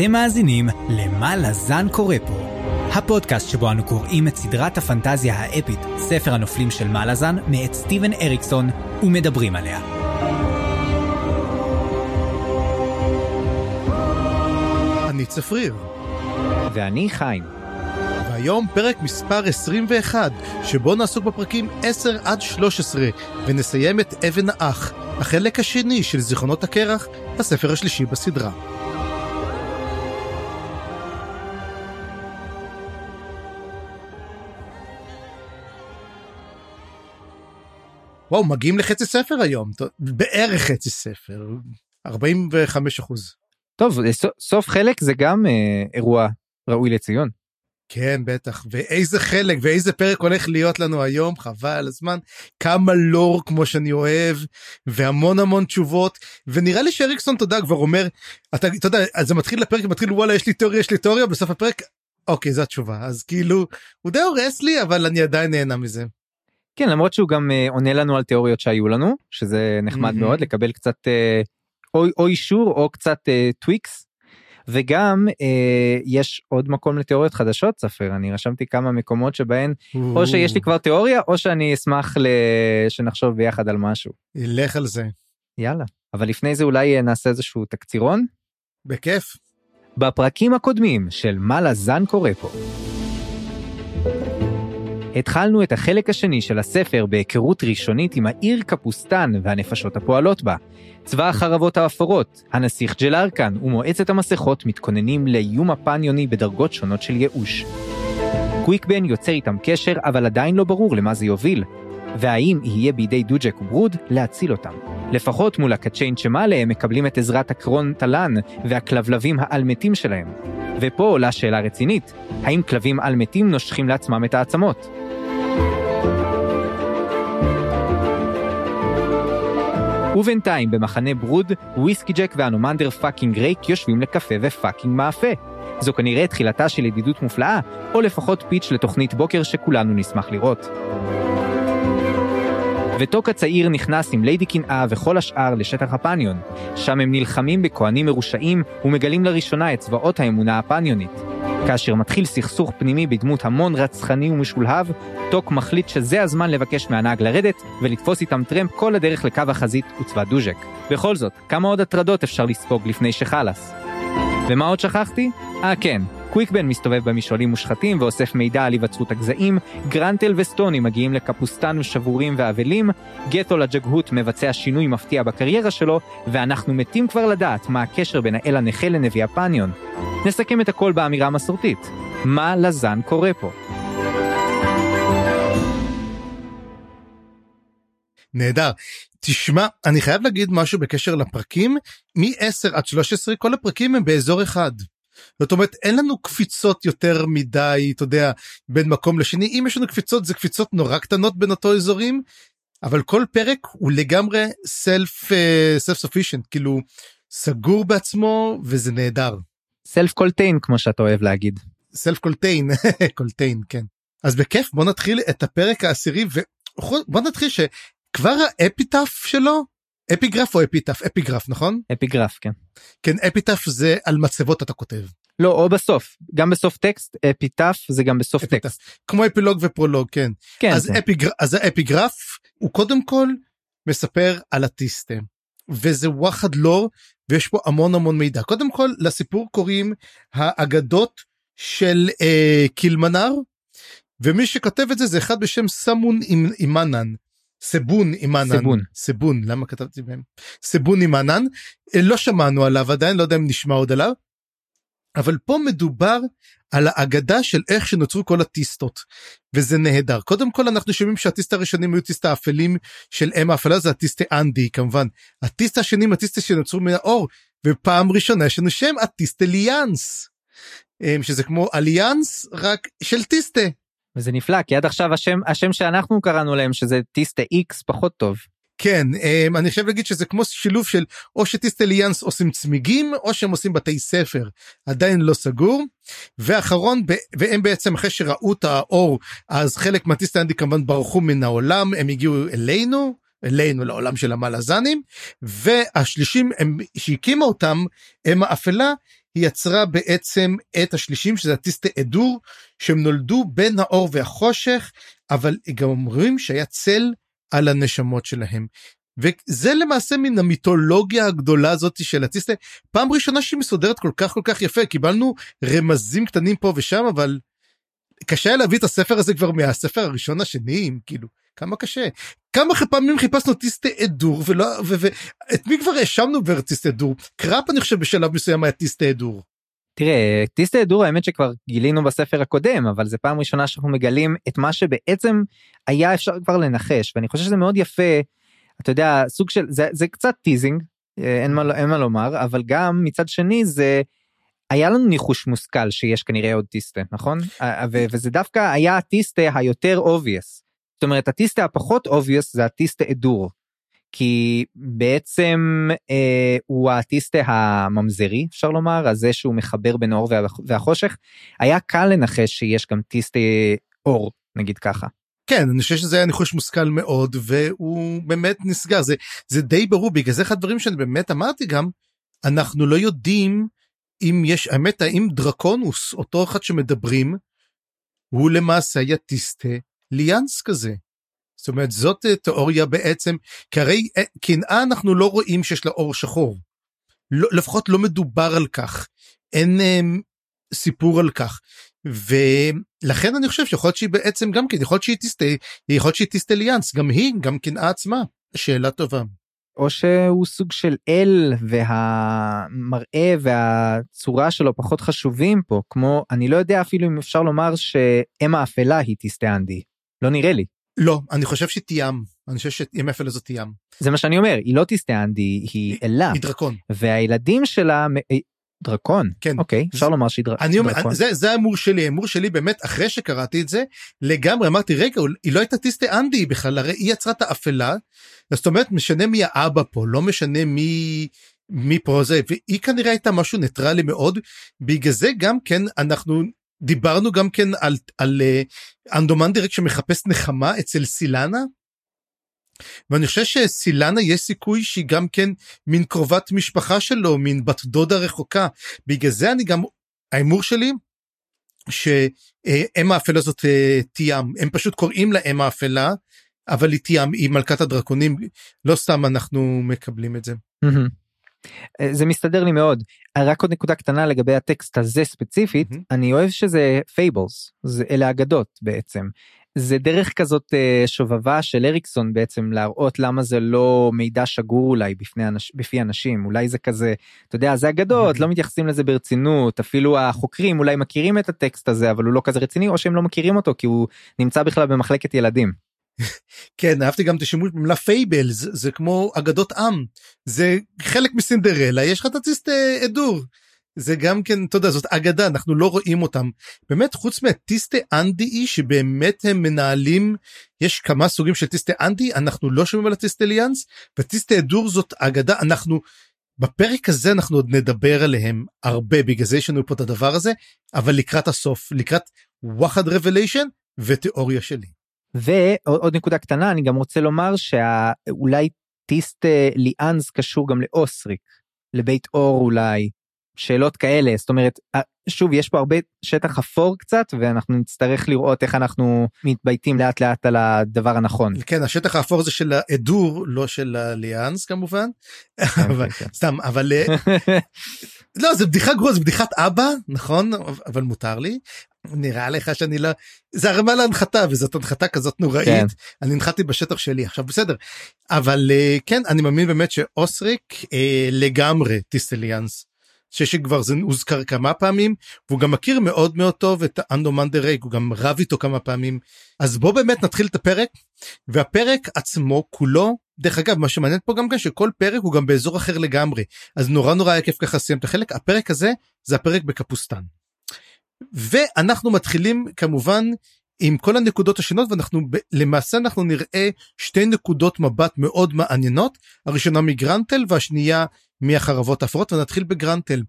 אתם מאזינים ל"מה לזן קורא פה", הפודקאסט שבו אנו קוראים את סדרת הפנטזיה האפית, ספר הנופלים של מה לזן, מאת סטיבן אריקסון, ומדברים עליה. אני צפריר, ואני חיים. והיום פרק מספר 21, שבו נעסוק בפרקים 10 עד 13, ונסיים את אבן האח, החלק השני של זיכרונות הקרח, הספר השלישי בסדרה. וואו, מגיעים לחצי ספר היום, בערך חצי ספר, 45 אחוז. טוב, ס- סוף חלק זה גם אה, אירוע ראוי לציון. כן, בטח. ואיזה חלק ואיזה פרק הולך להיות לנו היום, חבל על הזמן. כמה לור כמו שאני אוהב, והמון המון תשובות. ונראה לי שאריקסון, יודע, כבר אומר, אתה, אתה יודע, אז זה מתחיל לפרק, מתחיל וואלה, יש לי תיאוריה, יש לי תיאוריה, בסוף הפרק, אוקיי, זו התשובה. אז כאילו, הוא די הורס לי, אבל אני עדיין נהנה מזה. כן, למרות שהוא גם אה, עונה לנו על תיאוריות שהיו לנו, שזה נחמד מהמם. מאוד, לקבל קצת אה, או, או אישור או קצת אה, טוויקס. וגם אה, יש עוד מקום לתיאוריות חדשות, ספר, אני רשמתי כמה מקומות שבהן או שיש לי כבר תיאוריה או שאני אשמח ל... שנחשוב ביחד על משהו. לך על זה. יאללה. אבל לפני זה אולי נעשה איזשהו תקצירון. בכיף. בפרקים הקודמים של מה לזן קורא פה. התחלנו את החלק השני של הספר בהיכרות ראשונית עם העיר קפוסטן והנפשות הפועלות בה. צבא החרבות האפורות, הנסיך ג'לארקן ומועצת המסכות מתכוננים לאיום הפניוני בדרגות שונות של ייאוש. קוויק בן יוצר איתם קשר, אבל עדיין לא ברור למה זה יוביל. והאם יהיה בידי דוג'ק וברוד להציל אותם. לפחות מול הקצ'יין צ'מאלה הם מקבלים את עזרת הקרון טלן והכלבלבים האלמתים שלהם. ופה עולה שאלה רצינית, האם כלבים אלמתים נושכים לעצמם את העצמות? ובינתיים במחנה ברוד, וויסקי ג'ק והנומנדר fucking רייק יושבים לקפה ו fucking מאפה. זו כנראה תחילתה של ידידות מופלאה, או לפחות פיץ' לתוכנית בוקר שכולנו נשמח לראות. וטוק הצעיר נכנס עם ליידי קנאה וכל השאר לשטח הפניון. שם הם נלחמים בכהנים מרושעים ומגלים לראשונה את צבאות האמונה הפניונית. כאשר מתחיל סכסוך פנימי בדמות המון רצחני ומשולהב, טוק מחליט שזה הזמן לבקש מהנהג לרדת ולתפוס איתם טרמפ כל הדרך לקו החזית וצבא דוז'ק. בכל זאת, כמה עוד הטרדות אפשר לספוג לפני שחלאס? ומה עוד שכחתי? אה כן, קוויקבן מסתובב במשעולים מושחתים ואוסף מידע על היווצרות הגזעים, גרנטל וסטוני מגיעים לקפוסטן שבורים ואבלים, גתול הג'גהות מבצע שינוי מפתיע בקריירה שלו, ואנחנו מתים כבר לדעת מה הקשר בין האל הנכה לנביא הפניון. נסכם את הכל באמירה המסורתית. מה לזן קורה פה? נהדר. תשמע, אני חייב להגיד משהו בקשר לפרקים, מ-10 עד 13 כל הפרקים הם באזור אחד. זאת אומרת, אין לנו קפיצות יותר מדי, אתה יודע, בין מקום לשני. אם יש לנו קפיצות, זה קפיצות נורא קטנות בין אותו אזורים, אבל כל פרק הוא לגמרי self, self sufficient, כאילו, סגור בעצמו, וזה נהדר. self קולטיין כמו שאתה אוהב להגיד. self קולטיין, קולטיין, כן. אז בכיף, בוא נתחיל את הפרק העשירי, ובוא נתחיל שכבר האפיטף שלו, אפיגרף או אפיטף? אפיגרף, נכון? אפיגרף, כן. כן, אפיטף זה על מצבות אתה כותב. לא, או בסוף. גם בסוף טקסט, אפיטף זה גם בסוף אפיטף. טקסט. כמו אפילוג ופרולוג, כן. כן, אז, זה. אפיגר... אז האפיגרף הוא קודם כל מספר על הטיסטה. וזה וואחד לור ויש פה המון המון מידע. קודם כל לסיפור קוראים האגדות של אה, קילמנר ומי שכותב את זה זה אחד בשם סמון אימ- אימנן. סבון אימנן. סבון. סבון למה כתבתי בהם? סבון אימנן. אה, לא שמענו עליו עדיין לא יודע אם נשמע עוד עליו. אבל פה מדובר על האגדה של איך שנוצרו כל הטיסטות וזה נהדר. קודם כל אנחנו שומעים שהטיסטה הראשונים היו טיסטה אפלים של אם האפלה זה הטיסטה אנדי כמובן. הטיסטה השנים הטיסטה שנוצרו מן האור ופעם ראשונה יש לנו שם הטיסטה ליאנס. אמ, שזה כמו אליאנס רק של טיסטה. וזה נפלא, כי עד עכשיו השם, השם שאנחנו קראנו להם, שזה טיסטה איקס, פחות טוב. כן אמ, אני חושב להגיד שזה כמו שילוב של או שטיסטה ליאנס עושים צמיגים או שהם עושים בתי ספר. עדיין לא סגור. ואחרון והם בעצם אחרי שראו את האור אז חלק מהטיסטה אנדי כמובן ברחו מן העולם הם הגיעו אלינו אלינו לעולם של המלאזנים והשלישים הם שהקימה אותם הם האפלה היא יצרה בעצם את השלישים שזה הטיסטה אדור שהם נולדו בין האור והחושך אבל גם אומרים שהיה צל על הנשמות שלהם. וזה למעשה מן המיתולוגיה הגדולה הזאת של הטיסטה פעם ראשונה שהיא מסודרת כל כך כל כך יפה קיבלנו רמזים קטנים פה ושם אבל קשה להביא את הספר הזה כבר מהספר הראשון השני כאילו כמה קשה כמה פעמים חיפשנו טיסטה אדור ולא ואת מי כבר האשמנו בטיסטה אדור קראפ אני חושב בשלב מסוים היה טיסטה אדור. תראה טיסטה אדור האמת שכבר גילינו בספר הקודם אבל זה פעם ראשונה שאנחנו מגלים את מה שבעצם היה אפשר כבר לנחש ואני חושב שזה מאוד יפה אתה יודע סוג של זה זה קצת teasing אה, אין מה אין מה לומר אבל גם מצד שני זה. היה לנו ניחוש מושכל שיש כנראה עוד טיסטה נכון וזה דווקא היה הטיסטה היותר obvious. זאת אומרת הטיסטה הפחות obvious זה הטיסטה אדור. כי בעצם אה, הוא הטיסטה הממזרי אפשר לומר הזה שהוא מחבר בין האור והחושך היה קל לנחש שיש גם טיסטה אור נגיד ככה. כן אני חושב שזה היה ניחוש מושכל מאוד והוא באמת נסגר זה זה די ברור בגלל זה אחד הדברים שאני באמת אמרתי גם אנחנו לא יודעים אם יש האמת האם דרקונוס אותו אחד שמדברים הוא למעשה היה טיסטה ליאנס כזה. זאת אומרת זאת אה, תיאוריה בעצם כי הרי אה, קנאה אנחנו לא רואים שיש לה אור שחור. לא, לפחות לא מדובר על כך אין הם, אה, סיפור על כך ולכן אני חושב שיכול להיות שהיא בעצם גם כן יכול להיות שהיא תסטה יכול להיות שהיא תסטה גם היא גם קנאה עצמה שאלה טובה. או שהוא סוג של אל והמראה והצורה שלו פחות חשובים פה כמו אני לא יודע אפילו אם אפשר לומר שאם האפלה היא תסטה אנדי לא נראה לי. לא אני חושב שתיאם אני חושב שאם האפלה זאת תיאם. זה מה שאני אומר היא לא תסטה אנדי היא אלה. היא דרקון. והילדים שלה דרקון כן אוקיי אפשר לומר שהיא דרקון. אני אומר זה זה ההימור שלי ההימור שלי באמת אחרי שקראתי את זה לגמרי אמרתי רגע היא לא הייתה טיסטה אנדי בכלל הרי היא יצרה את האפלה. זאת אומרת משנה מי האבא פה לא משנה מי מי פה זה והיא כנראה הייתה משהו ניטרלי מאוד בגלל זה גם כן אנחנו דיברנו גם כן על על uh, אנדומנדרק שמחפש נחמה אצל סילנה. ואני חושב שסילנה יש סיכוי שהיא גם כן מין קרובת משפחה שלו מין בת דודה רחוקה בגלל זה אני גם ההימור שלי שאם האפלה זאת אה, תיאם הם פשוט קוראים לה אם האפלה אבל היא תיאם היא מלכת הדרקונים לא סתם אנחנו מקבלים את זה. אה, זה מסתדר לי מאוד רק עוד נקודה קטנה לגבי הטקסט הזה ספציפית מממ-הממ. אני אוהב שזה fables זה אלה אגדות בעצם זה דרך כזאת אה, שובבה של אריקסון בעצם להראות למה זה לא מידע שגור אולי בפני אנש, בפי אנשים אולי זה כזה אתה יודע זה אגדות מממ-הממ. לא מתייחסים לזה ברצינות אפילו החוקרים אולי מכירים את הטקסט הזה אבל הוא לא כזה רציני או שהם לא מכירים אותו כי הוא נמצא בכלל במחלקת ילדים. כן אהבתי גם את השימוש במילה פייבל זה, כמו אגדות עם. זה חלק מסינדרלה יש לך את הציסט אדור. זה גם כן אתה יודע זאת אגדה אנחנו לא רואים אותם. באמת חוץ מהטיסטה אנדי שבאמת הם מנהלים יש כמה סוגים של טיסטה אנדי אנחנו לא שומעים על הטיסטה ליאנס וטיסטה אדור זאת אגדה אנחנו בפרק הזה אנחנו עוד נדבר עליהם הרבה בגלל זה יש לנו פה את הדבר הזה אבל לקראת הסוף לקראת וואחד רבליישן ותיאוריה שלי. ועוד נקודה קטנה אני גם רוצה לומר שאולי טיסט ליאנס קשור גם לאוסריק לבית אור אולי שאלות כאלה זאת אומרת שוב יש פה הרבה שטח אפור קצת ואנחנו נצטרך לראות איך אנחנו מתבייתים לאט לאט על הדבר הנכון. כן השטח האפור זה של האדור לא של הליאנס כמובן כן, אבל כן, כן. סתם אבל אה, לא זה בדיחה גרועה זה בדיחת אבא נכון אבל מותר לי נראה לך שאני לא זה הרמה להנחתה וזאת הנחתה כזאת נוראית. כן. אני הנחתי בשטח שלי עכשיו בסדר. אבל אה, כן אני מאמין באמת שאוסריק אה, לגמרי טיסטליאנס שכבר זה הוזכר כמה פעמים והוא גם מכיר מאוד מאוד טוב את אנדומנדר רייק הוא גם רב איתו כמה פעמים. אז בוא באמת נתחיל את הפרק והפרק עצמו כולו דרך אגב מה שמעניין פה גם כן שכל פרק הוא גם באזור אחר לגמרי. אז נורא נורא היה כיף ככה לסיים את החלק. הפרק הזה זה הפרק בקפוסטן. ואנחנו מתחילים כמובן עם כל הנקודות השונות ואנחנו למעשה אנחנו נראה שתי נקודות מבט מאוד מעניינות הראשונה מגרנטל והשנייה מהחרבות האפורות ונתחיל בגרנטל.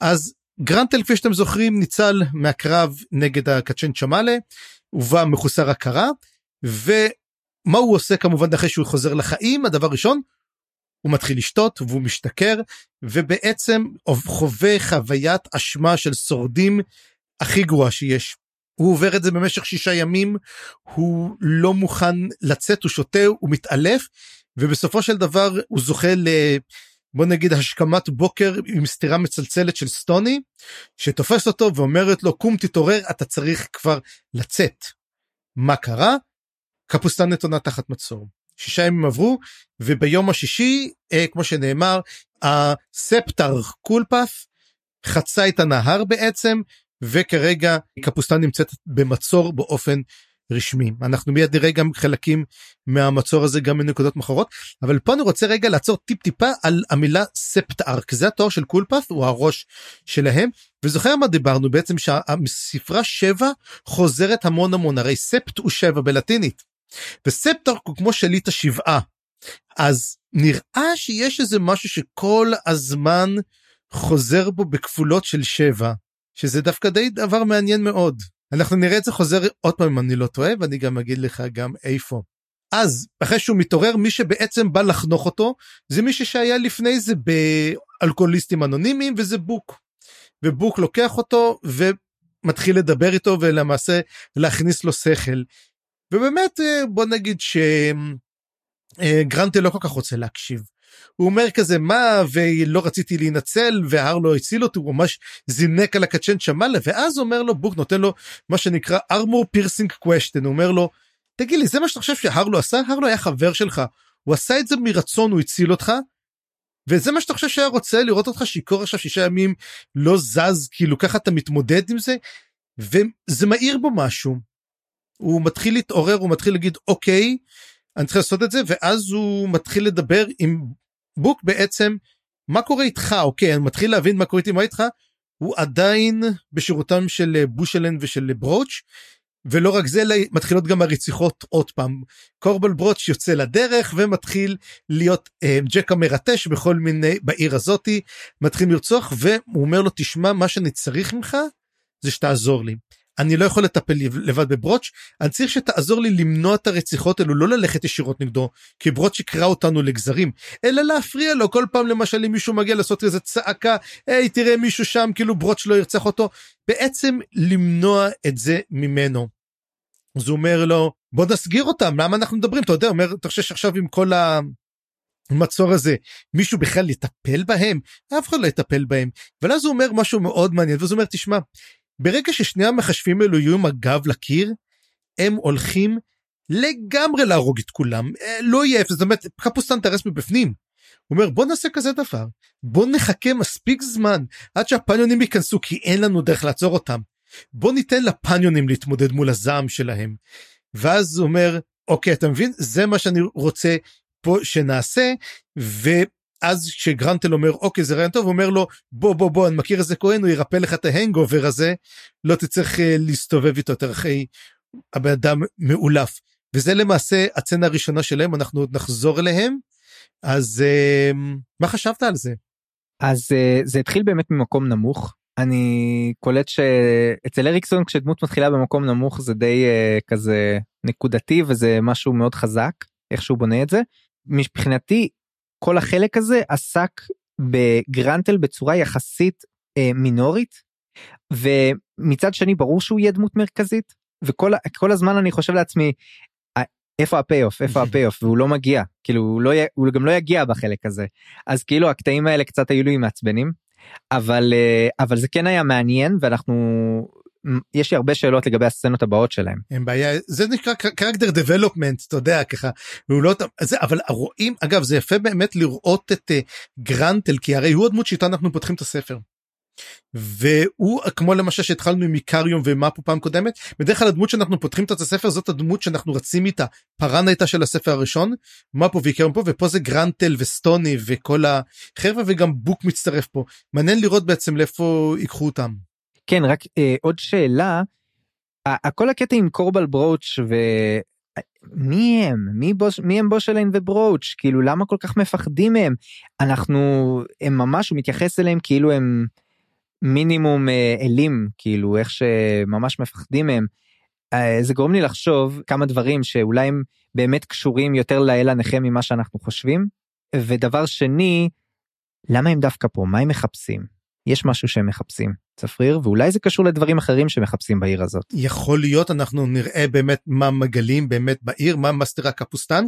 אז גרנטל כפי שאתם זוכרים ניצל מהקרב נגד הקצ'ן צ'מאלה ובא מחוסר הכרה ומה הוא עושה כמובן אחרי שהוא חוזר לחיים הדבר ראשון הוא מתחיל לשתות והוא משתכר ובעצם חווה חוויית אשמה של שורדים הכי גרועה שיש. הוא עובר את זה במשך שישה ימים, הוא לא מוכן לצאת, הוא שותה, הוא מתעלף, ובסופו של דבר הוא זוכה ל... בוא נגיד השכמת בוקר עם סתירה מצלצלת של סטוני, שתופס אותו ואומרת לו קום תתעורר אתה צריך כבר לצאת. מה קרה? קפוסטן נתונה תחת מצור. שישה ימים עברו וביום השישי אה, כמו שנאמר הספטר קולפף חצה את הנהר בעצם וכרגע קפוסטן נמצאת במצור באופן רשמי. אנחנו מיד נראה גם חלקים מהמצור הזה גם מנקודות מחרות אבל פה אני רוצה רגע לעצור טיפ טיפה על המילה ספטארק. זה התואר של קולפף הוא הראש שלהם וזוכר מה דיברנו בעצם שהספרה שבע חוזרת המון המון הרי ספט הוא שבע בלטינית וספטארק הוא כמו שליט השבעה. אז נראה שיש איזה משהו שכל הזמן חוזר בו בכפולות של שבע שזה דווקא די דבר מעניין מאוד. אנחנו נראה את זה חוזר עוד פעם אם אני לא טועה ואני גם אגיד לך גם איפה. אז אחרי שהוא מתעורר מי שבעצם בא לחנוך אותו זה מישהו שהיה לפני זה באלכוהוליסטים אנונימיים וזה בוק. ובוק לוקח אותו ומתחיל לדבר איתו ולמעשה להכניס לו שכל. ובאמת אה, בוא נגיד שגרנטה לא כל כך רוצה להקשיב. הוא אומר כזה מה ולא רציתי להינצל והר לא הציל אותי הוא ממש זינק על הקצ'ן שמאלה ואז אומר לו בוק נותן לו מה שנקרא armor piercing question. הוא אומר לו תגיד לי זה מה שאתה חושב שהרלו עשה? הרלו היה חבר שלך. הוא עשה את זה מרצון הוא הציל אותך. וזה מה שאתה חושב שהיה רוצה לראות אותך שיכור עכשיו שישה ימים לא זז כאילו ככה אתה מתמודד עם זה? וזה מאיר בו משהו. הוא מתחיל להתעורר הוא מתחיל להגיד אוקיי אני צריך לעשות את זה ואז הוא מתחיל לדבר עם בוק בעצם מה קורה איתך? אוקיי אני מתחיל להבין מה קורה איתי מה איתך? הוא עדיין בשירותם של בושלן ושל ברוץ' ולא רק זה מתחילות גם הרציחות עוד פעם. קורבל ברוץ' יוצא לדרך ומתחיל להיות אה, ג'ק המרטש בכל מיני בעיר הזאתי מתחיל לרצוח והוא אומר לו תשמע מה שאני צריך ממך זה שתעזור לי. אני לא יכול לטפל לבד בברוץ', אני צריך שתעזור לי למנוע את הרציחות האלו, לא ללכת ישירות נגדו, כי ברוץ' יקרא אותנו לגזרים, אלא להפריע לו כל פעם למשל אם מישהו מגיע לעשות איזה צעקה, היי תראה מישהו שם, כאילו ברוץ' לא ירצח אותו, בעצם למנוע את זה ממנו. אז הוא אומר לו, בוא נסגיר אותם, למה אנחנו מדברים? אתה יודע, אומר, אתה חושב שעכשיו עם כל ה... המצור הזה מישהו בכלל יטפל בהם אף אחד לא יטפל בהם ואז הוא אומר משהו מאוד מעניין ואז הוא אומר תשמע ברגע ששני המחשבים האלו יהיו עם הגב לקיר, הם הולכים לגמרי להרוג את כולם, אה, לא יהיה אפס, זאת אומרת, קפוסטן תרס מבפנים. הוא אומר בוא נעשה כזה דבר, בוא נחכה מספיק זמן עד שהפניונים ייכנסו כי אין לנו דרך לעצור אותם. בוא ניתן לפניונים להתמודד מול הזעם שלהם. ואז הוא אומר אוקיי אתה מבין זה מה שאני רוצה פה שנעשה אז כשגרנטל אומר אוקיי זה רעיון טוב הוא אומר לו בוא בוא בוא אני מכיר איזה כהן הוא ירפא לך את ההנגובר הזה לא תצטרך uh, להסתובב איתו יותר אחרי הבן אדם מאולף וזה למעשה הצצנה הראשונה שלהם אנחנו עוד נחזור אליהם אז uh, מה חשבת על זה? אז אה, זה התחיל באמת ממקום נמוך אני קולט שאצל אריקסון כשדמות מתחילה במקום נמוך זה די אה, כזה נקודתי וזה משהו מאוד חזק איך שהוא בונה את זה. מבחינתי כל החלק הזה עסק בגרנטל בצורה יחסית אה, מינורית ומצד שני ברור שהוא יהיה דמות מרכזית וכל כל הזמן אני חושב לעצמי אה, איפה ה payoff איפה ה payoff והוא לא מגיע. כאילו הוא לא הוא גם לא יגיע בחלק הזה. אז כאילו הקטעים האלה קצת היו לי מעצבנים אבל אה, אבל זה כן היה מעניין ואנחנו יש לי הרבה שאלות לגבי הסצנות הבאות שלהם. אין בעיה זה נקרא קרקטר דבלופמנט אתה יודע ככה הוא לא זה אבל רואים אגב זה יפה באמת לראות את uh, גרנטל כי הרי הוא הדמות שאיתה אנחנו פותחים את הספר. והוא כמו למשל שהתחלנו עם איקריום ומפו פעם קודמת בדרך כלל הדמות שאנחנו פותחים את הספר זאת הדמות שאנחנו רצים איתה פארן הייתה של הספר הראשון מפו ואיקריום פה ופה זה גרנטל וסטוני וכל החבר'ה וגם בוק מצטרף פה מעניין לראות בעצם לאיפה ייקחו אותם. כן רק אה, עוד שאלה. כל הקטע עם קורבל ברוץ' ו... מי הם מי בוש מי הם בושליין וברוץ' כאילו למה כל כך מפחדים מהם אנחנו הם ממש הוא מתייחס אליהם כאילו הם מינימום אה, אלים כאילו איך שממש מפחדים מהם. אה, זה גורם לי לחשוב כמה דברים שאולי הם באמת קשורים יותר לאל הנכה ממה שאנחנו חושבים. ודבר שני, למה הם דווקא פה? מה הם מחפשים? יש משהו שהם מחפשים, צפריר, ואולי זה קשור לדברים אחרים שמחפשים בעיר הזאת. יכול להיות אנחנו נראה באמת מה מגלים באמת בעיר מה מסתרה קפוסטן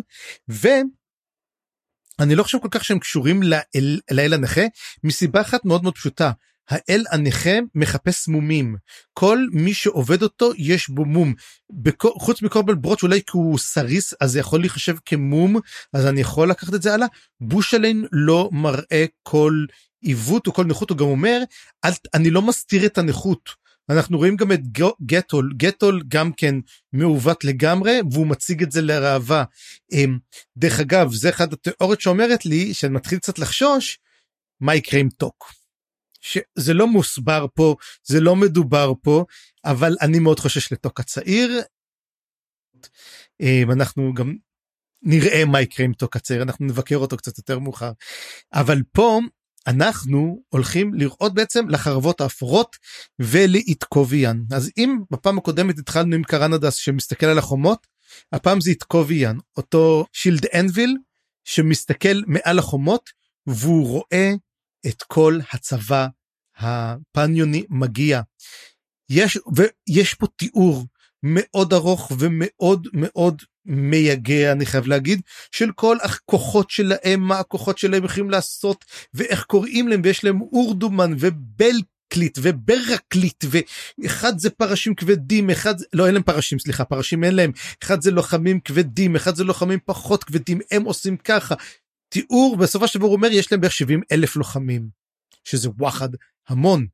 ואני לא חושב כל כך שהם קשורים לאל, לאל הנכה מסיבה אחת מאוד מאוד פשוטה האל הנכה מחפש מומים. כל מי שעובד אותו יש בו מום. בכל, חוץ מקורבל ברוץ' אולי כי הוא סריס אז זה יכול להיחשב כמום אז אני יכול לקחת את זה הלאה. בושלין לא מראה כל עיוות או כל נכות הוא גם אומר אל, אני לא מסתיר את הנכות אנחנו רואים גם את גטול גטול גם כן מעוות לגמרי והוא מציג את זה לראווה. אמ, דרך אגב זה אחד התיאוריות שאומרת לי שאני מתחיל קצת לחשוש מה יקרה עם טוק. שזה לא מוסבר פה זה לא מדובר פה אבל אני מאוד חושש לטוק הצעיר. אמ, אנחנו גם נראה מה יקרה עם טוק הצעיר אנחנו נבקר אותו קצת יותר מאוחר אבל פה אנחנו הולכים לראות בעצם לחרבות האפורות ולאיתקוביאן אז אם בפעם הקודמת התחלנו עם קרנדס שמסתכל על החומות הפעם זה איתקוביאן אותו Shield Anvil שמסתכל מעל החומות והוא רואה את כל הצבא הפניוני מגיע. יש ויש פה תיאור מאוד ארוך ומאוד מאוד מייגע אני חייב להגיד של כל הכוחות שלהם מה הכוחות שלהם יכולים לעשות ואיך קוראים להם ויש להם אורדומן ובלקליט וברקליט ואחד זה פרשים כבדים אחד לא אין להם פרשים סליחה פרשים אין להם. אחד זה לוחמים כבדים אחד זה לוחמים פחות כבדים הם עושים ככה. תיאור בסופו של דבר אומר יש להם בערך 70 אלף לוחמים שזה וואחד המון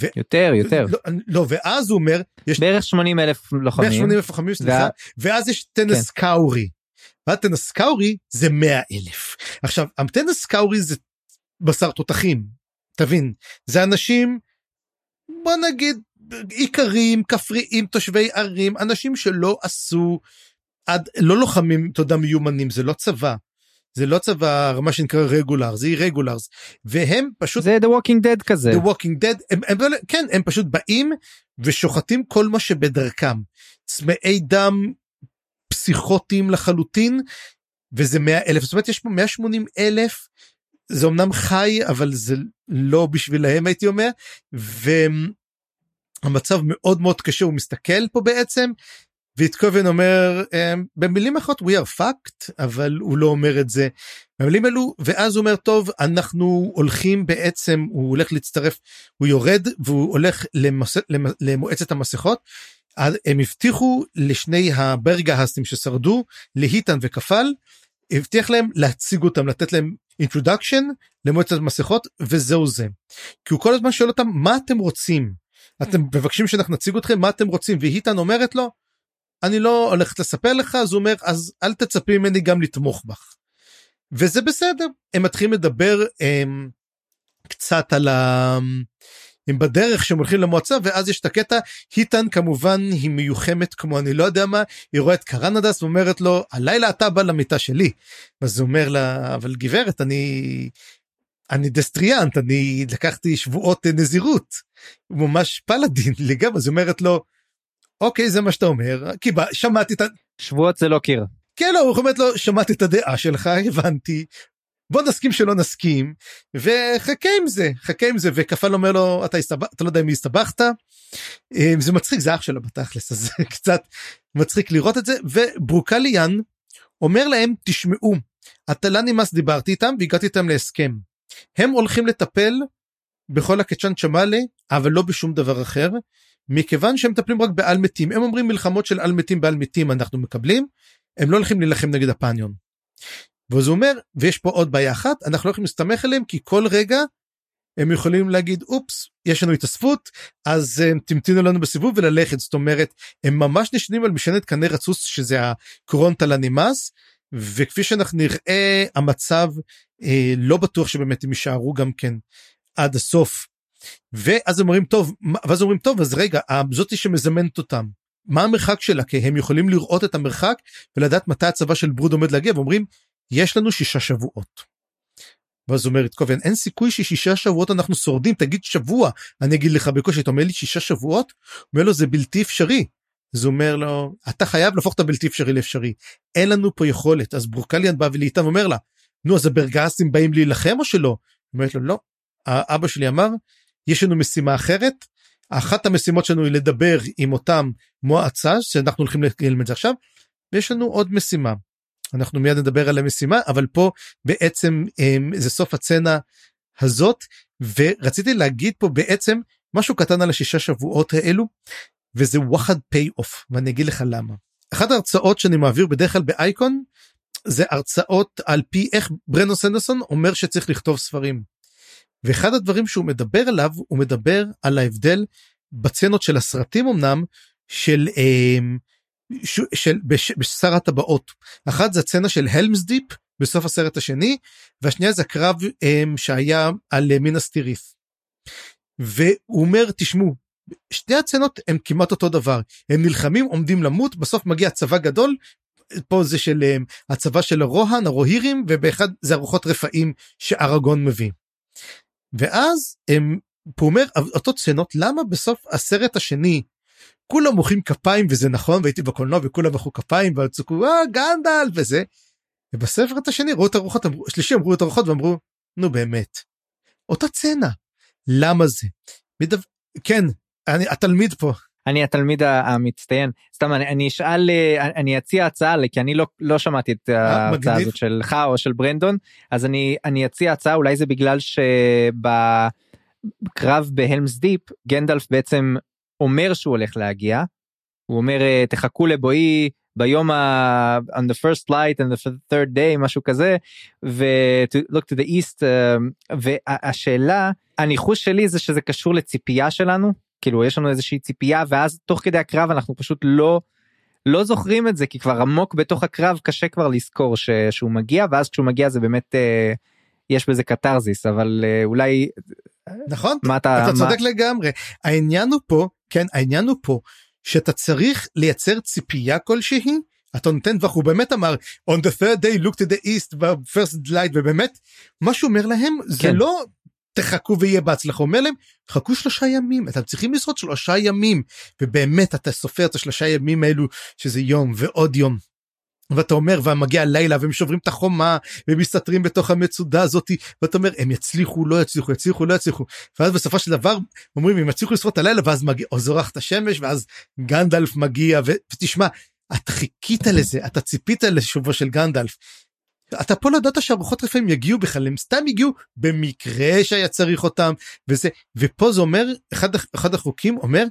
ו... יותר יותר. לא, לא ואז הוא אומר יש בערך 80 אלף לוחמים, בערך 80 אלף לוחמים סליחה. וה... ואז יש טנס כן. קאורי. והטנס קאורי זה 100 אלף. עכשיו הטנס קאורי זה בשר תותחים תבין. זה אנשים בוא נגיד איכרים כפריים תושבי ערים אנשים שלא עשו עד לא לוחמים אתה יודע מיומנים זה לא צבא זה לא צבא מה שנקרא רגולר זה רגולרס והם פשוט זה the walking dead כזה. The walking dead הם, הם, הם, כן הם פשוט באים ושוחטים כל מה שבדרכם. צמאי דם פסיכוטיים לחלוטין וזה 100 אלף זאת אומרת יש פה 180 אלף זה אמנם חי אבל זה לא בשבילהם הייתי אומר והמצב מאוד מאוד קשה הוא מסתכל פה בעצם ויטקובן אומר אמ, במילים אחרות we are fucked אבל הוא לא אומר את זה. במילים אלו ואז הוא אומר טוב אנחנו הולכים בעצם הוא הולך להצטרף הוא יורד והוא הולך למס, למועצת המסכות. הם הבטיחו לשני הברגהסטים ששרדו להיטן וכפל הבטיח להם להציג אותם לתת להם introduction למועצת המסכות וזהו זה. כי הוא כל הזמן שואל אותם מה אתם רוצים? אתם מבקשים שאנחנו נציג אתכם? מה אתם רוצים? והיטן אומרת לו אני לא הולכת לספר לך אז הוא אומר אז אל תצפי ממני גם לתמוך בך. וזה בסדר הם מתחילים לדבר הם, קצת על ה... הם בדרך שהם הולכים למועצה ואז יש את הקטע היטן כמובן היא מיוחמת כמו אני לא יודע מה היא רואה את קרנדס ואומרת לו הלילה אתה בא למיטה שלי. אז הוא אומר לה אבל גברת אני אני Destriant אני לקחתי שבועות נזירות ממש paladin לגמרי אז היא אומרת לו אוקיי זה מה שאתה אומר כי בא, שמעתי את ה... שבועות זה לא קיר. כן לא הוא אומרת לו שמעתי את הדעה שלך הבנתי. בוא נסכים שלא נסכים וחכה עם זה חכה עם זה וכפל אומר לו אתה, הסתבח, אתה לא יודע אם הסתבכת. אה, זה מצחיק זה אח שלו בתכלס אז קצת מצחיק לראות את זה וברוקליאן אומר להם תשמעו הטלנימאס דיברתי איתם והגעתי איתם להסכם. הם הולכים לטפל בכל הקצ'יין צ'מאלה אבל לא בשום דבר אחר מכיוון שהם מטפלים רק בעל מתים הם אומרים מלחמות של על מתים בעל מתים אנחנו מקבלים הם לא הולכים להילחם נגד הפניון. ואז הוא אומר ויש פה עוד בעיה אחת אנחנו לא יכולים להסתמך עליהם כי כל רגע הם יכולים להגיד אופס יש לנו התאספות אז הם תמתינו לנו בסיבוב וללכת זאת אומרת הם ממש נשנים על משענת קנה רצוץ שזה הקורונטה לנימאס וכפי שאנחנו נראה המצב אה, לא בטוח שבאמת הם יישארו גם כן עד הסוף ואז אומרים טוב ואז אומרים טוב אז רגע זאתי שמזמנת אותם מה המרחק שלה כי הם יכולים לראות את המרחק ולדעת מתי הצבא של ברוד עומד להגיע ואומרים יש לנו שישה שבועות. ואז אומרת קובן אין סיכוי ששישה שבועות אנחנו שורדים תגיד שבוע אני אגיד לך בקושי אתה אומר לי שישה שבועות אומר לו זה בלתי אפשרי. אז הוא אומר לו אתה חייב להפוך את הבלתי אפשרי לאפשרי אין לנו פה יכולת אז ברוקליאן בא ולאיתן אומר לה נו אז הברגסים באים להילחם או שלא? אומרת לו לא. האבא שלי אמר יש לנו משימה אחרת אחת המשימות שלנו היא לדבר עם אותם מועצה שאנחנו הולכים ללמד את זה עכשיו ויש לנו עוד משימה. אנחנו מיד נדבר על המשימה אבל פה בעצם אמ, זה סוף הצצנה הזאת ורציתי להגיד פה בעצם משהו קטן על השישה שבועות האלו וזה וואחד פיי אוף ואני אגיד לך למה. אחת ההרצאות שאני מעביר בדרך כלל באייקון זה הרצאות על פי איך ברנדון סנדרסון אומר שצריך לכתוב ספרים. ואחד הדברים שהוא מדבר עליו הוא מדבר על ההבדל בצנות של הסרטים אמנם של אה, ש, של בש, בשר הטבעות אחת זה הצצנה של הלמס דיפ בסוף הסרט השני והשנייה זה הקרב אה, שהיה על אה, מינס טיריס. והוא אומר תשמעו שתי הצנות הם כמעט אותו דבר הם נלחמים עומדים למות בסוף מגיע צבא גדול פה זה של אה, הצבא של הרוהן הרוהירים ובאחד זה ארוחות רפאים שארגון מביא. ואז הם הוא אומר אותו צנות למה בסוף הסרט השני כולם מוחאים כפיים וזה נכון והייתי בקולנוע וכולם מחאו כפיים וצוקו אה גנדל וזה. ובספר את השני ראו את הרוחות שלישי אמרו את הרוחות ואמרו נו באמת. אותה צנע למה זה. מדו... כן אני התלמיד פה. אני התלמיד המצטיין. סתם אני, אני אשאל אה, אני אציע הצעה כי אני לא לא שמעתי את אה, ההצעה הזאת שלך או של ברנדון אז אני אני אציע הצעה אולי זה בגלל שבקרב בהלמס דיפ גנדלף בעצם אומר שהוא הולך להגיע. הוא אומר אה, תחכו לבואי ביום ה... on the first light and the third day משהו כזה ו to look to the east uh, והשאלה הניחוש שלי זה שזה קשור לציפייה שלנו כאילו יש לנו איזושהי ציפייה ואז תוך כדי הקרב אנחנו פשוט לא לא זוכרים את זה כי כבר עמוק בתוך הקרב קשה כבר לזכור ש, שהוא מגיע ואז כשהוא מגיע זה באמת אה, יש בזה קתרזיס אבל אה, אולי נכון מה אתה, אתה מה... צודק לגמרי העניין הוא פה כן העניין הוא פה שאתה צריך לייצר ציפייה כלשהי אתה נותן טווח הוא באמת אמר on the third day look to the east first light ובאמת מה שהוא אומר להם כן. זה לא תחכו ויהיה בהצלחה. אומר להם חכו שלושה ימים אתם צריכים לשרוד שלושה ימים. ובאמת אתה סופר את השלושה ימים האלו שזה יום ועוד יום. ואתה אומר ומגיע לילה והם שוברים את החומה ומסתתרים בתוך המצודה הזאתי ואתה אומר הם יצליחו לא יצליחו יצליחו לא יצליחו. ואז בסופו של דבר אומרים הם יצליחו לשרוד את הלילה ואז מגיע או זורחת השמש ואז גנדלף מגיע ותשמע אתה חיכית לזה אתה ציפית לשובו של גנדלף אתה פה לא ידעת שהרוחות רפאים יגיעו בכלל הם סתם הגיעו במקרה שהיה צריך אותם וזה ופה זה אומר אחד אחד החוקים אומר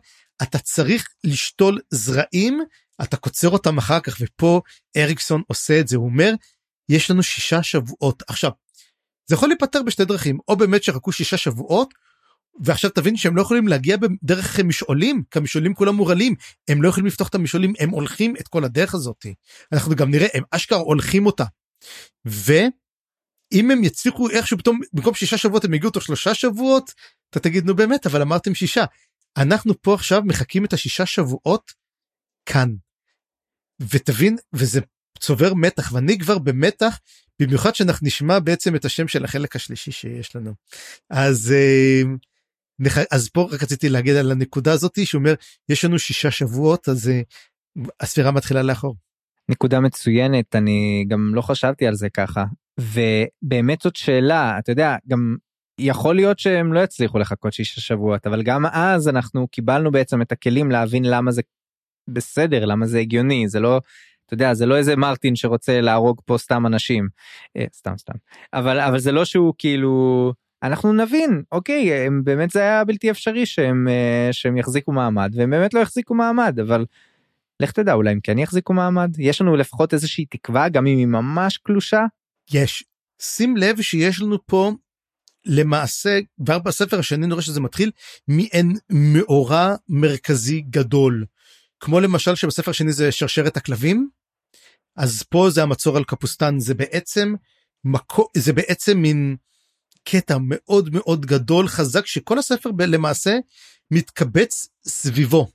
אתה צריך לשתול זרעים אתה קוצר אותם אחר כך ופה אריקסון עושה את זה הוא אומר יש לנו שישה שבועות עכשיו. זה יכול להיפתר בשתי דרכים או באמת שחכו שישה שבועות ועכשיו תבין שהם לא יכולים להגיע בדרך משעולים כי המשעולים כולם מורעלים הם לא יכולים לפתוח את המשעולים הם הולכים את כל הדרך הזאת אנחנו גם נראה הם אשכרה הולכים אותה ואם הם יצליחו איכשהו פתאום במקום שישה שבועות הם יגיעו תוך שלושה שבועות אתה תגיד נו באמת אבל אמרתם שישה אנחנו פה עכשיו מחכים את השישה שבועות כאן. ותבין וזה צובר מתח ואני כבר במתח במיוחד שאנחנו נשמע בעצם את השם של החלק השלישי שיש לנו אז אה, אז פה רק רציתי להגיד על הנקודה הזאתי שאומר יש לנו שישה שבועות אז אה, הספירה מתחילה לאחור. נקודה מצוינת אני גם לא חשבתי על זה ככה ובאמת זאת שאלה אתה יודע גם יכול להיות שהם לא יצליחו לחכות שישה שבועות אבל גם אז אנחנו קיבלנו בעצם את הכלים להבין למה זה בסדר למה זה הגיוני זה לא אתה יודע זה לא איזה מרטין שרוצה להרוג פה סתם אנשים אה, סתם סתם אבל אבל זה לא שהוא כאילו אנחנו נבין אוקיי הם באמת זה היה בלתי אפשרי שהם אה, שהם יחזיקו מעמד והם באמת לא יחזיקו מעמד אבל. לך תדע אולי הם כן יחזיקו מעמד יש לנו לפחות איזושהי תקווה גם אם היא ממש קלושה. יש שים לב שיש לנו פה למעשה כבר בספר השני נראה שזה מתחיל מעין מאורע מרכזי גדול כמו למשל שבספר השני זה שרשרת הכלבים אז פה זה המצור על קפוסטן זה בעצם מקו זה בעצם מין קטע מאוד מאוד גדול חזק שכל הספר למעשה מתקבץ סביבו.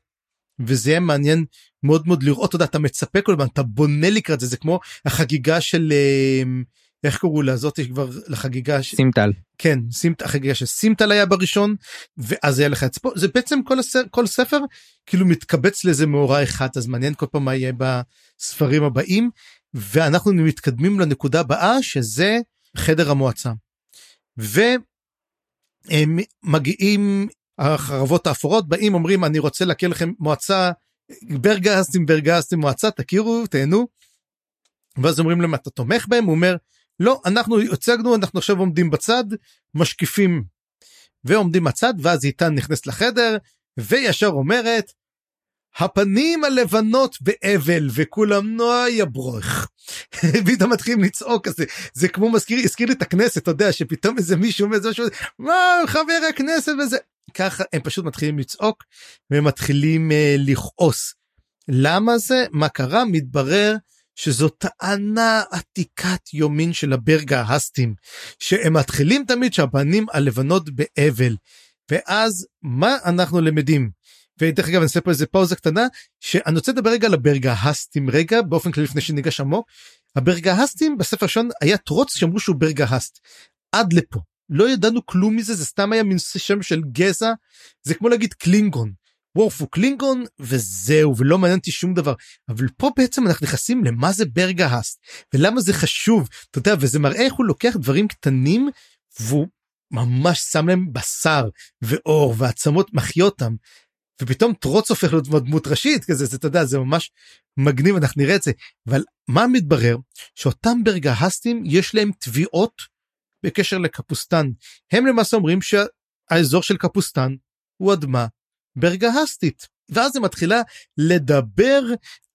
וזה יהיה מעניין מאוד מאוד לראות אתה אתה מצפה כל הזמן אתה בונה לקראת זה זה כמו החגיגה של אמ, איך קראו לה זאת כבר לחגיגה סימטל כן סימט החגיגה של סימטל היה בראשון ואז היה לך את פה זה בעצם כל הספר כל ספר כאילו מתקבץ לאיזה מאורע אחד אז מעניין כל פעם מה יהיה בספרים הבאים ואנחנו מתקדמים לנקודה הבאה שזה חדר המועצה. והם מגיעים החרבות האפורות באים אומרים אני רוצה להכיר לכם מועצה ברגסטים ברגסטים מועצה תכירו תהנו. ואז אומרים להם אתה תומך בהם הוא אומר לא אנחנו הצגנו אנחנו עכשיו עומדים בצד משקיפים ועומדים בצד ואז איתן נכנס לחדר וישר אומרת הפנים הלבנות באבל וכולם נועה יברוך. פתאום מתחילים לצעוק כזה זה כמו מזכיר הזכיר לי את הכנסת אתה יודע שפתאום איזה מישהו אומר משהו מה חבר הכנסת וזה? ככה הם פשוט מתחילים לצעוק ומתחילים uh, לכעוס. למה זה? מה קרה? מתברר שזו טענה עתיקת יומין של הברגה ההסטים שהם מתחילים תמיד שהבנים הלבנות באבל. ואז מה אנחנו למדים ודרך אגב אני אעשה פה איזה פאוזה קטנה שאני רוצה לדבר רגע על הברגה הסטים רגע באופן כללי לפני שניגש עמוק. הברגה הסטים בספר ראשון היה טרוץ שאמרו שהוא ברגה הסט עד לפה. לא ידענו כלום מזה זה סתם היה מין שם של גזע. זה כמו להגיד קלינגון. וורף הוא קלינגון וזהו ולא מעניין אותי שום דבר. אבל פה בעצם אנחנו נכנסים למה זה ברגה הסט ולמה זה חשוב. אתה יודע וזה מראה איך הוא לוקח דברים קטנים והוא ממש שם להם בשר ואור ועצמות מחיה אותם ופתאום טרוץ הופך להיות דמות ראשית כזה זה אתה יודע זה ממש מגניב אנחנו נראה את זה. אבל מה מתברר? שאותם ברגהסטים יש להם תביעות בקשר לקפוסטן. הם למעשה אומרים שהאזור של קפוסטן הוא אדמה ברגהסטית. ואז היא מתחילה לדבר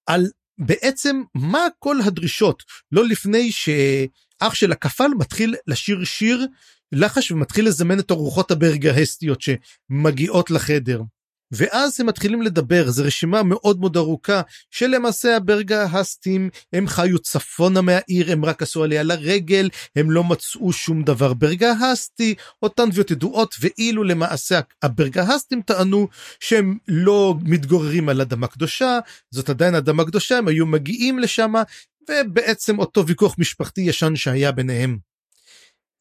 על בעצם מה כל הדרישות. לא לפני שאח של הכפל מתחיל לשיר שיר לחש ומתחיל לזמן את הרוחות הברגהסטיות שמגיעות לחדר. ואז הם מתחילים לדבר זו רשימה מאוד מאוד ארוכה שלמעשה הברגה הסטים הם חיו צפונה מהעיר הם רק עשו עליה לרגל הם לא מצאו שום דבר ברגה הסטי אותן תביעות ידועות ואילו למעשה הברגה הסטים טענו שהם לא מתגוררים על אדמה קדושה זאת עדיין אדמה קדושה הם היו מגיעים לשם ובעצם אותו ויכוח משפחתי ישן שהיה ביניהם.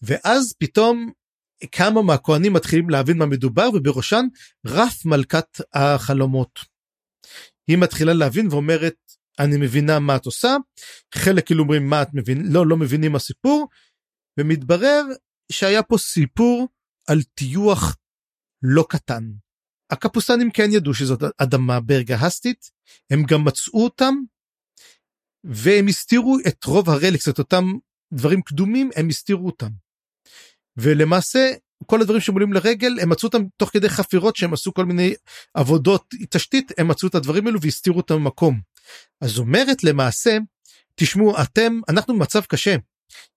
ואז פתאום כמה מהכהנים מתחילים להבין מה מדובר ובראשן רף מלכת החלומות. היא מתחילה להבין ואומרת אני מבינה מה את עושה חלק כאילו אומרים מה את מבין לא לא מבינים הסיפור ומתברר שהיה פה סיפור על טיוח לא קטן. הקפוסנים כן ידעו שזאת אדמה ברגהסטית הם גם מצאו אותם והם הסתירו את רוב הרליקס את אותם דברים קדומים הם הסתירו אותם. ולמעשה כל הדברים שמולים לרגל הם מצאו אותם תוך כדי חפירות שהם עשו כל מיני עבודות תשתית הם מצאו את הדברים האלו והסתירו אותם במקום. אז אומרת למעשה תשמעו אתם אנחנו במצב קשה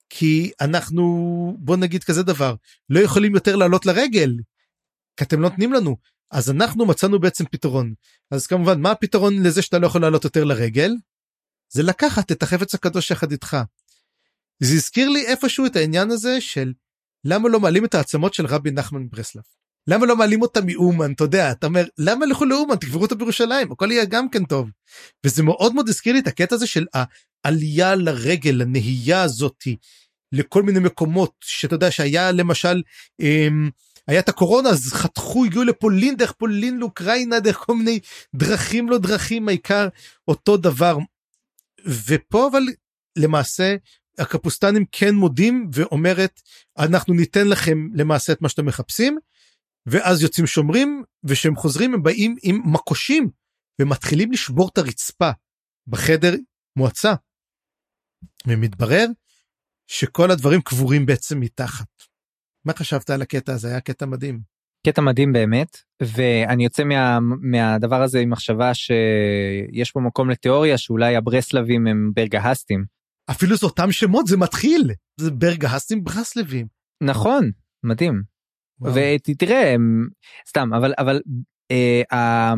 כי אנחנו בוא נגיד כזה דבר לא יכולים יותר לעלות לרגל כי אתם לא נותנים לנו אז אנחנו מצאנו בעצם פתרון אז כמובן מה הפתרון לזה שאתה לא יכול לעלות יותר לרגל זה לקחת את החפץ הקדוש יחד איתך. זה הזכיר לי איפשהו את העניין הזה של למה לא מעלים את העצמות של רבי נחמן מברסלב? למה לא מעלים אותה מאומן אתה יודע אתה אומר למה לכו לאומן תקברו אותה בירושלים הכל יהיה גם כן טוב. וזה מאוד מאוד הזכיר לי את הקטע הזה של העלייה לרגל הנהייה הזאתי לכל מיני מקומות שאתה יודע שהיה למשל אמ, היה את הקורונה אז חתכו הגיעו לפולין דרך פולין לאוקראינה דרך כל מיני דרכים לא דרכים העיקר אותו דבר. ופה אבל למעשה הקפוסטנים כן מודים ואומרת אנחנו ניתן לכם למעשה את מה שאתם מחפשים ואז יוצאים שומרים וכשהם חוזרים הם באים עם מקושים ומתחילים לשבור את הרצפה בחדר מועצה. ומתברר שכל הדברים קבורים בעצם מתחת. מה חשבת על הקטע הזה היה קטע מדהים. קטע מדהים באמת ואני יוצא מה, מהדבר הזה עם מחשבה שיש פה מקום לתיאוריה שאולי הברסלבים הם ברגהסטים אפילו זה אותם שמות זה מתחיל זה ברגהסים ברסלבים. נכון מדהים. ותראה סתם אבל אבל אה,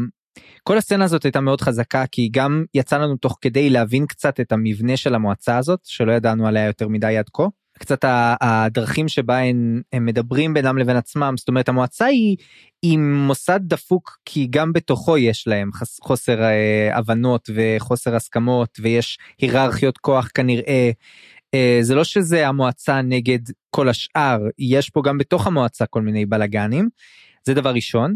כל הסצנה הזאת הייתה מאוד חזקה כי גם יצא לנו תוך כדי להבין קצת את המבנה של המועצה הזאת שלא ידענו עליה יותר מדי עד כה. קצת הדרכים שבה הם, מדברים בינם לבין עצמם זאת אומרת המועצה היא היא מוסד דפוק כי גם בתוכו יש להם חוסר אה, הבנות וחוסר הסכמות ויש היררכיות כוח כנראה. אה, זה לא שזה המועצה נגד כל השאר יש פה גם בתוך המועצה כל מיני בלאגנים זה דבר ראשון.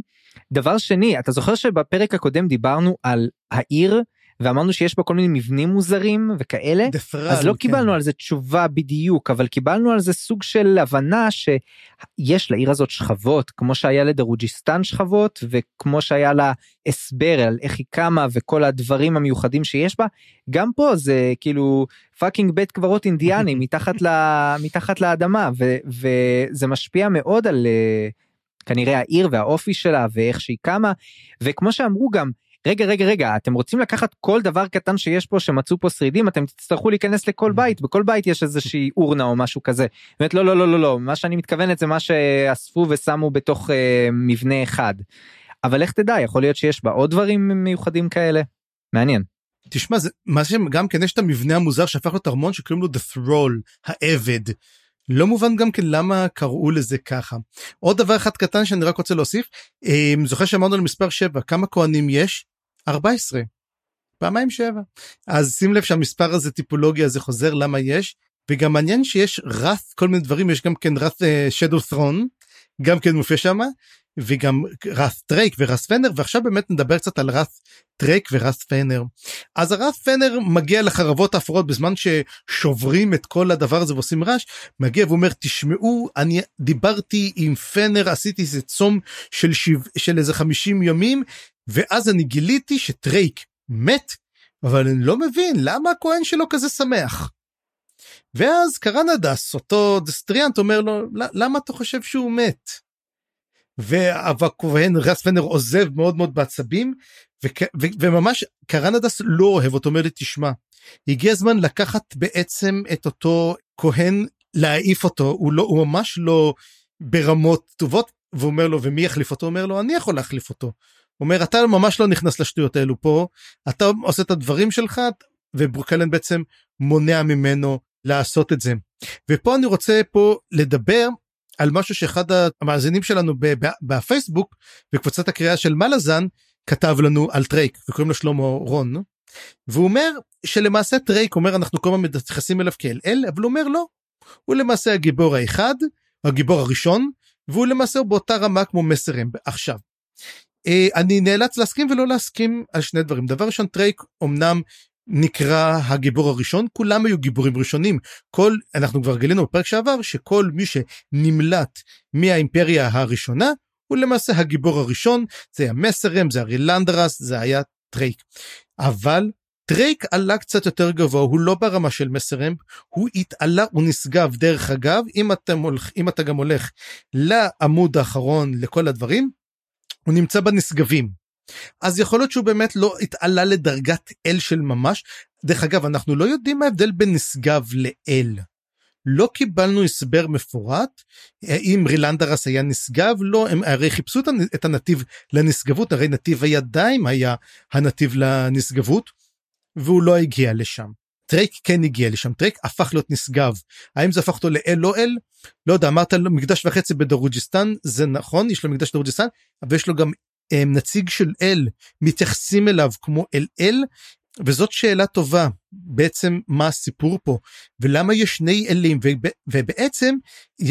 דבר שני אתה זוכר שבפרק הקודם דיברנו על העיר ואמרנו שיש בה כל מיני מבנים מוזרים וכאלה דפרל, אז לא כן. קיבלנו על זה תשובה בדיוק אבל קיבלנו על זה סוג של הבנה שיש לעיר הזאת שכבות כמו שהיה לדרוג'יסטן שכבות וכמו שהיה לה הסבר על איך היא קמה וכל הדברים המיוחדים שיש בה גם פה זה כאילו פאקינג בית קברות אינדיאני מתחת ל... מתחת לאדמה ו... וזה משפיע מאוד על אה, כנראה העיר והאופי שלה ואיך שהיא קמה וכמו שאמרו גם רגע רגע רגע אתם רוצים לקחת כל דבר קטן שיש פה שמצאו פה שרידים אתם תצטרכו להיכנס לכל בית בכל בית יש איזושהי אורנה או משהו כזה. באמת לא לא לא לא לא מה שאני מתכוונת זה מה שאספו ושמו בתוך אה, מבנה אחד. אבל איך תדע יכול להיות שיש בה עוד דברים מיוחדים כאלה. מעניין. תשמע זה מה שגם כן יש את המבנה המוזר שהפך להיות ארמון שקוראים לו The Thrall העבד. לא מובן גם כן למה קראו לזה ככה. עוד דבר אחד קטן שאני רק רוצה להוסיף אה, זוכר שאמרנו על מספר 7 כמה כהנים יש 14 פעמיים 7 אז שים לב שהמספר הזה טיפולוגיה הזה חוזר למה יש. וגם מעניין שיש רף כל מיני דברים יש גם כן רף שדו אה, ת'רון גם כן מופיע שמה וגם רס טרייק ורס פנר ועכשיו באמת נדבר קצת על רס טרייק ורס פנר. אז הרס פנר מגיע לחרבות האפורות בזמן ששוברים את כל הדבר הזה ועושים רעש מגיע ואומר תשמעו אני דיברתי עם פנר עשיתי איזה צום של, שיו, של איזה 50 ימים ואז אני גיליתי שטרייק מת אבל אני לא מבין למה הכהן שלו כזה שמח. ואז קרנדס אותו Destriant אומר לו למה אתה חושב שהוא מת. רס פנר עוזב מאוד מאוד בעצבים וממש קרנדס לא אוהב אותו אומר לי תשמע הגיע הזמן לקחת בעצם את אותו כהן להעיף אותו הוא לא הוא ממש לא ברמות טובות והוא אומר לו ומי יחליף אותו אומר לו אני יכול להחליף אותו. אומר אתה ממש לא נכנס לשטויות האלו פה אתה עושה את הדברים שלך וברוקלן בעצם מונע ממנו לעשות את זה. ופה אני רוצה פה לדבר על משהו שאחד המאזינים שלנו בפייסבוק בקבוצת הקריאה של מלאזן כתב לנו על טרייק וקוראים לו שלמה רון והוא אומר שלמעשה טרייק אומר אנחנו כל הזמן מתייחסים אליו כאל אל אבל הוא אומר לא הוא למעשה הגיבור האחד הגיבור הראשון והוא למעשה באותה רמה כמו מסרים עכשיו. אני נאלץ להסכים ולא להסכים על שני דברים דבר ראשון טרייק אמנם נקרא הגיבור הראשון כולם היו גיבורים ראשונים. כל אנחנו כבר גילינו בפרק שעבר שכל מי שנמלט מהאימפריה הראשונה הוא למעשה הגיבור הראשון. זה היה מסרם זה הרילנדרס זה היה טרייק. אבל טרייק עלה קצת יותר גבוה הוא לא ברמה של מסרם הוא התעלה הוא נשגב. דרך אגב אם אתה הולך אם אתה גם הולך לעמוד האחרון לכל הדברים הוא נמצא בנשגבים אז יכול להיות שהוא באמת לא התעלה לדרגת אל של ממש. דרך אגב אנחנו לא יודעים מה ההבדל בין נשגב לאל. לא קיבלנו הסבר מפורט האם רילנדרס היה נשגב לא הם הרי חיפשו את הנתיב לנשגבות הרי נתיב הידיים היה הנתיב לנשגבות והוא לא הגיע לשם. טרייק כן הגיע לשם טרייק הפך להיות נשגב האם זה הפך אותו לאל לא אל לא יודע אמרת לו מקדש וחצי בדרוג'יסטן זה נכון יש לו מקדש בדרוג'יסטן אבל יש לו גם נציג של אל מתייחסים אליו כמו אל אל וזאת שאלה טובה בעצם מה הסיפור פה ולמה יש שני אלים ובעצם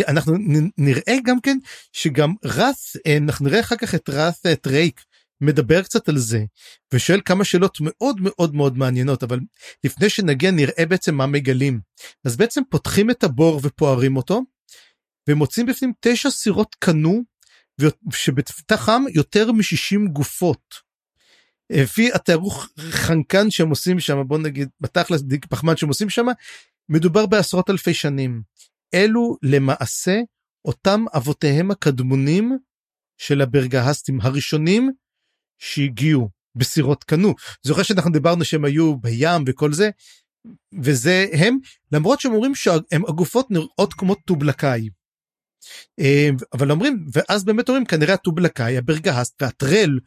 אנחנו נראה גם כן שגם רס אנחנו נראה אחר כך את רס את רייק מדבר קצת על זה ושואל כמה שאלות מאוד מאוד מאוד מעניינות אבל לפני שנגיע נראה בעצם מה מגלים. אז בעצם פותחים את הבור ופוערים אותו ומוצאים בפנים תשע סירות קנו שבתחם יותר מ-60 גופות. לפי התארוך חנקן שהם עושים שם בוא נגיד בתכלס דיק פחמן שהם עושים שם מדובר בעשרות אלפי שנים. אלו למעשה אותם אבותיהם הקדמונים של הברגהסטים הראשונים שהגיעו בסירות קנו. זוכר שאנחנו דיברנו שהם היו בים וכל זה וזה הם למרות שהם אומרים שהם הגופות נראות כמו טובלקאי. אבל אומרים ואז באמת אומרים כנראה הטובלקאי הברגהסט והטרל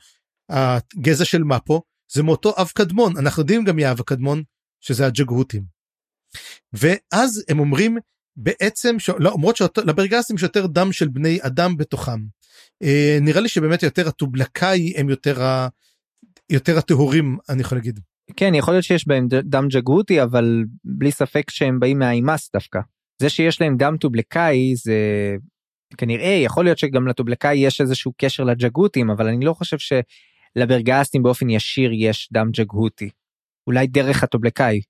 הגזע של מפו זה מאותו אב קדמון אנחנו יודעים גם מי האב הקדמון שזה הג'גהותים. ואז הם אומרים בעצם ש... לא, למרות שלברגסים יש יותר דם של בני אדם בתוכם. אה, נראה לי שבאמת יותר הטובלקאי הם יותר ה... יותר הטהורים אני יכול להגיד. כן יכול להיות שיש בהם דם ג'גהותי אבל בלי ספק שהם באים מהאימאס דווקא. זה שיש להם דם טובלקאי זה כנראה יכול להיות שגם לטובלקאי יש איזשהו קשר לג'גותים אבל אני לא חושב שלברגסטים באופן ישיר יש דם ג'גהותי. אולי דרך הטובלקאי.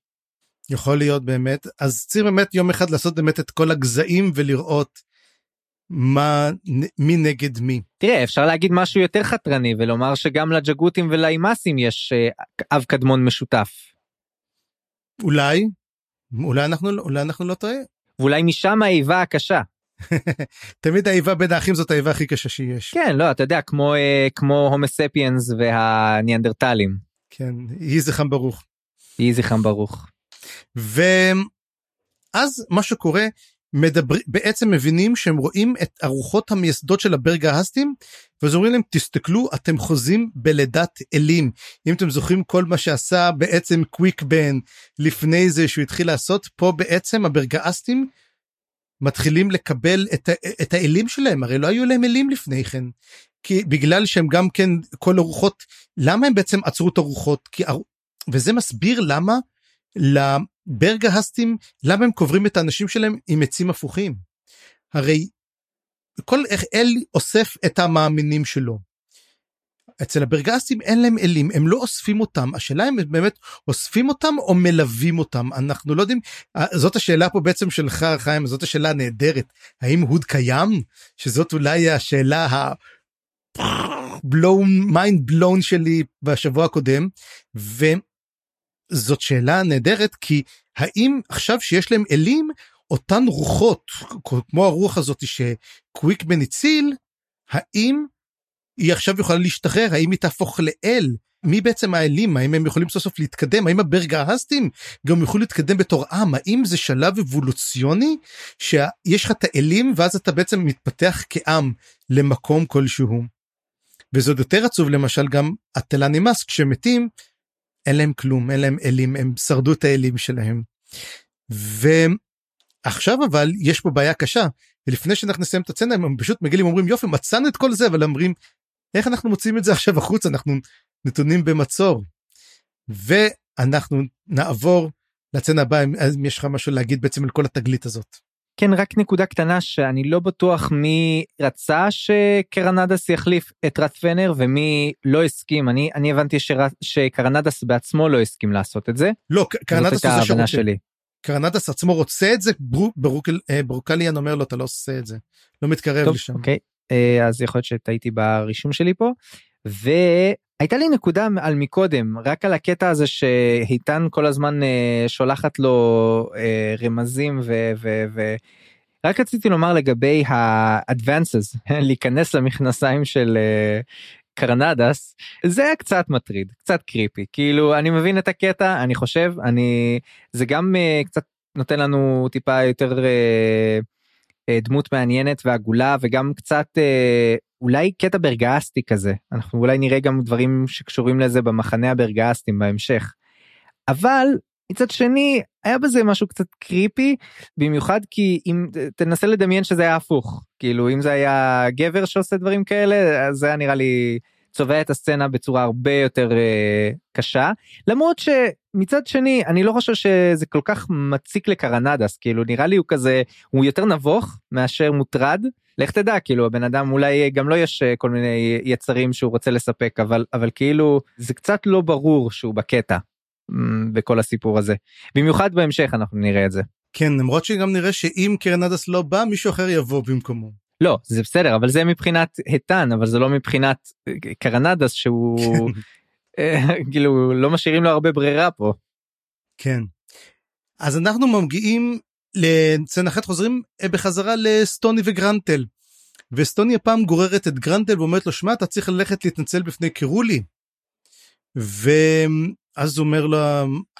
יכול להיות באמת אז צריך באמת יום אחד לעשות באמת את כל הגזעים ולראות מה מי נגד מי. תראה אפשר להגיד משהו יותר חתרני ולומר שגם לג'גותים ולאימאסים יש אה, אב קדמון משותף. אולי אולי אנחנו אולי אנחנו לא טועה. ואולי משם האיבה הקשה. תמיד האיבה בין האחים זאת האיבה הכי קשה שיש. כן לא אתה יודע כמו אה, כמו הומוספיאנס והניאנדרטלים. כן יהי זכרם ברוך. יהי זכרם ברוך. ואז מה שקורה מדבר, בעצם מבינים שהם רואים את הרוחות המייסדות של הברגה האסטים ואז אומרים להם תסתכלו אתם חוזים בלידת אלים. אם אתם זוכרים כל מה שעשה בעצם קוויק בן לפני זה שהוא התחיל לעשות פה בעצם הברגאסטים מתחילים לקבל את, את האלים שלהם הרי לא היו להם אלים לפני כן. כי בגלל שהם גם כן כל הרוחות למה הם בעצם עצרו את הרוחות? כי וזה מסביר למה לברגהסטים למה הם קוברים את האנשים שלהם עם עצים הפוכים. הרי כל אל אוסף את המאמינים שלו. אצל הברגסטים אין להם אלים הם לא אוספים אותם. השאלה אם הם באמת אוספים אותם או מלווים אותם. אנחנו לא יודעים זאת השאלה פה בעצם שלך חיים זאת השאלה הנהדרת. האם הוד קיים? שזאת אולי השאלה ה... blown mind blown שלי בשבוע הקודם וזאת שאלה נהדרת כי האם עכשיו שיש להם אלים אותן רוחות כמו הרוח הזאת שקוויקבן הציל האם היא עכשיו יכולה להשתחרר? האם היא תהפוך לאל? מי בעצם האלים? האם הם יכולים סוף סוף להתקדם? האם הברגהסטים גם יוכלו להתקדם בתור עם? האם זה שלב אבולוציוני שיש לך את האלים ואז אתה בעצם מתפתח כעם למקום כלשהו. וזה עוד יותר עצוב למשל גם הטלנימאס כשמתים אין להם כלום אין להם אלים הם שרדו את האלים שלהם. ועכשיו אבל יש פה בעיה קשה ולפני שאנחנו נסיים את הצנע הם פשוט מגיעים אומרים יופי מצאנו את כל זה אבל אומרים איך אנחנו מוצאים את זה עכשיו החוצה אנחנו נתונים במצור. ואנחנו נעבור לצנע הבא אם יש לך משהו להגיד בעצם על כל התגלית הזאת. כן רק נקודה קטנה שאני לא בטוח מי רצה שקרנדס יחליף את רטפנר ומי לא הסכים אני אני הבנתי שרט, שקרנדס בעצמו לא הסכים לעשות את זה. לא קרנדס הוא זה שרוצה. שלי. קרנדס עצמו רוצה את זה ברוקל, אה, ברוקליאן אומר לו אתה לא עושה את זה לא מתקרב טוב, לשם. אוקיי אה, אז יכול להיות שטעיתי ברישום שלי פה. והייתה לי נקודה על מקודם רק על הקטע הזה שאיתן כל הזמן אה, שולחת לו רמזים ורק רציתי לומר לגבי ה-advances להיכנס למכנסיים של קרנדס זה היה קצת מטריד קצת creepy כאילו אני מבין את הקטע אני חושב אני זה גם uh, קצת נותן לנו טיפה יותר uh, דמות מעניינת ועגולה וגם קצת uh, אולי קטע ברגאסטי כזה אנחנו אולי נראה גם דברים שקשורים לזה במחנה הברגאסטים בהמשך. אבל מצד שני היה בזה משהו קצת קריפי במיוחד כי אם תנסה לדמיין שזה היה הפוך כאילו אם זה היה גבר שעושה דברים כאלה אז זה היה נראה לי צובע את הסצנה בצורה הרבה יותר uh, קשה למרות שמצד שני אני לא חושב שזה כל כך מציק לקרנדס כאילו נראה לי הוא כזה הוא יותר נבוך מאשר מוטרד לך תדע כאילו הבן אדם אולי גם לא יש אה, כל מיני יצרים שהוא רוצה לספק אבל אבל כאילו זה קצת לא ברור שהוא בקטע בכל הסיפור הזה במיוחד בהמשך אנחנו נראה את זה. כן למרות שגם נראה שאם קרנדס לא בא מישהו אחר יבוא במקומו. לא זה בסדר אבל זה מבחינת איתן אבל זה לא מבחינת אה, קרנדס שהוא אה, כאילו לא משאירים לו הרבה ברירה פה. כן. אז אנחנו מגיעים לצנע אחת חוזרים אה, בחזרה לסטוני וגרנטל. וסטוני הפעם גוררת את גרנטל ואומרת לו שמע אתה צריך ללכת להתנצל בפני קירולי. ואז הוא אומר לו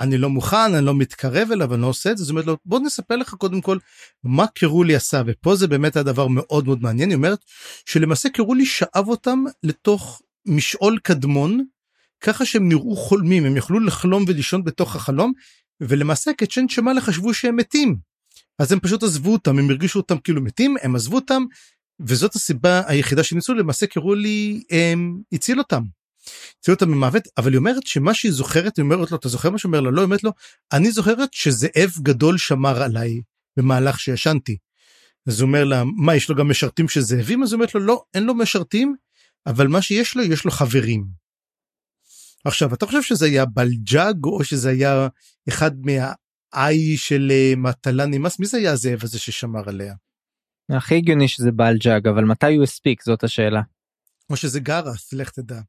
אני לא מוכן אני לא מתקרב אליו אני לא עושה את זה. זאת אומרת לו בוא נספר לך קודם כל מה קירולי עשה ופה זה באמת הדבר מאוד מאוד מעניין היא אומרת שלמעשה קירולי שאב אותם לתוך משעול קדמון ככה שהם נראו חולמים הם יכלו לחלום ולישון בתוך החלום ולמעשה קצ'ן שמאלה חשבו שהם מתים. אז הם פשוט עזבו אותם הם הרגישו אותם כאילו מתים הם עזבו אותם וזאת הסיבה היחידה שניסו למעשה קירולי הם הציל אותם. הציל אותם ממוות אבל היא אומרת שמה שהיא זוכרת היא אומרת לו אתה זוכר מה שאומר לה לא אומרת לו אני זוכרת שזאב גדול שמר עליי במהלך שישנתי. אז הוא אומר לה מה יש לו גם משרתים של זאבים אז היא אומרת לו לא אין לו משרתים אבל מה שיש לו יש לו חברים. עכשיו אתה חושב שזה היה בלג'אג או שזה היה אחד מהאיי של אה, מטלאן אימאס מי זה היה הזאב הזה ששמר עליה הכי הגיוני שזה בלג'אג אבל מתי הוא הספיק זאת השאלה. או שזה גרס לך תדע.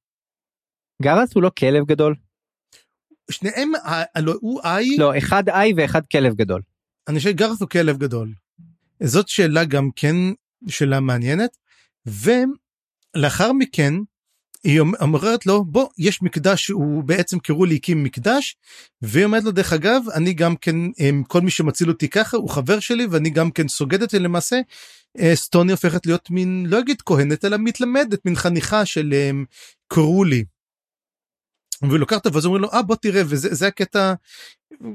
גרס הוא לא כלב גדול? שניהם הלא הוא איי לא אחד איי ואחד כלב גדול. אני חושב שגרס הוא כלב גדול. זאת שאלה גם כן שאלה מעניינת ולאחר מכן היא אומ- אומרת לו בוא יש מקדש הוא בעצם קראו לי הקים מקדש והיא אומרת לו דרך אגב אני גם כן em, כל מי שמציל אותי ככה הוא חבר שלי ואני גם כן סוגדת ולמעשה אה, סטוני הופכת להיות מין לא אגיד כהנת אלא מתלמדת מין חניכה של em, והוא לוקח אותו ואז אומרים לו אה בוא תראה וזה זה הקטע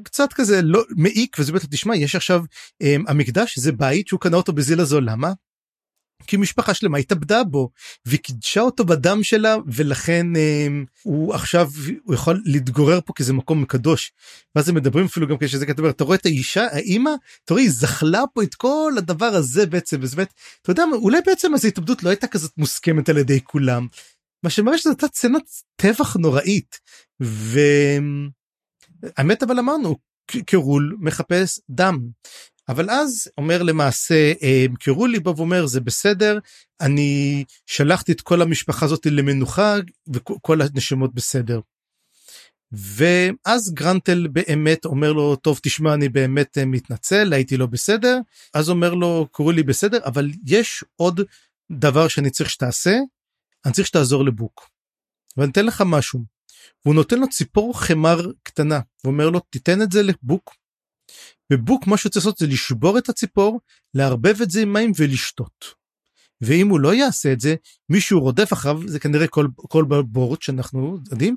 קצת כזה לא מעיק וזה בטח תשמע יש עכשיו um, המקדש זה בית שהוא קנה אותו בזיל הזול למה? כי משפחה שלמה התאבדה בו והיא קידשה אותו בדם שלה ולכן um, הוא עכשיו הוא יכול להתגורר פה כי זה מקום קדוש. ואז הם מדברים אפילו גם כשזה כתוב אתה רואה את האישה האימא אתה רואה היא זחלה פה את כל הדבר הזה בעצם וזה באמת אתה יודע אולי בעצם אז ההתאבדות לא הייתה כזאת מוסכמת על ידי כולם. מה שמראה שזו הייתה סצנת טבח נוראית. והאמת אבל אמרנו ק- קרול מחפש דם. אבל אז אומר למעשה אה, קרולי בא ואומר זה בסדר אני שלחתי את כל המשפחה הזאת למנוחה וכל הנשמות בסדר. ואז גרנטל באמת אומר לו טוב תשמע אני באמת אה, מתנצל הייתי לא בסדר. אז אומר לו קרולי בסדר אבל יש עוד דבר שאני צריך שתעשה אני צריך שתעזור לבוק. ואני אתן לך משהו. והוא נותן לו ציפור חמר קטנה ואומר לו תיתן את זה לבוק. ובוק מה שהוא צריך לעשות זה לשבור את הציפור לערבב את זה עם מים ולשתות. ואם הוא לא יעשה את זה מישהו רודף אחריו זה כנראה כל כל בורות שאנחנו יודעים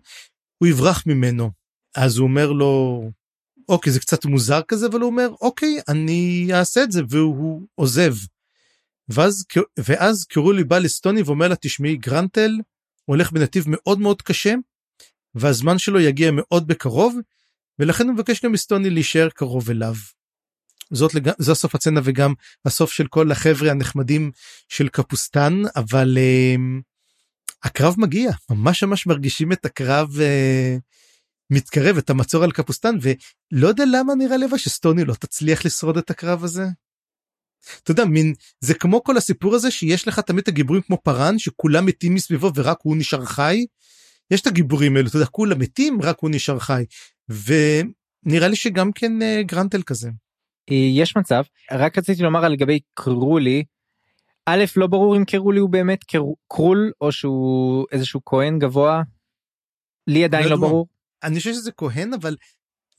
הוא יברח ממנו. אז הוא אומר לו אוקיי זה קצת מוזר כזה אבל הוא אומר אוקיי אני אעשה את זה והוא עוזב. ואז, ואז קרולי בא לסטוני ואומר לה תשמעי גרנטל הולך בנתיב מאוד מאוד קשה והזמן שלו יגיע מאוד בקרוב ולכן הוא מבקש גם מסטוני להישאר קרוב אליו. זאת לג... זה הסוף הצצנה וגם הסוף של כל החבר'ה הנחמדים של קפוסטן אבל uh, הקרב מגיע ממש ממש מרגישים את הקרב uh, מתקרב את המצור על קפוסטן ולא יודע למה נראה לבא שסטוני לא תצליח לשרוד את הקרב הזה. אתה יודע מין זה כמו כל הסיפור הזה שיש לך תמיד את הגיבורים כמו פארן שכולם מתים מסביבו ורק הוא נשאר חי. יש את הגיבורים האלו אתה יודע כולם מתים רק הוא נשאר חי ונראה לי שגם כן אה, גרנטל כזה. אה, יש מצב רק רציתי לומר על לגבי קרולי. א' לא ברור אם קרולי הוא באמת קר- קרול או שהוא איזשהו כהן גבוה. לי עדיין לא לא. ברור. אני חושב שזה כהן אבל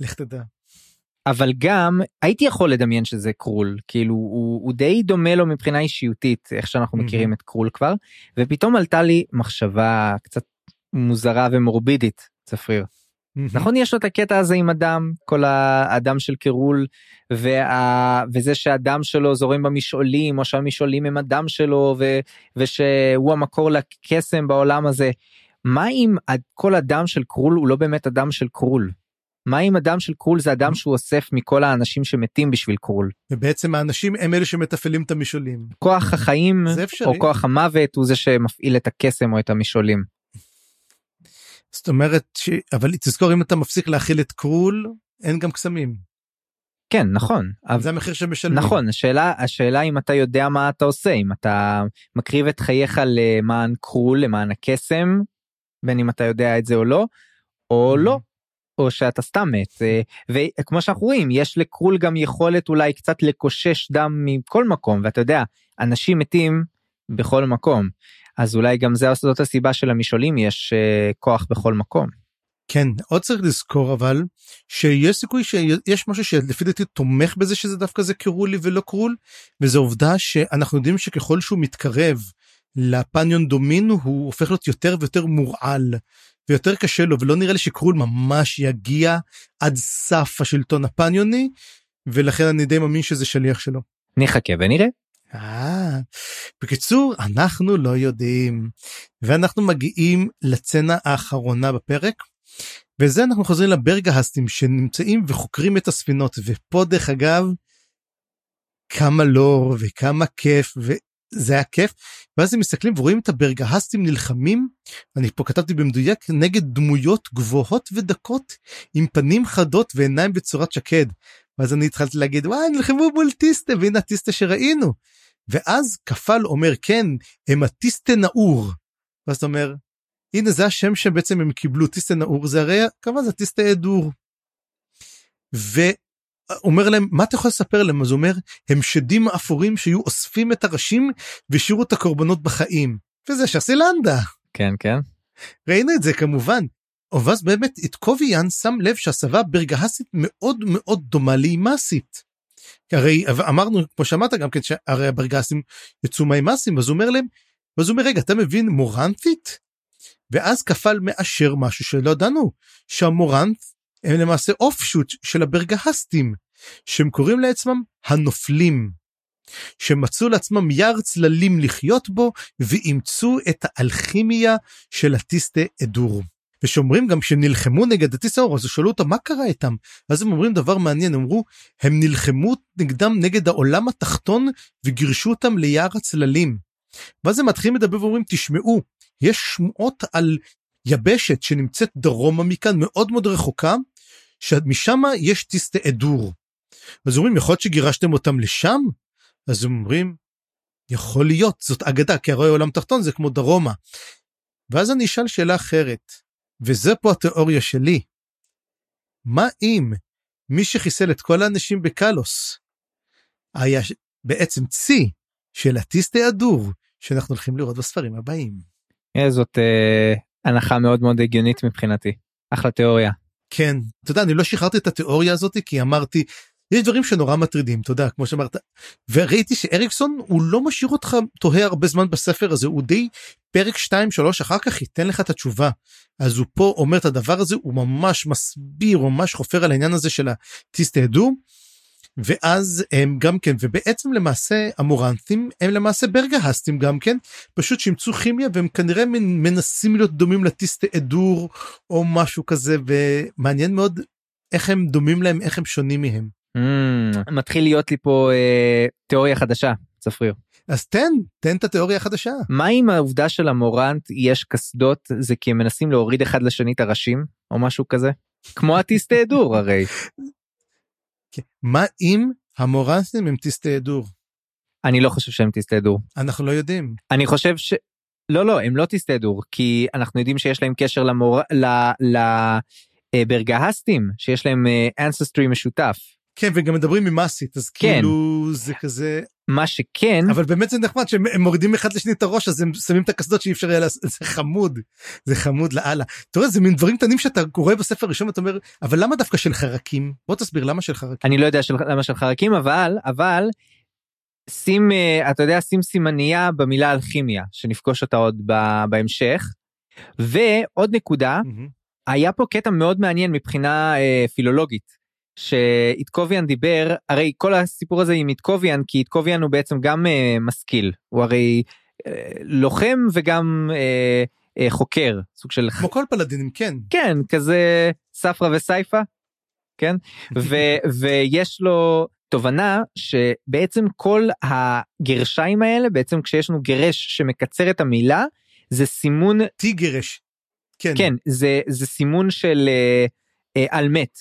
לך תדע. אבל גם הייתי יכול לדמיין שזה קרול כאילו הוא, הוא די דומה לו מבחינה אישיותית איך שאנחנו. מכירים את קרול כבר ופתאום עלתה לי מחשבה קצת מוזרה ומורבידית צפריר נכון יש לו את הקטע הזה עם הדם כל האדם של קרול וה... וזה שהדם שלו זורם במשעולים או שהמשעולים הם הדם שלו ו... ושהוא המקור לקסם בעולם הזה. מה אם כל הדם של קרול הוא לא באמת הדם של קרול? מה אם הדם של קרול זה הדם שהוא אוסף מכל האנשים שמתים בשביל קרול? ובעצם האנשים הם אלה שמתפעלים את המשעולים. כוח החיים. או כוח המוות הוא זה שמפעיל את הקסם או את המשעולים. זאת אומרת ש... אבל תזכור אם אתה מפסיק להכיל את קרול אין גם קסמים. כן נכון אבל זה המחיר שמשלמים. נכון השאלה השאלה אם אתה יודע מה אתה עושה אם אתה מקריב את חייך למען קרול למען הקסם בין אם אתה יודע את זה או לא או לא או שאתה סתם מת אה, וכמו שאנחנו רואים יש לקרול גם יכולת אולי קצת לקושש דם מכל מקום ואתה יודע אנשים מתים בכל מקום אז אולי גם זה זאת הסיבה של המשעולים יש אה, כוח בכל מקום. כן עוד צריך לזכור אבל שיש סיכוי שיש משהו שלפי דעתי תומך בזה שזה דווקא זה קרולי ולא קרול וזו עובדה שאנחנו יודעים שככל שהוא מתקרב לפניון דומין הוא הופך להיות יותר ויותר מורעל ויותר קשה לו ולא נראה לי שקרול ממש יגיע עד סף השלטון הפניוני ולכן אני די מאמין שזה שליח שלו. נחכה ונראה. אה, בקיצור אנחנו לא יודעים ואנחנו מגיעים לצנה האחרונה בפרק וזה אנחנו חוזרים לברגהסטים שנמצאים וחוקרים את הספינות ופה דרך אגב כמה לור וכמה כיף זה היה כיף ואז הם מסתכלים ורואים את הברגהסטים נלחמים אני פה כתבתי במדויק נגד דמויות גבוהות ודקות עם פנים חדות ועיניים בצורת שקד. ואז אני התחלתי להגיד וואי נלחמו מול טיסטה והנה הטיסטה שראינו. ואז כפל אומר כן הם הטיסטה נאור. ואז אתה אומר הנה זה השם שבעצם הם קיבלו טיסטה נאור זה הרי כמה זה טיסטה אדור. אומר להם מה אתה יכול לספר להם אז הוא אומר הם שדים אפורים שהיו אוספים את הראשים והשאירו את הקורבנות בחיים וזה שסילנדה. כן כן. ראינו את זה כמובן. ואז באמת איתקוביאן שם לב שהסבה ברגהסית מאוד מאוד דומה לאימאסית. הרי אמרנו כמו שאמרת גם כן שהרי הברגסים יצאו מהאימאסים אז הוא אומר להם אז הוא אומר רגע אתה מבין מורנטית? ואז כפל מאשר משהו שלא ידענו שהמורנט הם למעשה אופשוט של הברגהסטים שהם קוראים לעצמם הנופלים. שמצאו לעצמם יער צללים לחיות בו ואימצו את האלכימיה של הטיסטה אדור. ושאומרים גם שהם נלחמו נגד הטיסטה אור אז שאלו אותם מה קרה איתם אז הם אומרים דבר מעניין אמרו הם נלחמו נגדם נגד העולם התחתון וגירשו אותם ליער הצללים. ואז הם מתחילים לדבר ואומרים תשמעו יש שמועות על יבשת שנמצאת דרומה מכאן מאוד מאוד רחוקה שמשם יש טיסטה אדור. אז אומרים יכול להיות שגירשתם אותם לשם? אז אומרים יכול להיות זאת אגדה כי הרי עולם תחתון זה כמו דרומה. ואז אני אשאל שאלה אחרת וזה פה התיאוריה שלי. מה אם מי שחיסל את כל האנשים בקלוס היה בעצם צי של הטיסטה אדור שאנחנו הולכים לראות בספרים הבאים. אה, זאת אה, הנחה מאוד מאוד הגיונית מבחינתי. אחלה תיאוריה. כן. אתה יודע אני לא שחררתי את התיאוריה הזאת כי אמרתי יש דברים שנורא מטרידים אתה יודע כמו שאמרת. וראיתי שאריקסון הוא לא משאיר אותך תוהה הרבה זמן בספר הזה הוא די פרק 2 3 אחר כך ייתן לך את התשובה. אז הוא פה אומר את הדבר הזה הוא ממש מסביר הוא ממש חופר על העניין הזה של הטיסטהדו ואז הם גם כן ובעצם למעשה המורנטים הם למעשה ברגהסטים גם כן פשוט שימצאו כימיה והם כנראה מנסים להיות דומים לטיסטה אדור או משהו כזה ומעניין מאוד איך הם דומים להם איך הם שונים מהם. Mm, מתחיל להיות לי פה אה, תיאוריה חדשה צפריר. אז תן תן את התיאוריה החדשה. מה עם העובדה של המורנט יש קסדות זה כי הם מנסים להוריד אחד לשני את הראשים או משהו כזה כמו הטיסטה אדור הרי. מה אם המורנסים הם טיסטהדור? אני לא חושב שהם טיסטהדור. אנחנו לא יודעים. אני חושב ש... לא לא הם לא טיסטהדור כי אנחנו יודעים שיש להם קשר למור... ל... לברגהסטים שיש להם אנסטרי משותף. כן וגם מדברים עם מסית אז כן. כאילו זה כזה מה שכן אבל באמת זה נחמד שהם מורידים אחד לשני את הראש אז הם שמים את הקסדות שאי אפשר היה לעשות זה חמוד זה חמוד לאללה. אתה רואה זה מין דברים קטנים שאתה קורא בספר ראשון ואתה אומר אבל למה דווקא של חרקים בוא תסביר למה של חרקים אני לא יודע של, למה של חרקים אבל אבל שים אה, אתה יודע שים סימנייה במילה אלכימיה שנפגוש אותה עוד בהמשך ועוד נקודה mm-hmm. היה פה קטע מאוד מעניין מבחינה אה, פילולוגית. שאיתקוביאן דיבר הרי כל הסיפור הזה עם איתקוביאן כי איתקוביאן הוא בעצם גם uh, משכיל. הוא הרי uh, לוחם וגם uh, uh, חוקר סוג של כמו כל פלדינים כן. כן כזה ספרא וסייפה כן? ו, ויש לו תובנה שבעצם כל הגרשיים האלה בעצם כשיש לנו גרש שמקצר את המילה זה סימון טיגרש. כן. כן זה זה סימון של uh, uh, על מת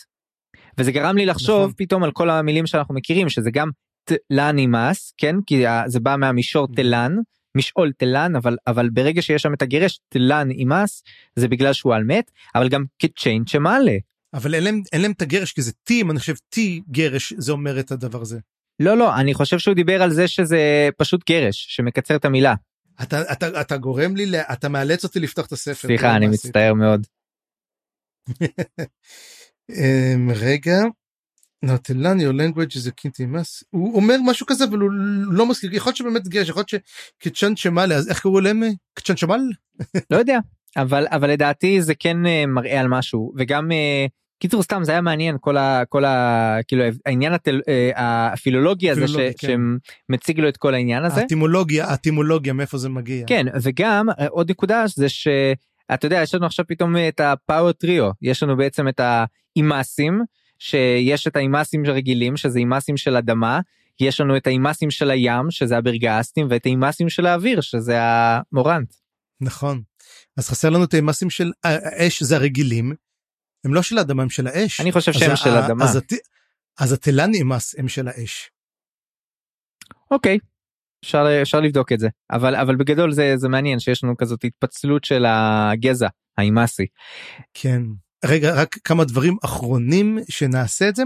וזה גרם לי לחשוב נכון. פתאום על כל המילים שאנחנו מכירים שזה גם תלנימאס כן כי זה בא מהמישור mm. תלן משעול תלן אבל אבל ברגע שיש שם את הגרש תלן אימאס זה בגלל שהוא על מת אבל גם כצ'יין שמעלה. אבל אין להם אין להם את הגרש כי זה טי אני חושב טי גרש זה אומר את הדבר הזה. לא לא אני חושב שהוא דיבר על זה שזה פשוט גרש שמקצר את המילה. אתה אתה אתה גורם לי אתה מאלץ אותי לפתוח את הספר. סליחה אני מצטער מאוד. Um, רגע. Not your language is a kintimas. הוא אומר משהו כזה אבל הוא לא מזכיר יכול להיות שבאמת גרש יכול להיות שקצ'ן שמאלה אז איך קראו להם קצ'ן שמל? לא יודע אבל אבל לדעתי זה כן uh, מראה על משהו וגם uh, קיצור סתם זה היה מעניין כל ה... כל ה... כאילו העניין התל... uh, הפילולוגי הזה ש... כן. שמציג לו את כל העניין הזה. הטימולוגיה הטימולוגיה מאיפה זה מגיע. כן וגם עוד נקודה זה ש... אתה יודע יש לנו עכשיו פתאום את הפאוור טריו יש לנו בעצם את האימאסים שיש את האימאסים הרגילים שזה אימאסים של אדמה יש לנו את האימאסים של הים שזה הברגסטים ואת האימאסים של האוויר שזה המורנט. נכון. אז חסר לנו את האימאסים של האש זה הרגילים. הם לא של האדמה הם של האש. אני חושב שהם של האדמה. אז, אז התלן אימאס הם של האש. אוקיי. אפשר, אפשר לבדוק את זה אבל אבל בגדול זה זה מעניין שיש לנו כזאת התפצלות של הגזע האימאסי. כן רגע רק כמה דברים אחרונים שנעשה את זה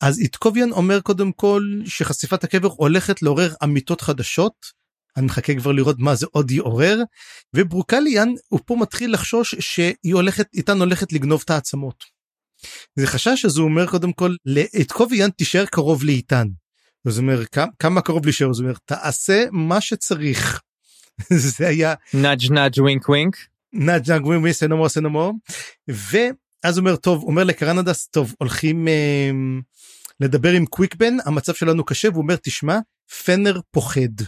אז איתקוביאן אומר קודם כל שחשיפת הקבר הולכת לעורר אמיתות חדשות. אני מחכה כבר לראות מה זה עוד יעורר וברוקליאן הוא פה מתחיל לחשוש שהיא הולכת איתן הולכת לגנוב את העצמות. זה חשש אז הוא אומר קודם כל לאיתקוביאן תישאר קרוב לאיתן. אז אומר כמה קרוב להישאר אז אומר תעשה מה שצריך. זה היה נאג' נאג' ווינק ווינק. נאג' נאג' ווינק ווינק סנומור סנומור. ואז אומר טוב אומר לקרנדס טוב הולכים אה, לדבר עם קוויק בן המצב שלנו קשה והוא אומר תשמע פנר פוחד.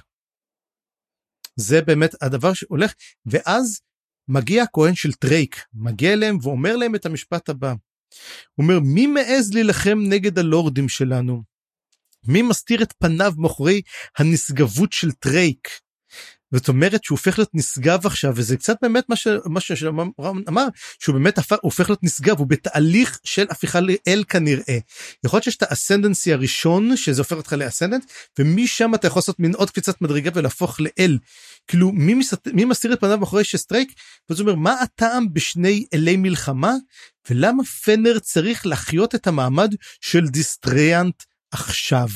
זה באמת הדבר שהולך ואז מגיע הכהן של טרייק מגיע אליהם ואומר להם את המשפט הבא. הוא אומר מי מעז להילחם נגד הלורדים שלנו מי מסתיר את פניו מאחורי הנשגבות של טרייק. זאת אומרת שהוא הופך להיות נשגב עכשיו וזה קצת באמת מה שמה שאמר שהוא באמת הפך, הופך להיות נשגב הוא בתהליך של הפיכה לאל כנראה. יכול להיות שיש את ה ascendancy הראשון שזה הופך אותך ל ascendant ומשם אתה יכול לעשות מין עוד קפיצת מדרגה ולהפוך לאל. כאילו מי, מסת... מי מסתיר את פניו מאחורי שסטרייק וזה אומר מה הטעם בשני אלי מלחמה ולמה פנר צריך להחיות את המעמד של Destriant עכשיו.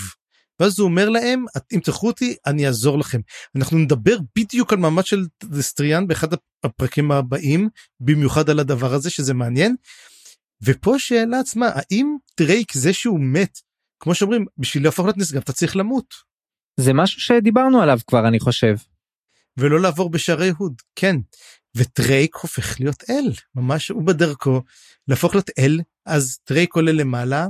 ואז הוא אומר להם אם תלכו אותי אני אעזור לכם אנחנו נדבר בדיוק על מעמד של Destriant באחד הפרקים הבאים במיוחד על הדבר הזה שזה מעניין. ופה שאלה עצמה האם טרייק זה שהוא מת כמו שאומרים בשביל להפוך להיות נשגב אתה צריך למות. זה משהו שדיברנו עליו כבר אני חושב. ולא לעבור בשערי הוד כן וטרייק הופך להיות אל ממש הוא בדרכו להפוך להיות אל אז טרייק עולה למעלה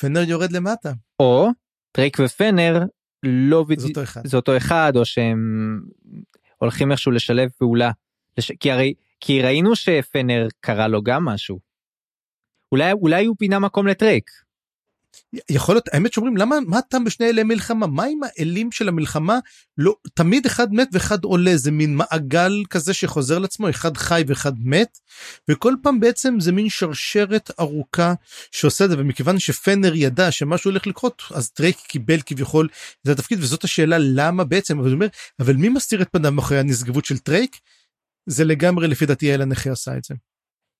פנר יורד למטה. או טרייק ופנר לא בדיוק, זה אותו אחד. זה אותו אחד או שהם הולכים איכשהו לשלב פעולה. לש... כי הרי כי ראינו שפנר קרה לו גם משהו. אולי אולי הוא פינה מקום לטרייק. יכול להיות האמת שאומרים למה מה הטעם בשני אלי מלחמה? מה עם האלים של המלחמה? לא תמיד אחד מת ואחד עולה. זה מין מעגל כזה שחוזר לעצמו אחד חי ואחד מת וכל פעם בעצם זה מין שרשרת ארוכה שעושה את זה ומכיוון שפנר ידע שמשהו הולך לקרות אז טרייק קיבל כביכול את התפקיד וזאת השאלה למה בעצם אבל, אומר, אבל מי מסתיר את פניו מאחורי הנשגבות של טרייק זה לגמרי לפי דעתי אל הנכה עשה את זה.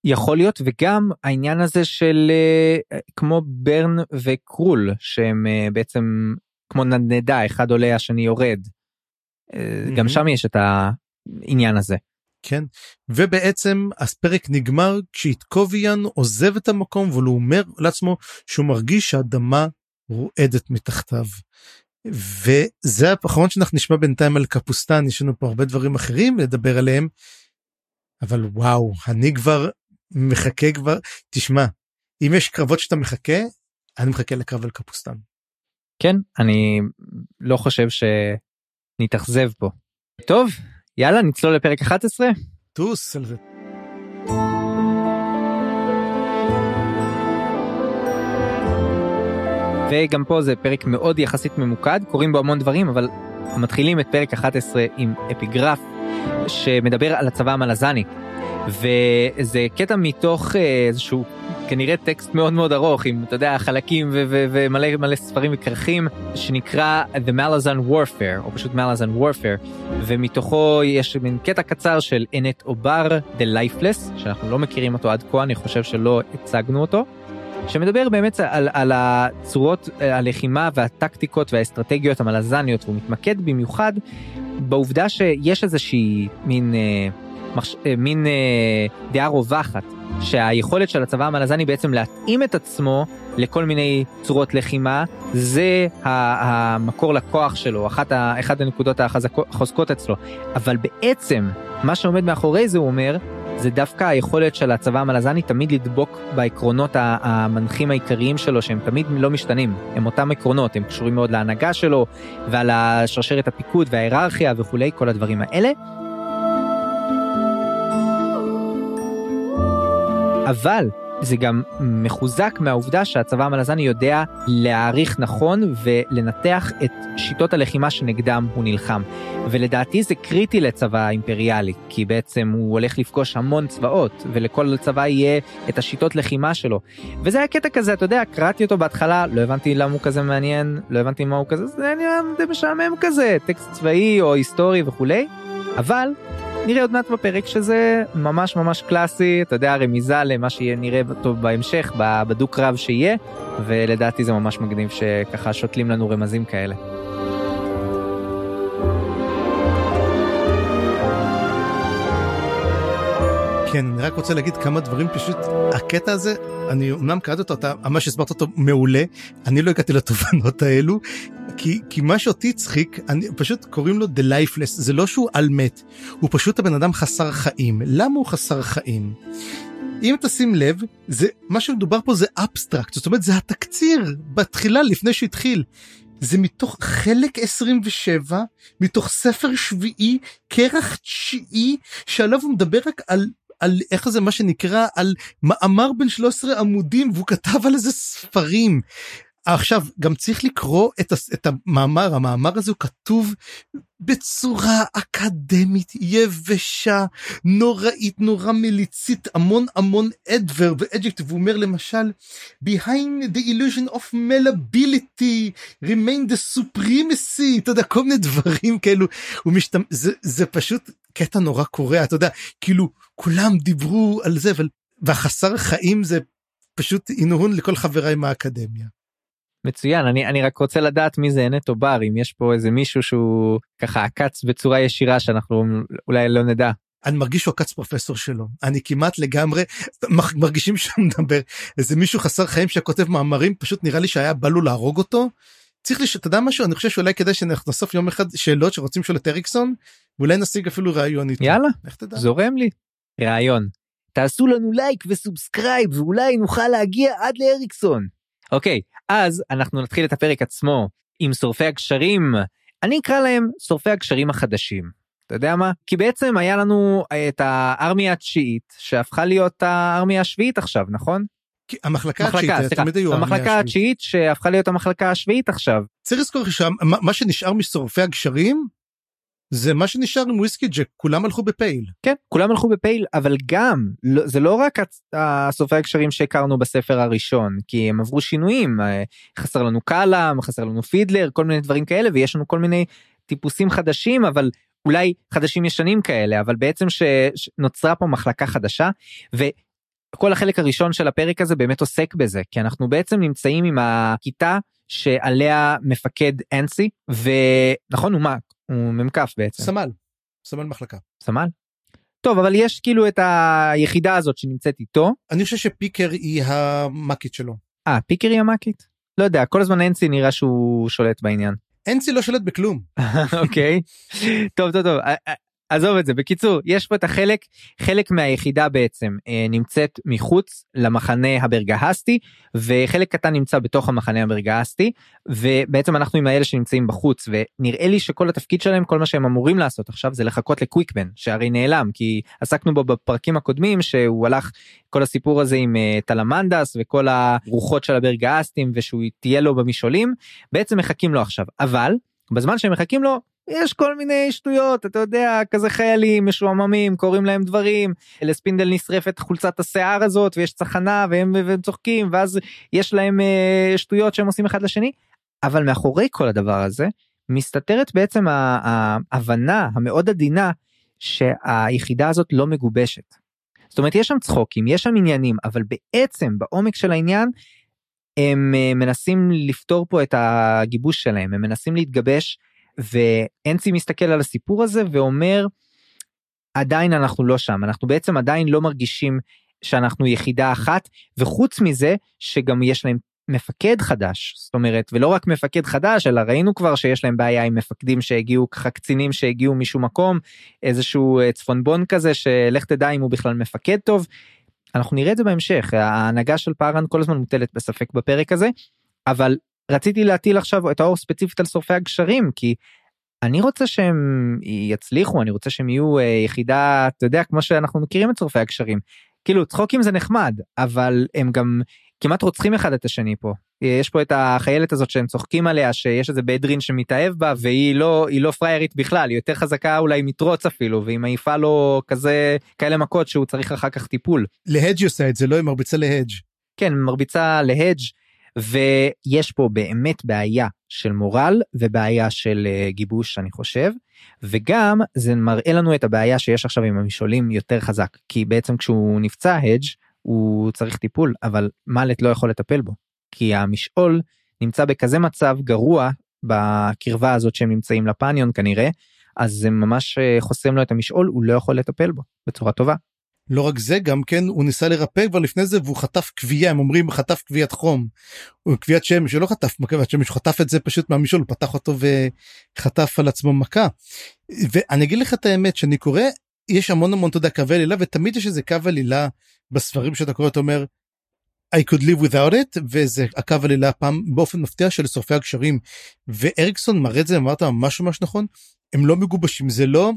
יכול להיות וגם העניין הזה של אה, כמו ברן וקרול שהם אה, בעצם כמו נדנדה אחד עולה השני יורד. Mm-hmm. גם שם יש את העניין הזה. כן ובעצם הפרק נגמר כשאיטקוביאן עוזב את המקום אבל הוא אומר לעצמו שהוא מרגיש שהאדמה רועדת מתחתיו. וזה האחרון שאנחנו נשמע בינתיים על קפוסטן יש לנו פה הרבה דברים אחרים לדבר עליהם. אבל וואו אני כבר מחכה כבר תשמע אם יש קרבות שאתה מחכה אני מחכה לקרב על קפוסטן. כן אני לא חושב שנתאכזב פה. טוב יאללה נצלול לפרק 11. טוס על זה. וגם פה זה פרק מאוד יחסית ממוקד קוראים בו המון דברים אבל מתחילים את פרק 11 עם אפיגרף שמדבר על הצבא המלזני וזה קטע מתוך אה, איזשהו כנראה טקסט מאוד מאוד ארוך עם אתה יודע חלקים ומלא מלא ספרים וכרכים שנקרא The Malazan Warfare או פשוט Malazan Warfare ומתוכו יש מין קטע קצר של אנט אובר The Lifeless שאנחנו לא מכירים אותו עד כה אני חושב שלא הצגנו אותו. שמדבר באמת על, על הצורות אה, הלחימה והטקטיקות והאסטרטגיות המלזניות והוא מתמקד במיוחד בעובדה שיש איזושהי מין אה, מחש... אה, מין אה, דעה רווחת שהיכולת של הצבא המלזני בעצם להתאים את עצמו לכל מיני צורות לחימה זה המקור לכוח שלו אחת. אחת הנקודות החוזקות אצלו אבל בעצם מה שעומד מאחורי זה הוא אומר זה דווקא היכולת של הצבא המלזני תמיד לדבוק בעקרונות המנחים העיקריים שלו שהם תמיד לא משתנים. הם אותם עקרונות הם קשורים מאוד להנהגה שלו ועל השרשרת הפיקוד וההיררכיה וכולי כל הדברים האלה. אבל זה גם מחוזק מהעובדה שהצבא המלזני יודע להעריך נכון ולנתח את שיטות הלחימה שנגדם הוא נלחם. ולדעתי זה קריטי לצבא אימפריאלי, כי בעצם הוא הולך לפגוש המון צבאות, ולכל צבא יהיה את השיטות לחימה שלו. וזה היה קטע כזה, אתה יודע, קראתי אותו בהתחלה, לא הבנתי למה הוא כזה מעניין, לא הבנתי מה הוא כזה, זה נראה משעמם כזה, טקסט צבאי או היסטורי וכולי, אבל נראה עוד מעט בפרק שזה ממש ממש קלאסי, אתה יודע, רמיזה למה שיהיה נראה טוב בהמשך, בדו קרב שיהיה, ולדעתי זה ממש מגניב שככה שותלים לנו רמזים כאלה. כן, אני רק רוצה להגיד כמה דברים פשוט, הקטע הזה, אני אמנם קראתי אותו, אתה ממש הסברת אותו מעולה, אני לא הגעתי לתובנות האלו, כי, כי מה שאותי הצחיק, פשוט קוראים לו The Lifeless, זה לא שהוא על מת, הוא פשוט הבן אדם חסר חיים. למה הוא חסר חיים? אם תשים לב, זה, מה שמדובר פה זה אבסטרקט, זאת אומרת זה התקציר בתחילה לפני שהתחיל. זה מתוך חלק 27, מתוך ספר שביעי, כרך תשיעי, שעליו הוא מדבר רק על על איך זה מה שנקרא על מאמר בן 13 עמודים והוא כתב על איזה ספרים. עכשיו גם צריך לקרוא את, את המאמר המאמר הזה הוא כתוב בצורה אקדמית יבשה נוראית נורא מליצית המון המון אדבר ואדג'קטיב הוא אומר למשל behind the illusion of malability remain the supremacy. אתה יודע כל מיני דברים כאלו. הוא זה, זה פשוט קטע נורא קורע אתה יודע. כאילו כולם דיברו על זה אבל והחסר חיים זה פשוט הנהון לכל חבריי מהאקדמיה. מצוין אני אני רק רוצה לדעת מי זה נטו בר אם יש פה איזה מישהו שהוא ככה עקץ בצורה ישירה שאנחנו אולי לא נדע. אני מרגיש שהוא עקץ פרופסור שלו אני כמעט לגמרי מרגישים שהוא מדבר איזה מישהו חסר חיים שכותב מאמרים פשוט נראה לי שהיה בא לו להרוג אותו. צריך לש... אתה יודע משהו אני חושב שאולי כדאי שנחשוף יום אחד שאלות שרוצים לשאול את אריקסון ואולי נשיג אפילו ראיון איתו. יאללה זורם לי ראיון. תעשו לנו לייק ו subscribe ואולי נוכל להגיע עד לאריקסון. אוקיי אז אנחנו נתחיל את הפרק עצמו עם שורפי הגשרים, אני אקרא להם שורפי הגשרים החדשים. אתה יודע מה? כי בעצם היה לנו אה, את הארמיה התשיעית שהפכה להיות הארמיה השביעית עכשיו, נכון? המחלקה התשיעית, תמיד היו המחלקה התשיעית שהפכה להיות המחלקה השביעית עכשיו. צריך לזכור שמה שנשאר משורפי הגשרים זה מה שנשאר עם וויסקי ג'ק כולם הלכו בפייל כן כולם הלכו בפייל אבל גם לא, זה לא רק הסופי הקשרים שהכרנו בספר הראשון כי הם עברו שינויים אה, חסר לנו קאלאם חסר לנו פידלר כל מיני דברים כאלה ויש לנו כל מיני טיפוסים חדשים אבל אולי חדשים ישנים כאלה אבל בעצם שנוצרה פה מחלקה חדשה. וכל החלק הראשון של הפרק הזה באמת עוסק בזה כי אנחנו בעצם נמצאים עם הכיתה שעליה מפקד אנסי ונכון הוא מה הוא מ"כ בעצם. סמל. סמל מחלקה. סמל? טוב אבל יש כאילו את היחידה הזאת שנמצאת איתו. אני חושב שפיקר היא המאקית שלו. אה פיקר היא המאקית? לא יודע כל הזמן אנסי נראה שהוא שולט בעניין. אנסי לא שולט בכלום. אוקיי טוב טוב טוב עזוב את זה בקיצור יש פה את החלק חלק מהיחידה בעצם אה, נמצאת מחוץ למחנה הברגהסטי וחלק קטן נמצא בתוך המחנה הברגהסטי ובעצם אנחנו עם האלה שנמצאים בחוץ ונראה לי שכל התפקיד שלהם כל מה שהם אמורים לעשות עכשיו זה לחכות לקוויקבן שהרי נעלם כי עסקנו בו בפרקים הקודמים שהוא הלך כל הסיפור הזה עם uh, טלמנדס וכל הרוחות של הברגהסטים ושהוא תהיה לו במשעולים בעצם מחכים לו עכשיו. אבל בזמן שהם מחכים לו יש כל מיני שטויות אתה יודע כזה חיילים משועממים קוראים להם דברים לספינדל נשרפת חולצת השיער הזאת ויש צחנה והם, והם צוחקים ואז יש להם uh, שטויות שהם עושים אחד לשני אבל מאחורי כל הדבר הזה מסתתרת בעצם ההבנה המאוד עדינה שהיחידה הזאת לא מגובשת. זאת אומרת יש שם צחוקים יש שם עניינים אבל בעצם בעומק של העניין הם uh, מנסים לפתור פה את הגיבוש שלהם הם מנסים להתגבש ואנצי מסתכל על הסיפור הזה ואומר עדיין אנחנו לא שם אנחנו בעצם עדיין לא מרגישים שאנחנו יחידה אחת וחוץ מזה שגם יש להם מפקד חדש זאת אומרת ולא רק מפקד חדש אלא ראינו כבר שיש להם בעיה עם מפקדים שהגיעו ככה קצינים שהגיעו משום מקום איזשהו אה, צפונבון כזה שלך תדע אם הוא בכלל מפקד טוב. אנחנו נראה את זה בהמשך ההנהגה של פארן כל הזמן מוטלת בספק בפרק הזה אבל רציתי להטיל עכשיו את האור ספציפית על שורפי הגשרים כי אני רוצה שהם יצליחו אני רוצה שהם יהיו אה, יחידה אתה יודע כמו שאנחנו מכירים את שורפי הגשרים כאילו צחוקים זה נחמד אבל הם גם כמעט רוצחים אחד את השני פה. יש פה את החיילת הזאת שהם צוחקים עליה שיש איזה בדרין שמתאהב בה והיא לא לא פריירית בכלל היא יותר חזקה אולי מטרוץ אפילו והיא מעיפה לו כזה כאלה מכות שהוא צריך אחר כך טיפול. להדג' עושה את זה לא היא מרביצה להדג'. כן מרביצה להדג' ויש פה באמת בעיה של מורל ובעיה של uh, גיבוש אני חושב וגם זה מראה לנו את הבעיה שיש עכשיו עם המשעולים יותר חזק כי בעצם כשהוא נפצע הדג' הוא צריך טיפול אבל מאלט לא יכול לטפל בו כי המשעול נמצא בכזה מצב גרוע בקרבה הזאת שהם נמצאים לפניון כנראה אז זה ממש אה, חוסם לו את המשעול הוא לא יכול לטפל בו בצורה טובה. לא רק זה גם כן הוא ניסה לרפא כבר לפני זה והוא חטף כוויה הם אומרים חטף כוויית חום. כוויית שמש הוא לא חטף כוויית שמש הוא חטף את זה פשוט מהמשעול הוא פתח אותו וחטף על עצמו מכה. ואני אגיד לך את האמת שאני קורא יש המון המון תודה קווי עלילה ותמיד יש איזה קו עלילה בספרים שאתה קורא אתה אומר I could live without it וזה הקו עלילה פעם באופן מפתיע של שורפי הגשרים ואריקסון מראה את זה באמת ממש ממש נכון הם לא מגובשים זה לא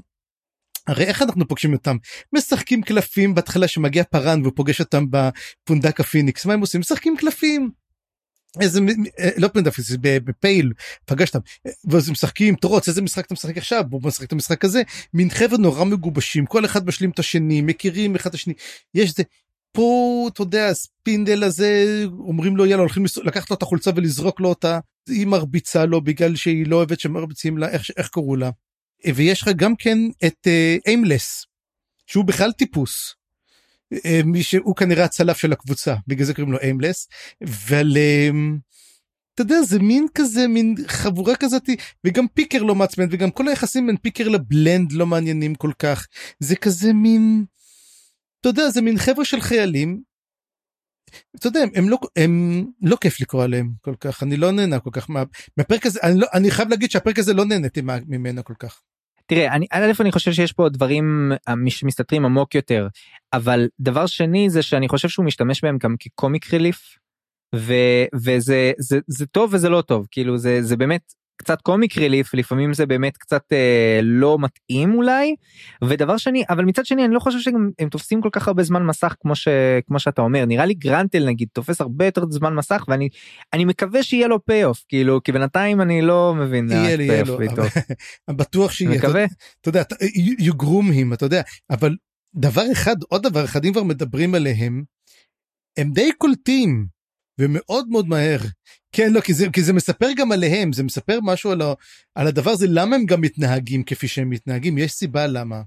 הרי איך אנחנו פוגשים אותם? משחקים קלפים בהתחלה שמגיע פארן ופוגש אותם בפונדק הפיניקס. מה הם עושים? משחקים קלפים. איזה אה, לא פונדק פיניקס בפייל פגשתם ואז משחקים תרוץ איזה משחק אתה משחק עכשיו? בוא נשחק את המשחק הזה. מין חבר'ה נורא מגובשים כל אחד משלים את השני מכירים אחד את השני. יש זה פה אתה יודע ספינדל הזה אומרים לו יאללה הולכים לקחת לו את החולצה ולזרוק לו אותה. היא מרביצה לו בגלל שהיא לא אוהבת שמרביצים לה איך, איך קראו לה. ויש לך גם כן את איימלס uh, שהוא בכלל טיפוס. Uh, מי שהוא כנראה הצלף של הקבוצה בגלל זה קוראים לו איימלס אבל uh, אתה יודע זה מין כזה מין חבורה כזאת וגם פיקר לא מעצבן וגם כל היחסים בין פיקר לבלנד לא מעניינים כל כך זה כזה מין. אתה יודע זה מין חבר'ה של חיילים. אתה יודע הם לא הם לא כיף לקרוא עליהם כל כך אני לא נהנה כל כך מה, מהפרק הזה אני לא אני חייב להגיד שהפרק הזה לא נהניתי ממנו כל כך. תראה אני א' אני חושב שיש פה דברים אה, שמסתתרים עמוק יותר אבל דבר שני זה שאני חושב שהוא משתמש בהם גם כקומיק ריליף ו, וזה זה, זה טוב וזה לא טוב כאילו זה זה באמת קצת קומיק ריליף לפעמים זה באמת קצת אה, לא מתאים אולי. ודבר שני אבל מצד שני אני לא חושב שהם תופסים כל כך הרבה זמן מסך כמו שכמו שאתה אומר. נראה לי גרנטל נגיד תופס הרבה יותר זמן מסך ואני אני מקווה שיהיה לו פי אוף כאילו כי בינתיים אני לא מבין יהיה לי, יהיה לו, בטוח שיהיה מקווה. אתה יודע יוגרום him אתה יודע אבל דבר אחד עוד דבר אחד אם כבר מדברים עליהם הם די קולטים ומאוד מאוד מהר כן לא כי זה כי זה מספר גם עליהם זה מספר משהו על, ה, על הדבר הזה למה הם גם מתנהגים כפי שהם מתנהגים יש סיבה למה.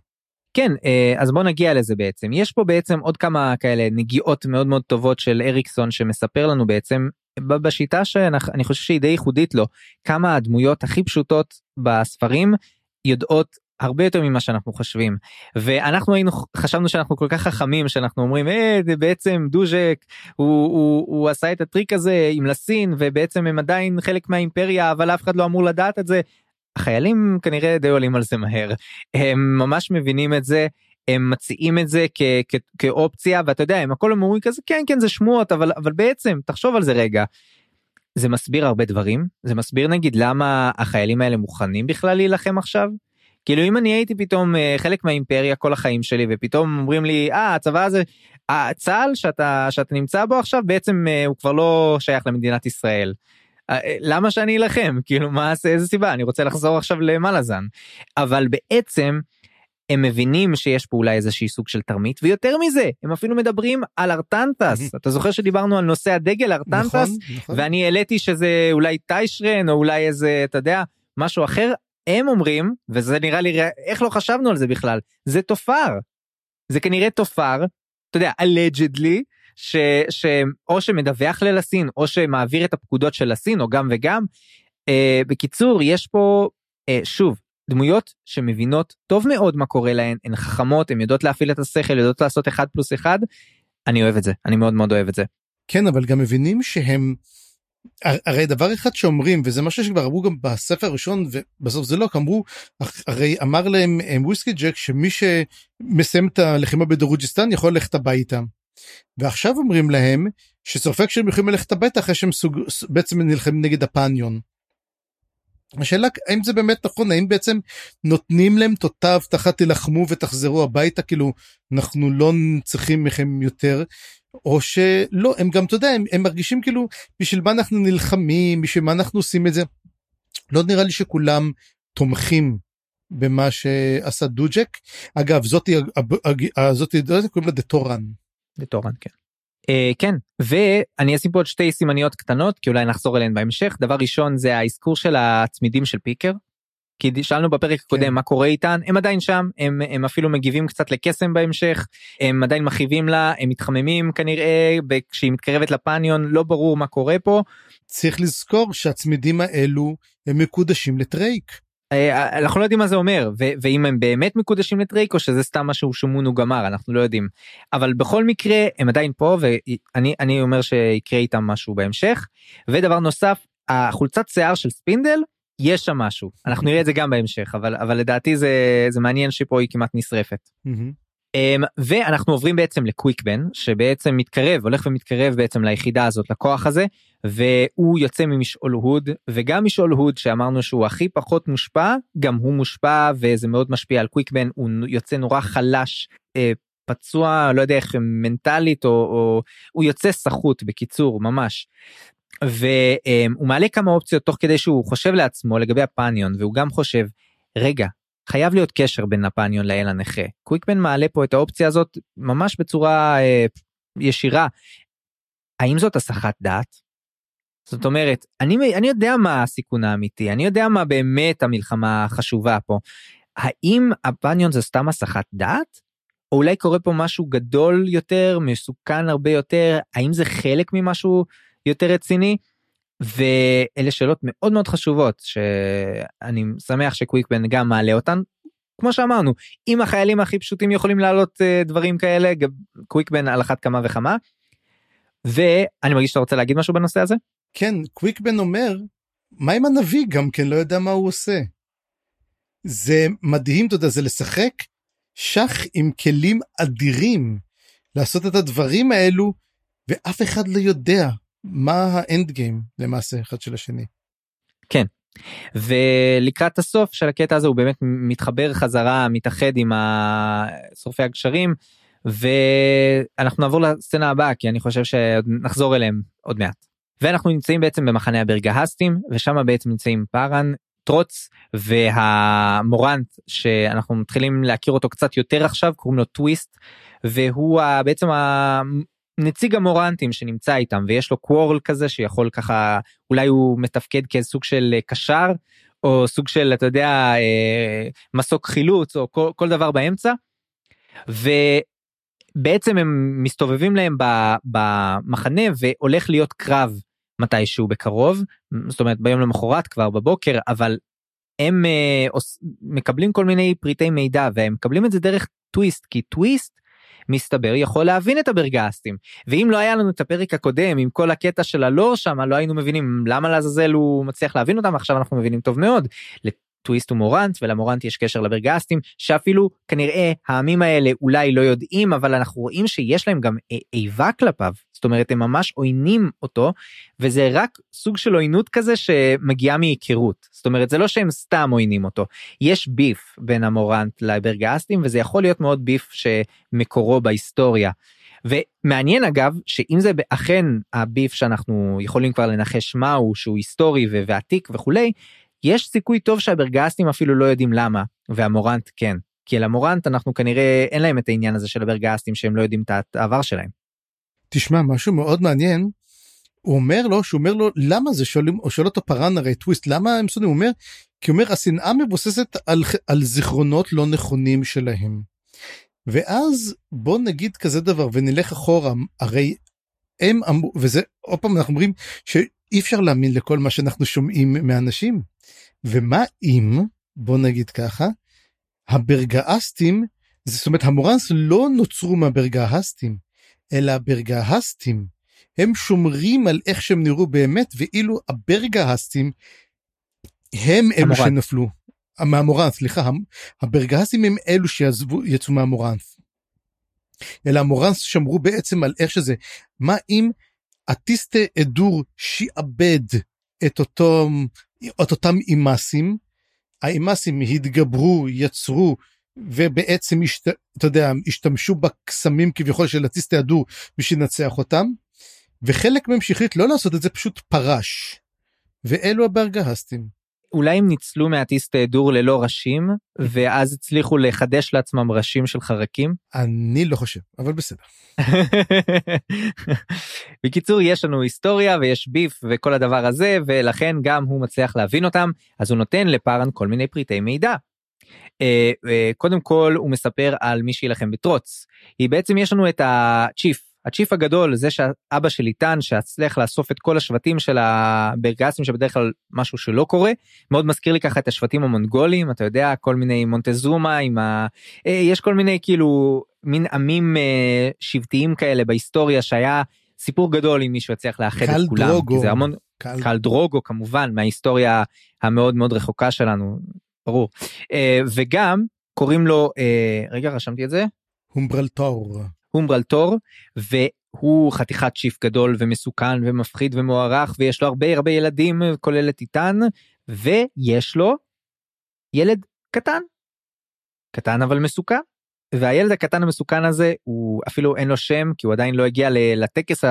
כן אה, אז בוא נגיע לזה בעצם יש פה בעצם עוד כמה כאלה נגיעות מאוד מאוד טובות של אריקסון שמספר לנו בעצם בשיטה שאני חושב שהיא די ייחודית לו כמה הדמויות הכי פשוטות בספרים יודעות הרבה יותר ממה שאנחנו חושבים ואנחנו היינו חשבנו שאנחנו כל כך חכמים שאנחנו אומרים אה, זה בעצם דוז'ק הוא, הוא, הוא עשה את הטריק הזה עם לסין ובעצם הם עדיין חלק מהאימפריה אבל אף אחד לא אמור לדעת את זה. החיילים כנראה די עולים על זה מהר הם ממש מבינים את זה הם מציעים את זה כ- כ- כאופציה ואתה יודע הם הכל אומרים כזה כן כן זה שמועות אבל אבל בעצם תחשוב על זה רגע. זה מסביר הרבה דברים זה מסביר נגיד למה החיילים האלה מוכנים בכלל להילחם עכשיו כאילו אם אני הייתי פתאום אה, חלק מהאימפריה כל החיים שלי ופתאום אומרים לי אה הצבא הזה הצה"ל שאתה שאתה נמצא בו עכשיו בעצם אה, הוא כבר לא שייך למדינת ישראל. אה, למה שאני אלחם? כאילו מה איזה סיבה? אני רוצה לחזור עכשיו למלאזן. אבל בעצם הם מבינים שיש פה אולי איזשהי סוג של תרמית ויותר מזה הם אפילו מדברים על ארטנטס. אתה זוכר שדיברנו על נושא הדגל ארטנטס? נכון, נכון. ואני העליתי שזה אולי טיישרן או אולי איזה אתה יודע משהו אחר הם אומרים וזה נראה לי איך לא חשבנו על זה בכלל זה תופר. זה כנראה תופר אתה יודע allegedly ש, שאו שמדווח ללסין או שמעביר את הפקודות של לסין או גם וגם. אה, בקיצור יש פה אה, שוב דמויות שמבינות טוב מאוד מה קורה להן הן חכמות הן יודעות להפעיל את השכל יודעות לעשות אחד פלוס אחד. אני אוהב את זה אני מאוד מאוד אוהב את זה. כן אבל גם מבינים שהם הרי דבר אחד שאומרים וזה משהו שכבר אמרו גם בספר הראשון ובסוף זה לא אמרו הרי אמר להם וויסקי ג'ק שמי שמסיים את הלחימה בדרוג'יסטן יכול ללכת הביתה. ועכשיו אומרים להם שספק שהם יכולים ללכת הביתה אחרי שהם סוג, בעצם נלחמים נגד הפניון. השאלה האם זה באמת נכון האם בעצם נותנים להם את אותה הבטחה תילחמו ותחזרו הביתה כאילו אנחנו לא צריכים מכם יותר או שלא הם גם אתה יודע הם, הם מרגישים כאילו בשביל מה אנחנו נלחמים בשביל מה אנחנו עושים את זה. לא נראה לי שכולם תומכים במה שעשה דוג'ק אגב זאתי זאתי קוראים לה דטורן. דטורן כן. Uh, כן ואני אשים פה עוד שתי סימניות קטנות כי אולי נחזור אליהן בהמשך דבר ראשון זה האזכור של הצמידים של פיקר. כי שאלנו בפרק הקודם כן. מה קורה איתן הם עדיין שם הם הם אפילו מגיבים קצת לקסם בהמשך הם עדיין מכאיבים לה הם מתחממים כנראה כשהיא מתקרבת לפניון לא ברור מה קורה פה. צריך לזכור שהצמידים האלו הם מקודשים לטרייק. אה, אנחנו לא יודעים מה זה אומר ואם הם באמת מקודשים לטרייק או שזה סתם משהו שמון וגמר אנחנו לא יודעים אבל בכל מקרה הם עדיין פה ואני אני אומר שיקרה איתם משהו בהמשך ודבר נוסף החולצת שיער של ספינדל יש שם משהו אנחנו נראה את זה גם בהמשך אבל אבל לדעתי זה זה מעניין שפה היא כמעט נשרפת. Um, ואנחנו עוברים בעצם לקוויקבן שבעצם מתקרב הולך ומתקרב בעצם ליחידה הזאת לכוח הזה והוא יוצא ממשעול הוד וגם משעול הוד שאמרנו שהוא הכי פחות מושפע גם הוא מושפע וזה מאוד משפיע על קוויקבן הוא יוצא נורא חלש אה, פצוע לא יודע איך מנטלית או, או הוא יוצא סחוט בקיצור ממש. והוא מעלה כמה אופציות תוך כדי שהוא חושב לעצמו לגבי הפניון והוא גם חושב רגע חייב להיות קשר בין הפניון לאל הנכה קוויקבן מעלה פה את האופציה הזאת ממש בצורה אה, ישירה. האם זאת הסחת דעת? זאת אומרת אני אני יודע מה הסיכון האמיתי אני יודע מה באמת המלחמה החשובה פה. האם הפניון זה סתם הסחת דעת? או אולי קורה פה משהו גדול יותר מסוכן הרבה יותר האם זה חלק ממשהו יותר רציני. ואלה שאלות מאוד מאוד חשובות שאני שמח שקוויקבן גם מעלה אותן. כמו שאמרנו אם החיילים הכי פשוטים יכולים לעלות uh, דברים כאלה קוויקבן על אחת כמה וכמה. ואני מרגיש שאתה רוצה להגיד משהו בנושא הזה? כן קוויקבן אומר מה אם הנביא גם כן לא יודע מה הוא עושה. זה מדהים אתה יודע זה לשחק שח עם כלים אדירים לעשות את הדברים האלו ואף אחד לא יודע מה האנד גיים למעשה אחד של השני. כן. ולקראת הסוף של הקטע הזה הוא באמת מתחבר חזרה מתאחד עם שורפי הגשרים ואנחנו נעבור לסצנה הבאה כי אני חושב שנחזור אליהם עוד מעט. ואנחנו נמצאים בעצם במחנה הברגהסטים ושם בעצם נמצאים פארן טרוץ והמורנט שאנחנו מתחילים להכיר אותו קצת יותר עכשיו קוראים לו טוויסט והוא בעצם נציג המורנטים שנמצא איתם ויש לו קוורל כזה שיכול ככה אולי הוא מתפקד כסוג של אה, קשר או סוג של אתה יודע אה, מסוק חילוץ או כל, כל דבר באמצע. ובעצם הם מסתובבים להם במחנה והולך להיות קרב מתישהו בקרוב זאת אומרת ביום למחרת כבר בבוקר אבל הם uh, מקבלים כל מיני פריטי מידע והם מקבלים את זה דרך טוויסט כי טוויסט מסתבר יכול להבין את הברגסטים ואם לא היה לנו את הפרק הקודם עם כל הקטע של הלור שם לא היינו מבינים למה לעזאזל הוא מצליח להבין אותם עכשיו אנחנו מבינים טוב מאוד. טוויסט ומורנט ולמורנט יש קשר לברגסטים שאפילו כנראה העמים האלה אולי לא יודעים אבל אנחנו רואים שיש להם גם איבה כלפיו זאת אומרת הם ממש עוינים אותו וזה רק סוג של עוינות כזה שמגיעה מהיכרות זאת אומרת זה לא שהם סתם עוינים אותו יש ביף בין המורנט לברגסטים וזה יכול להיות מאוד ביף שמקורו בהיסטוריה. ומעניין אגב שאם זה אכן הביף שאנחנו יכולים כבר לנחש מהו שהוא היסטורי ועתיק וכולי יש סיכוי טוב שהברגסטים אפילו לא יודעים למה והמורנט כן כי למורנט אנחנו כנראה אין להם את העניין הזה של הברגסטים שהם לא יודעים את העבר שלהם. תשמע משהו מאוד מעניין. הוא אומר לו שהוא אומר לו למה זה שואלים או שואל אותו פארן הרי טוויסט למה הם שונאים הוא אומר כי הוא אומר השנאה מבוססת על, על זיכרונות לא נכונים שלהם. ואז בוא נגיד כזה דבר ונלך אחורה הרי הם אמרו וזה עוד פעם אנחנו אומרים שאי אפשר להאמין לכל מה שאנחנו שומעים מאנשים. ומה אם בוא נגיד ככה הברגאסטים זאת אומרת המורנס לא נוצרו מהברגאסטים אלא הברגהסטים הם שומרים על איך שהם נראו באמת ואילו הברגהסטים הם אלו המורן. שנפלו. מהמורנס סליחה הברגהסטים הם אלו שיצאו יצאו מהמורנס. אלא המורנס שמרו בעצם על איך שזה מה אם אטיסטה אדור שיעבד את אותו את אותם אימאסים, האימאסים התגברו, יצרו, ובעצם, השת, אתה יודע, השתמשו בקסמים כביכול של להטיס את ההדור בשביל לנצח אותם, וחלק מהם שהחליט לא לעשות את זה פשוט פרש. ואלו הברגהסטים. אולי הם ניצלו מהטיסט דור ללא ראשים ואז הצליחו לחדש לעצמם ראשים של חרקים? אני לא חושב אבל בסדר. בקיצור יש לנו היסטוריה ויש ביף וכל הדבר הזה ולכן גם הוא מצליח להבין אותם אז הוא נותן לפארן כל מיני פריטי מידע. Uh, uh, קודם כל הוא מספר על מי שילחם בטרוץ. היא בעצם יש לנו את הצ'יף הצ'יף הגדול זה שאבא שלי טען שהצליח לאסוף את כל השבטים של הברגסים שבדרך כלל משהו שלא קורה מאוד מזכיר לי ככה את השבטים המונגולים אתה יודע כל מיני מונטזומה עם ה... אה, יש כל מיני כאילו מין עמים אה, שבטיים כאלה בהיסטוריה שהיה סיפור גדול אם מישהו יצליח לאחד את כולם. דרוגו. זה המון... קל... קל דרוגו כמובן מההיסטוריה המאוד מאוד רחוקה שלנו ברור אה, וגם קוראים לו רגע רשמתי את זה. הומברלטור. אומברלטור והוא חתיכת שיף גדול ומסוכן ומפחיד ומוערך ויש לו הרבה הרבה ילדים כולל את איתן ויש לו ילד קטן. קטן אבל מסוכן. והילד הקטן המסוכן הזה הוא אפילו אין לו שם כי הוא עדיין לא הגיע לטקס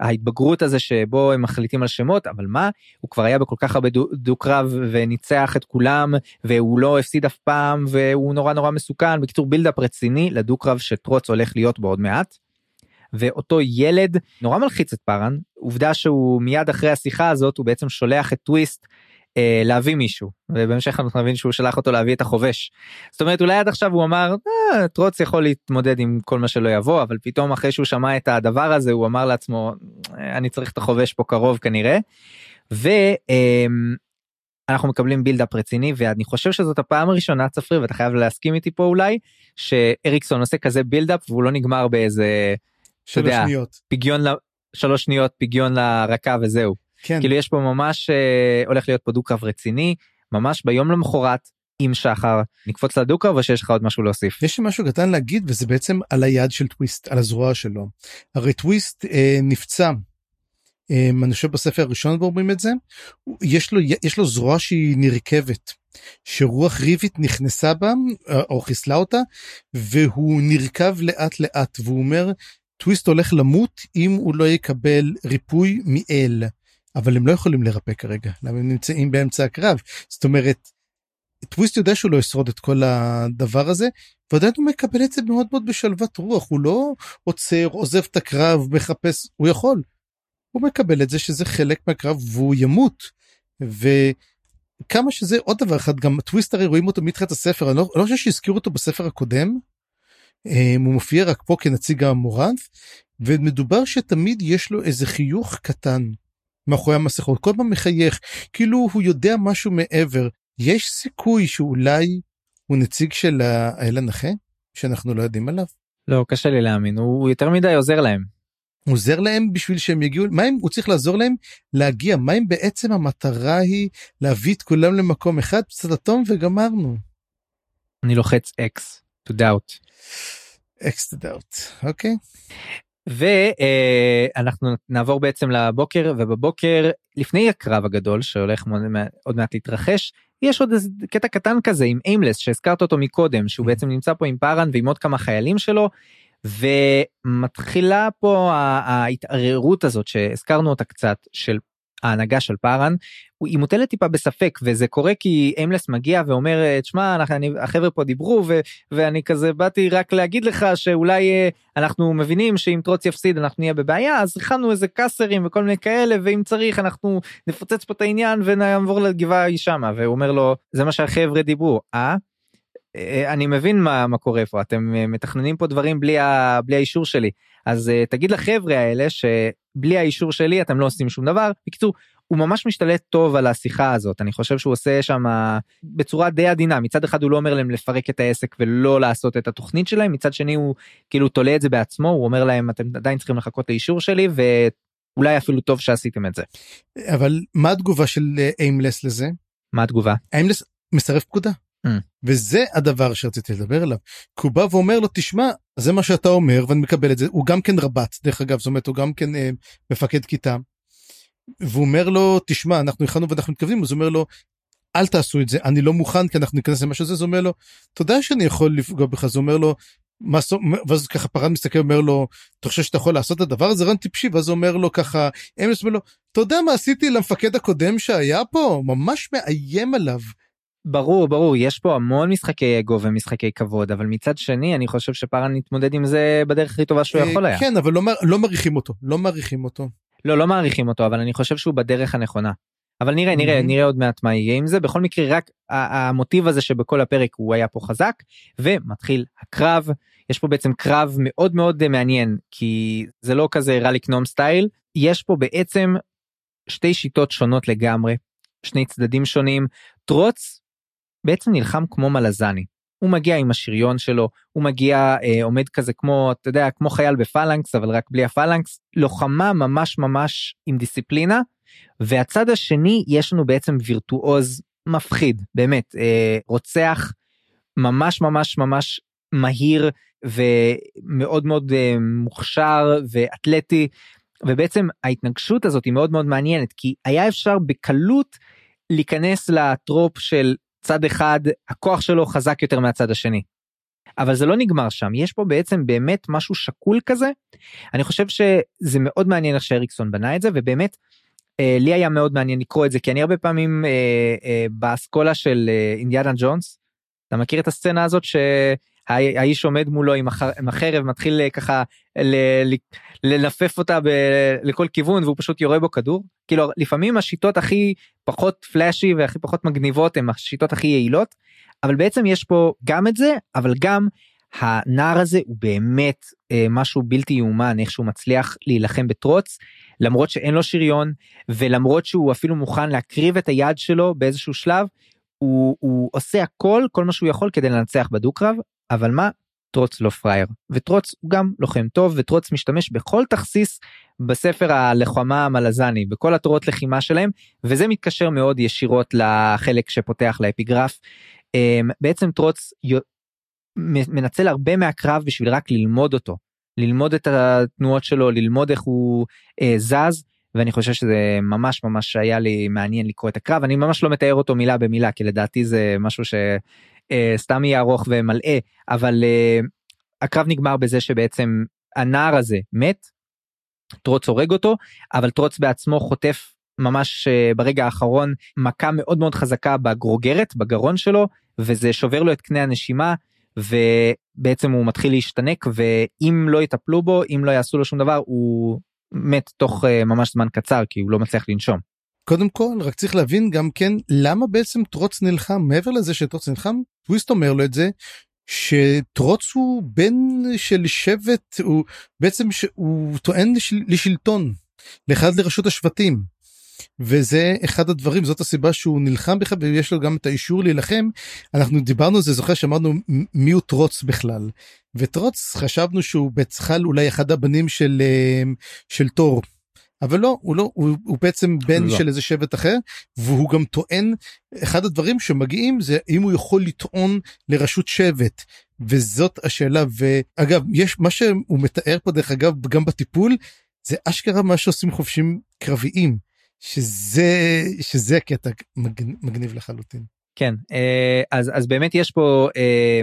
ההתבגרות הזה שבו הם מחליטים על שמות אבל מה הוא כבר היה בכל כך הרבה דו-קרב וניצח את כולם והוא לא הפסיד אף פעם והוא נורא נורא מסוכן בקיצור בילדאפ רציני לדו-קרב שטרוץ הולך להיות בו עוד מעט. ואותו ילד נורא מלחיץ את פארן עובדה שהוא מיד אחרי השיחה הזאת הוא בעצם שולח את טוויסט אה, להביא מישהו ובהמשך אנחנו נבין שהוא שלח אותו להביא את החובש. זאת אומרת אולי עד עכשיו הוא אמר אה, טרוץ יכול להתמודד עם כל מה שלא יבוא אבל פתאום אחרי שהוא שמע את הדבר הזה הוא אמר לעצמו אה, אני צריך את החובש פה קרוב כנראה. ואנחנו אה, מקבלים בילדאפ רציני ואני חושב שזאת הפעם הראשונה צפרי ואתה חייב להסכים איתי פה אולי שאריקסון עושה כזה בילדאפ והוא לא נגמר באיזה שלוש יודע, שניות פגיון שלוש שניות פגיון לרקה וזהו. כן. כאילו יש פה ממש אה, הולך להיות פה דו-קרב רציני ממש ביום למחרת עם שחר נקפוץ לדו-קרב או שיש לך עוד משהו להוסיף. יש לי משהו קטן להגיד וזה בעצם על היד של טוויסט על הזרוע שלו. הרי טוויסט אה, נפצע. אה, אני חושב בספר הראשון ואומרים את זה יש לו יש לו זרוע שהיא נרכבת שרוח ריבית נכנסה בה אה, או חיסלה אותה והוא נרכב לאט לאט והוא אומר טוויסט הולך למות אם הוא לא יקבל ריפוי מאל. אבל הם לא יכולים לרפא כרגע למה הם נמצאים באמצע הקרב זאת אומרת. טוויסט יודע שהוא לא ישרוד את כל הדבר הזה ועדיין הוא מקבל את זה מאוד מאוד בשלוות רוח הוא לא עוצר עוזב את הקרב מחפש הוא יכול. הוא מקבל את זה שזה חלק מהקרב והוא ימות. וכמה שזה עוד דבר אחד גם טוויסט הרי רואים אותו מתחילת הספר אני לא, לא חושב שהזכירו אותו בספר הקודם. הוא מופיע רק פה כנציג המורנף ומדובר שתמיד יש לו איזה חיוך קטן מאחורי המסכות כל פעם מחייך כאילו הוא יודע משהו מעבר יש סיכוי שאולי הוא נציג של האל הנכה שאנחנו לא יודעים עליו. לא קשה לי להאמין הוא יותר מדי עוזר להם. עוזר להם בשביל שהם יגיעו מה אם הוא צריך לעזור להם להגיע מה אם בעצם המטרה היא להביא את כולם למקום אחד פצצת אטום וגמרנו. אני לוחץ אקס to doubt. אקס to doubt אוקיי. ואנחנו נעבור בעצם לבוקר ובבוקר לפני הקרב הגדול שהולך עוד מעט להתרחש יש עוד איזה קטע קטן כזה עם איימלס שהזכרת אותו מקודם שהוא בעצם נמצא פה עם פארן ועם עוד כמה חיילים שלו ומתחילה פה ההתערערות הזאת שהזכרנו אותה קצת של ההנהגה של פארן היא מוטלת טיפה בספק וזה קורה כי איימלס מגיע ואומר תשמע החבר'ה פה דיברו ו, ואני כזה באתי רק להגיד לך שאולי אה, אנחנו מבינים שאם טרוץ יפסיד אנחנו נהיה בבעיה אז הכנו איזה קאסרים וכל מיני כאלה ואם צריך אנחנו נפוצץ פה את העניין ונעבור לגבעה היא שמה והוא אומר לו זה מה שהחבר'ה דיברו אה. אה אני מבין מה, מה קורה פה אתם אה, מתכננים פה דברים בלי, ה, בלי האישור שלי אז תגיד לחבר'ה האלה שבלי האישור שלי אתם לא עושים שום דבר בקיצור הוא ממש משתלט טוב על השיחה הזאת אני חושב שהוא עושה שם בצורה די עדינה מצד אחד הוא לא אומר להם לפרק את העסק ולא לעשות את התוכנית שלהם מצד שני הוא כאילו תולה את זה בעצמו הוא אומר להם אתם עדיין צריכים לחכות לאישור שלי ואולי אפילו טוב שעשיתם את זה. אבל מה התגובה של איימלס לזה? מה התגובה? איימלס מסרב פקודה. Mm. וזה הדבר שרציתי לדבר עליו. כי הוא בא ואומר לו תשמע זה מה שאתה אומר ואני מקבל את זה. הוא גם כן רבץ דרך אגב זאת אומרת הוא גם כן אה, מפקד כיתה. והוא אומר לו תשמע אנחנו הכנו ואנחנו מתכוונים. אז הוא אומר לו אל תעשו את זה אני לא מוכן כי אנחנו ניכנס למשהו הזה. אז הוא אומר לו תודה שאני יכול לפגוע בך? אז הוא אומר לו מה ואז ככה פרן מסתכל אומר לו אתה חושב שאתה יכול לעשות את הדבר הזה? רן טיפשי ואז הוא אומר לו ככה אמס אומר לו אתה יודע מה עשיתי למפקד הקודם שהיה פה? ממש מאיים עליו. ברור ברור יש פה המון משחקי אגו ומשחקי כבוד אבל מצד שני אני חושב שפארן מתמודד עם זה בדרך הכי טובה שהוא יכול היה. כן אבל לא, לא מעריכים אותו לא מעריכים אותו. לא לא מעריכים אותו אבל אני חושב שהוא בדרך הנכונה. אבל נראה נראה נראה עוד מעט מה יהיה עם זה בכל מקרה רק המוטיב הזה שבכל הפרק הוא היה פה חזק ומתחיל הקרב יש פה בעצם קרב מאוד מאוד מעניין כי זה לא כזה רליק נום סטייל יש פה בעצם שתי שיטות שונות לגמרי שני צדדים שונים טרוץ בעצם נלחם כמו מלזני. הוא מגיע עם השריון שלו הוא מגיע אה, עומד כזה כמו אתה יודע כמו חייל בפלנקס אבל רק בלי הפלנקס. לוחמה ממש ממש עם דיסציפלינה. והצד השני יש לנו בעצם וירטואוז מפחיד באמת אה, רוצח ממש ממש ממש מהיר ומאוד מאוד אה, מוכשר ואתלטי. ובעצם ההתנגשות הזאת היא מאוד מאוד מעניינת כי היה אפשר בקלות להיכנס לטרופ של צד אחד הכוח שלו חזק יותר מהצד השני. אבל זה לא נגמר שם יש פה בעצם באמת משהו שקול כזה אני חושב שזה מאוד מעניין איך שאריקסון בנה את זה ובאמת אה, לי היה מאוד מעניין לקרוא את זה כי אני הרבה פעמים אה, אה, באסכולה של אה, אינדיאנה ג'ונס אתה מכיר את הסצנה הזאת שהאיש עומד מולו עם, הח, עם החרב מתחיל אה, ככה ל, ל, לנפף אותה ב, לכל כיוון והוא פשוט יורה בו כדור. כאילו לפעמים השיטות הכי פחות פלאשי והכי פחות מגניבות הן השיטות הכי יעילות אבל בעצם יש פה גם את זה אבל גם הנער הזה הוא באמת אה, משהו בלתי יאומן איך שהוא מצליח להילחם בטרוץ למרות שאין לו שריון ולמרות שהוא אפילו מוכן להקריב את היד שלו באיזשהו שלב הוא, הוא עושה הכל כל מה שהוא יכול כדי לנצח בדו קרב אבל מה? טרוץ לא פראייר. וטרוץ הוא גם לוחם טוב וטרוץ משתמש בכל תכסיס בספר הלוחמה המלזני בכל התורות לחימה שלהם וזה מתקשר מאוד ישירות לחלק שפותח לאפיגרף. אמ, בעצם טרוץ מנצל הרבה מהקרב בשביל רק ללמוד אותו. ללמוד את התנועות שלו ללמוד איך הוא אה, זז ואני חושב שזה ממש ממש היה לי מעניין לקרוא את הקרב. אני ממש לא מתאר אותו מילה במילה כי לדעתי זה משהו שסתם אה, יהיה ארוך ומלאה אבל אה, הקרב נגמר בזה שבעצם הנער הזה מת. טרוץ הורג אותו אבל טרוץ בעצמו חוטף ממש uh, ברגע האחרון מכה מאוד מאוד חזקה בגרוגרת בגרון שלו וזה שובר לו את קנה הנשימה ובעצם הוא מתחיל להשתנק ואם לא יטפלו בו אם לא יעשו לו שום דבר הוא מת תוך ממש זמן קצר כי הוא לא מצליח לנשום. קודם כל רק צריך להבין גם כן למה בעצם טרוץ נלחם מעבר לזה שטרוץ נלחם טוויסט אומר לו את זה שטרוץ הוא בן של שבט הוא בעצם הוא טוען לשלטון לאחד לרשות השבטים. וזה אחד הדברים זאת הסיבה שהוא נלחם בכלל ויש לו גם את האישור להילחם אנחנו דיברנו על זה זוכר שאמרנו מי הוא טרוץ בכלל וטרוץ חשבנו שהוא בצחל אולי אחד הבנים של אה, של תור. אבל לא הוא לא הוא, הוא בעצם בן לא. של איזה שבט אחר והוא גם טוען אחד הדברים שמגיעים זה אם הוא יכול לטעון לרשות שבט וזאת השאלה ואגב יש מה שהוא מתאר פה דרך אגב גם בטיפול זה אשכרה מה שעושים חופשים קרביים. שזה שזה קטע מגניב לחלוטין. כן אה, אז אז באמת יש פה אה,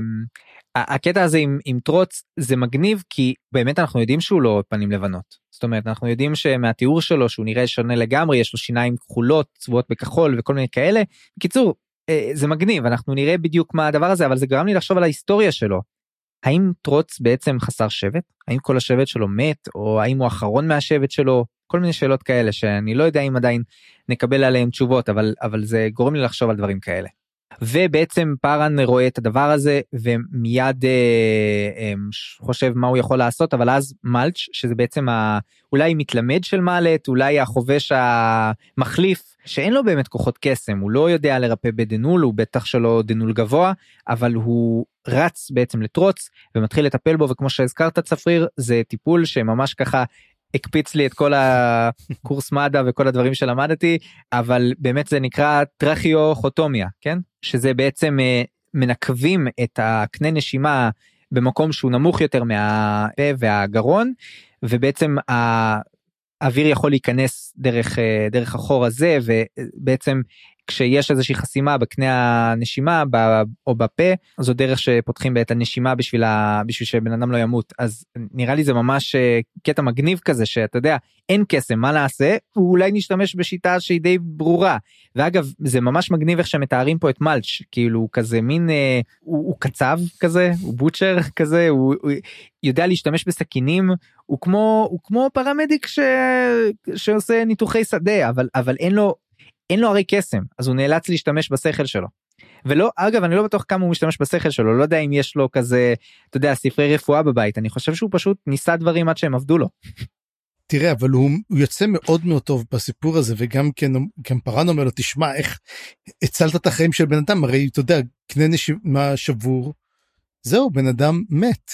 הקטע הזה עם, עם טרוץ זה מגניב כי באמת אנחנו יודעים שהוא לא פנים לבנות זאת אומרת אנחנו יודעים שמהתיאור שלו שהוא נראה שונה לגמרי יש לו שיניים כחולות צבועות בכחול וכל מיני כאלה. בקיצור אה, זה מגניב אנחנו נראה בדיוק מה הדבר הזה אבל זה גרם לי לחשוב על ההיסטוריה שלו. האם טרוץ בעצם חסר שבט האם כל השבט שלו מת או האם הוא אחרון מהשבט שלו כל מיני שאלות כאלה שאני לא יודע אם עדיין נקבל עליהם תשובות אבל אבל זה גורם לי לחשוב על דברים כאלה. ובעצם פארן רואה את הדבר הזה ומיד אה, אה, חושב מה הוא יכול לעשות אבל אז מלץ' שזה בעצם ה, אולי מתלמד של מאלט אולי החובש המחליף שאין לו באמת כוחות קסם הוא לא יודע לרפא בדנול הוא בטח שלא דנול גבוה אבל הוא רץ בעצם לטרוץ ומתחיל לטפל בו וכמו שהזכרת צפריר זה טיפול שממש ככה הקפיץ לי את כל הקורס מד"א וכל הדברים שלמדתי אבל באמת זה נקרא טרכיו-חוטומיה כן? שזה בעצם אה, מנקבים את הקנה נשימה במקום שהוא נמוך יותר מהפה והגרון ובעצם האוויר יכול להיכנס דרך אה, דרך החור הזה ובעצם כשיש איזושהי חסימה בקנה הנשימה ב, או בפה זו דרך שפותחים את הנשימה בשביל, ה, בשביל שבן אדם לא ימות. אז נראה לי זה ממש אה, קטע מגניב כזה שאתה יודע אין קסם מה נעשה? אולי נשתמש בשיטה שהיא די ברורה. ואגב זה ממש מגניב איך שמתארים פה את מלץ' כאילו כזה מין אה, הוא, הוא קצב כזה הוא בוטשר כזה הוא, הוא יודע להשתמש בסכינים הוא כמו הוא כמו פרמדיק ש... שעושה ניתוחי שדה אבל אבל אין לו אין לו הרי קסם אז הוא נאלץ להשתמש בשכל שלו. ולא אגב אני לא בטוח כמה הוא משתמש בשכל שלו לא יודע אם יש לו כזה אתה יודע ספרי רפואה בבית אני חושב שהוא פשוט ניסה דברים עד שהם עבדו לו. תראה אבל הוא, הוא יוצא מאוד מאוד טוב בסיפור הזה וגם כן גם פארן אומר לו תשמע איך הצלת את החיים של בן אדם הרי אתה יודע קנה נשימה שבור זהו בן אדם מת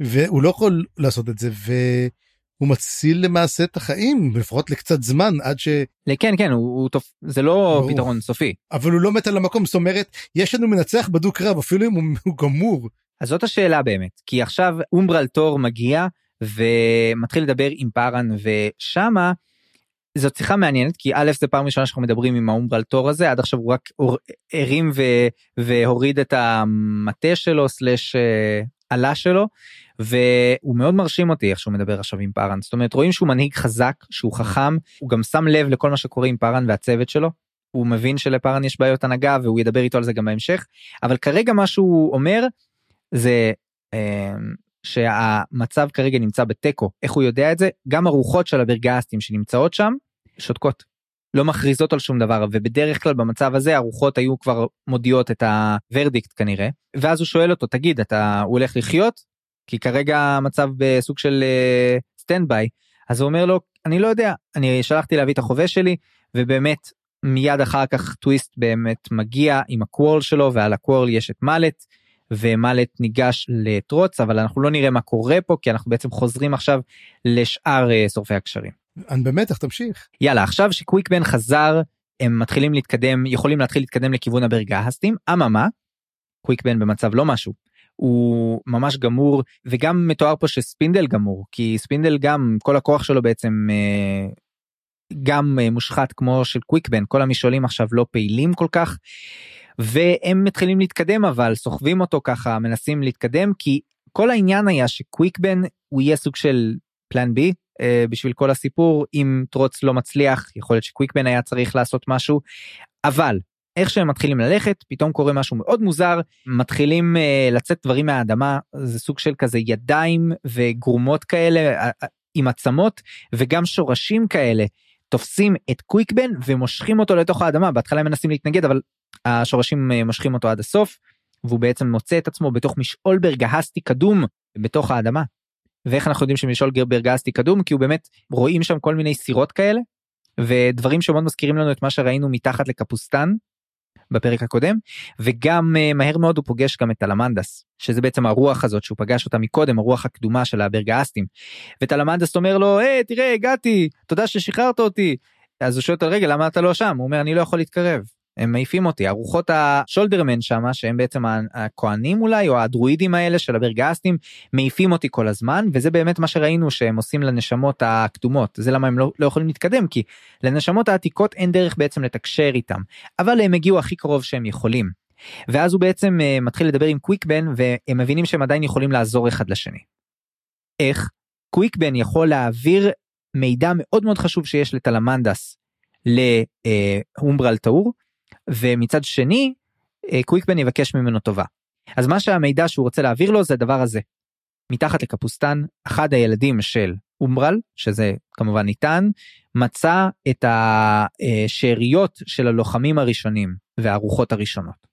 והוא לא יכול לעשות את זה והוא מציל למעשה את החיים לפחות לקצת זמן עד ש... כן כן הוא, הוא טוב זה לא ברור. פתרון סופי אבל הוא לא מת על המקום זאת אומרת יש לנו מנצח בדו קרב אפילו אם הוא, הוא גמור. אז זאת השאלה באמת כי עכשיו אומברל תור מגיע ומתחיל לדבר עם פארן ושמה. זאת שיחה מעניינת כי א' זה פעם ראשונה שאנחנו מדברים עם האומברל תור הזה עד עכשיו הוא רק הרים והוריד את המטה שלו סלש אה, עלה שלו והוא מאוד מרשים אותי איך שהוא מדבר עכשיו עם פארן. זאת אומרת רואים שהוא מנהיג חזק שהוא חכם הוא גם שם לב לכל מה שקורה עם פארן והצוות שלו. הוא מבין שלפארן יש בעיות הנהגה והוא ידבר איתו על זה גם בהמשך. אבל כרגע מה שהוא אומר זה אה, שהמצב כרגע נמצא בתיקו. איך הוא יודע את זה? גם הרוחות של הברגסטים שנמצאות שם שותקות לא מכריזות על שום דבר ובדרך כלל במצב הזה הרוחות היו כבר מודיעות את ה verdict כנראה. ואז הוא שואל אותו תגיד אתה הוא הולך לחיות? כי כרגע המצב בסוג של stand uh, by אז הוא אומר לו אני לא יודע אני שלחתי להביא את החובש שלי ובאמת מיד אחר כך טוויסט באמת מגיע עם הקוורל שלו ועל הקוורל יש את מאלט ומאלט ניגש לטרוץ אבל אנחנו לא נראה מה קורה פה כי אנחנו בעצם חוזרים עכשיו לשאר uh, שורפי הגשרים. אני במתח תמשיך. יאללה עכשיו שקוויקבן חזר הם מתחילים להתקדם יכולים להתחיל להתקדם לכיוון הברגהסטים אממה קוויקבן במצב לא משהו. הוא ממש גמור וגם מתואר פה שספינדל גמור כי ספינדל גם כל הכוח שלו בעצם אה, גם אה, מושחת כמו של קוויקבן כל המשעולים עכשיו לא פעילים כל כך והם מתחילים להתקדם אבל סוחבים אותו ככה מנסים להתקדם כי כל העניין היה שקוויקבן הוא יהיה סוג של פלן בי בשביל כל הסיפור אם טרוץ לא מצליח יכול להיות שקוויקבן היה צריך לעשות משהו. אבל איך שהם מתחילים ללכת פתאום קורה משהו מאוד מוזר מתחילים uh, לצאת דברים מהאדמה זה סוג של כזה ידיים וגרומות כאלה uh, עם עצמות וגם שורשים כאלה. תופסים את קוויקבן ומושכים אותו לתוך האדמה. בהתחלה הם מנסים להתנגד אבל השורשים מושכים אותו עד הסוף והוא בעצם מוצא את עצמו בתוך משעול ברגהסטי קדום בתוך האדמה. ואיך אנחנו יודעים שמשעול ברגהסטי קדום? כי הוא באמת רואים שם כל מיני סירות כאלה ודברים שמאוד מזכירים לנו את מה שראינו מתחת לקפוסטן בפרק הקודם וגם uh, מהר מאוד הוא פוגש גם את טלמנדס שזה בעצם הרוח הזאת שהוא פגש אותה מקודם הרוח הקדומה של הברגאסטים. וטלמנדס אומר לו היי תראה הגעתי תודה ששחררת אותי. אז הוא שואל אותו רגע למה אתה לא שם? הוא אומר אני לא יכול להתקרב הם מעיפים אותי הרוחות השולדרמן שמה שהם בעצם הכהנים אולי או הדרואידים האלה של הברגסטים מעיפים אותי כל הזמן וזה באמת מה שראינו שהם עושים לנשמות הקדומות זה למה הם לא, לא יכולים להתקדם כי לנשמות העתיקות אין דרך בעצם לתקשר איתם אבל הם הגיעו הכי קרוב שהם יכולים. ואז הוא בעצם uh, מתחיל לדבר עם קוויקבן והם מבינים שהם עדיין יכולים לעזור אחד לשני. איך? קוויקבן יכול להעביר מידע מאוד מאוד חשוב שיש לטלמנדס להומברל טאור ומצד שני אה, קוויקבן יבקש ממנו טובה. אז מה שהמידע שהוא רוצה להעביר לו זה הדבר הזה. מתחת לקפוסטן אחד הילדים של אומברל שזה כמובן ניתן מצא את השאריות של הלוחמים הראשונים והרוחות הראשונות.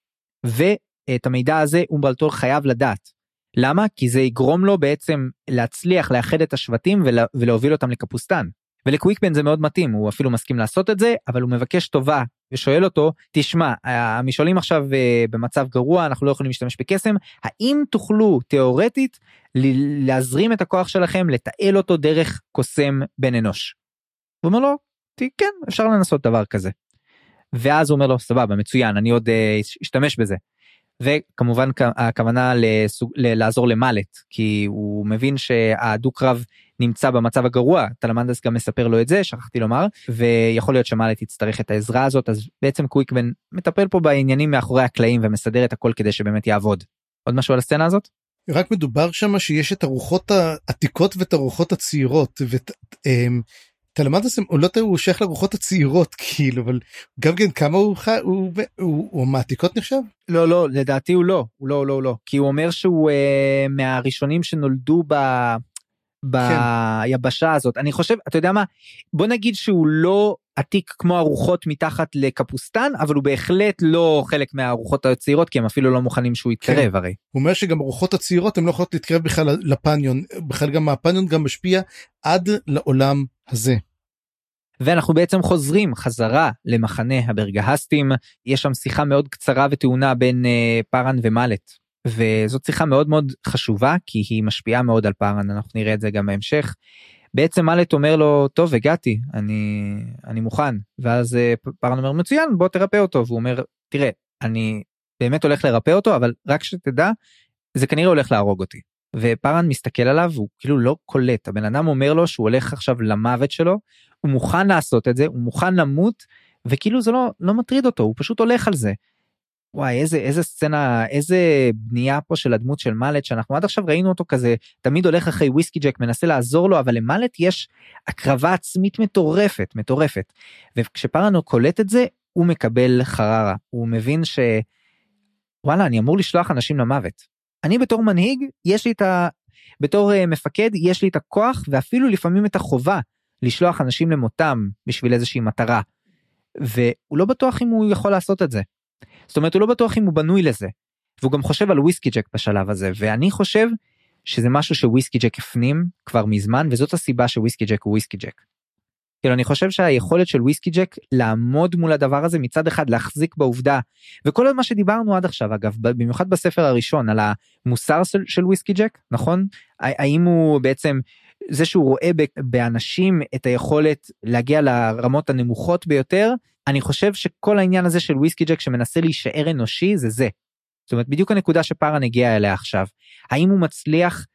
ואת המידע הזה אומברלטור חייב לדעת. למה? כי זה יגרום לו בעצם להצליח לאחד את השבטים ולהוביל אותם לקפוסטן. ולקוויקבן זה מאוד מתאים הוא אפילו מסכים לעשות את זה אבל הוא מבקש טובה ושואל אותו תשמע המשעולים עכשיו uh, במצב גרוע אנחנו לא יכולים להשתמש בקסם האם תוכלו תאורטית להזרים את הכוח שלכם לתעל אותו דרך קוסם בן אנוש. הוא אומר לו כן אפשר לנסות דבר כזה. ואז הוא אומר לו סבבה מצוין אני עוד uh, אשתמש בזה. וכמובן הכוונה לסוג, לעזור למלט כי הוא מבין שהדו קרב נמצא במצב הגרוע טלמנדס גם מספר לו את זה שכחתי לומר ויכול להיות שמאלט יצטרך את העזרה הזאת אז בעצם קוויקבן מטפל פה בעניינים מאחורי הקלעים ומסדר את הכל כדי שבאמת יעבוד. עוד משהו על הסצנה הזאת? רק מדובר שם שיש את הרוחות העתיקות ואת הרוחות הצעירות וטלמנדס הוא לא טועה הוא שייך לרוחות הצעירות כאילו אבל גם כן כמה הוא הוא, הוא, הוא, הוא מעתיקות נחשב? לא לא לדעתי הוא לא הוא לא לא לא כי הוא אומר שהוא אה, מהראשונים שנולדו ב... ביבשה כן. הזאת אני חושב אתה יודע מה בוא נגיד שהוא לא עתיק כמו הרוחות מתחת לקפוסטן אבל הוא בהחלט לא חלק מהרוחות הצעירות כי הם אפילו לא מוכנים שהוא יתקרב כן. הרי. הוא אומר שגם הרוחות הצעירות הם לא יכולות להתקרב בכלל לפניון בכלל גם הפניון גם משפיע עד לעולם הזה. ואנחנו בעצם חוזרים חזרה למחנה הברגהסטים יש שם שיחה מאוד קצרה וטעונה בין uh, פארן ומלט וזאת שיחה מאוד מאוד חשובה כי היא משפיעה מאוד על פארן אנחנו נראה את זה גם בהמשך. בעצם מלט אומר לו טוב הגעתי אני אני מוכן ואז אה, פארן אומר מצוין בוא תרפא אותו והוא אומר תראה אני באמת הולך לרפא אותו אבל רק שתדע זה כנראה הולך להרוג אותי. ופארן מסתכל עליו הוא כאילו לא קולט הבן אדם אומר לו שהוא הולך עכשיו למוות שלו הוא מוכן לעשות את זה הוא מוכן למות וכאילו זה לא לא מטריד אותו הוא פשוט הולך על זה. וואי איזה איזה סצנה איזה בנייה פה של הדמות של מאלט שאנחנו עד עכשיו ראינו אותו כזה תמיד הולך אחרי וויסקי ג'ק מנסה לעזור לו אבל למאלט יש הקרבה עצמית מטורפת מטורפת וכשפרנו קולט את זה הוא מקבל חררה הוא מבין ש... וואלה אני אמור לשלוח אנשים למוות. אני בתור מנהיג יש לי את ה... בתור uh, מפקד יש לי את הכוח ואפילו לפעמים את החובה לשלוח אנשים למותם בשביל איזושהי מטרה. והוא לא בטוח אם הוא יכול לעשות את זה. זאת אומרת הוא לא בטוח אם הוא בנוי לזה. והוא גם חושב על וויסקי ג'ק בשלב הזה ואני חושב שזה משהו שוויסקי ג'ק הפנים כבר מזמן וזאת הסיבה שוויסקי ג'ק הוא וויסקי ג'ק. כאילו אני חושב שהיכולת של וויסקי ג'ק לעמוד מול הדבר הזה מצד אחד להחזיק בעובדה וכל מה שדיברנו עד עכשיו אגב במיוחד בספר הראשון על המוסר של, של וויסקי ג'ק נכון האם הוא בעצם זה שהוא רואה באנשים את היכולת להגיע לרמות הנמוכות ביותר אני חושב שכל העניין הזה של וויסקי ג'ק שמנסה להישאר אנושי זה זה. זאת אומרת בדיוק הנקודה שפארן הגיע אליה עכשיו האם הוא מצליח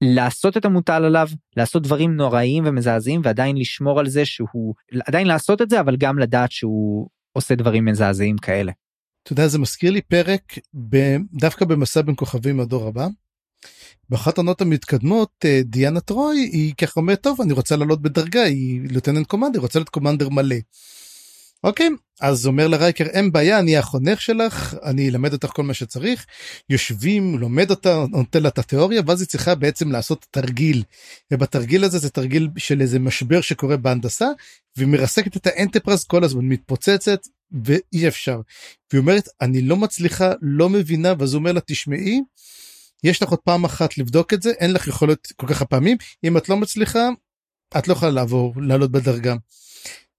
לעשות את המוטל עליו לעשות דברים נוראיים ומזעזעים ועדיין לשמור על זה שהוא עדיין לעשות את זה אבל גם לדעת שהוא עושה דברים מזעזעים כאלה. אתה יודע זה מזכיר לי פרק ב, דווקא במסע בין כוכבים הדור הבא. באחת העונות המתקדמות אה, דיאנה טרוי היא ככה אומרת טוב אני רוצה לעלות בדרגה היא לוטננט קומנדר רוצה להיות קומנדר מלא. אוקיי אז אומר לרייקר אין בעיה אני החונך שלך אני אלמד אותך כל מה שצריך יושבים לומד אותה נותן לה את התיאוריה ואז היא צריכה בעצם לעשות תרגיל ובתרגיל הזה זה תרגיל של איזה משבר שקורה בהנדסה והיא מרסקת את האנטפרז כל הזמן מתפוצצת ואי אפשר. והיא אומרת אני לא מצליחה לא מבינה ואז הוא אומר לה תשמעי יש לך עוד פעם אחת לבדוק את זה אין לך יכולת כל כך הפעמים אם את לא מצליחה את לא יכולה לעבור לעלות בדרגה.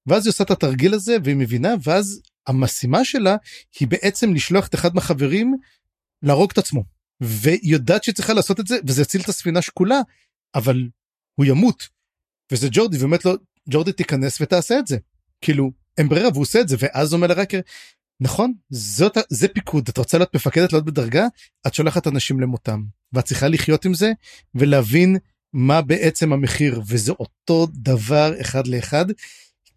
ואז היא עושה את התרגיל הזה והיא מבינה ואז המשימה שלה היא בעצם לשלוח את אחד מהחברים להרוג את עצמו. והיא יודעת שהיא צריכה לעשות את זה וזה יציל את הספינה שקולה אבל הוא ימות. וזה ג'ורדי ואומרת לו ג'ורדי תיכנס ותעשה את זה. כאילו אין ברירה והוא עושה את זה ואז אומר לרקר נכון זאת זה פיקוד את רוצה להיות מפקדת להיות בדרגה? את שולחת אנשים למותם ואת צריכה לחיות עם זה ולהבין מה בעצם המחיר. וזה אותו דבר אחד לאחד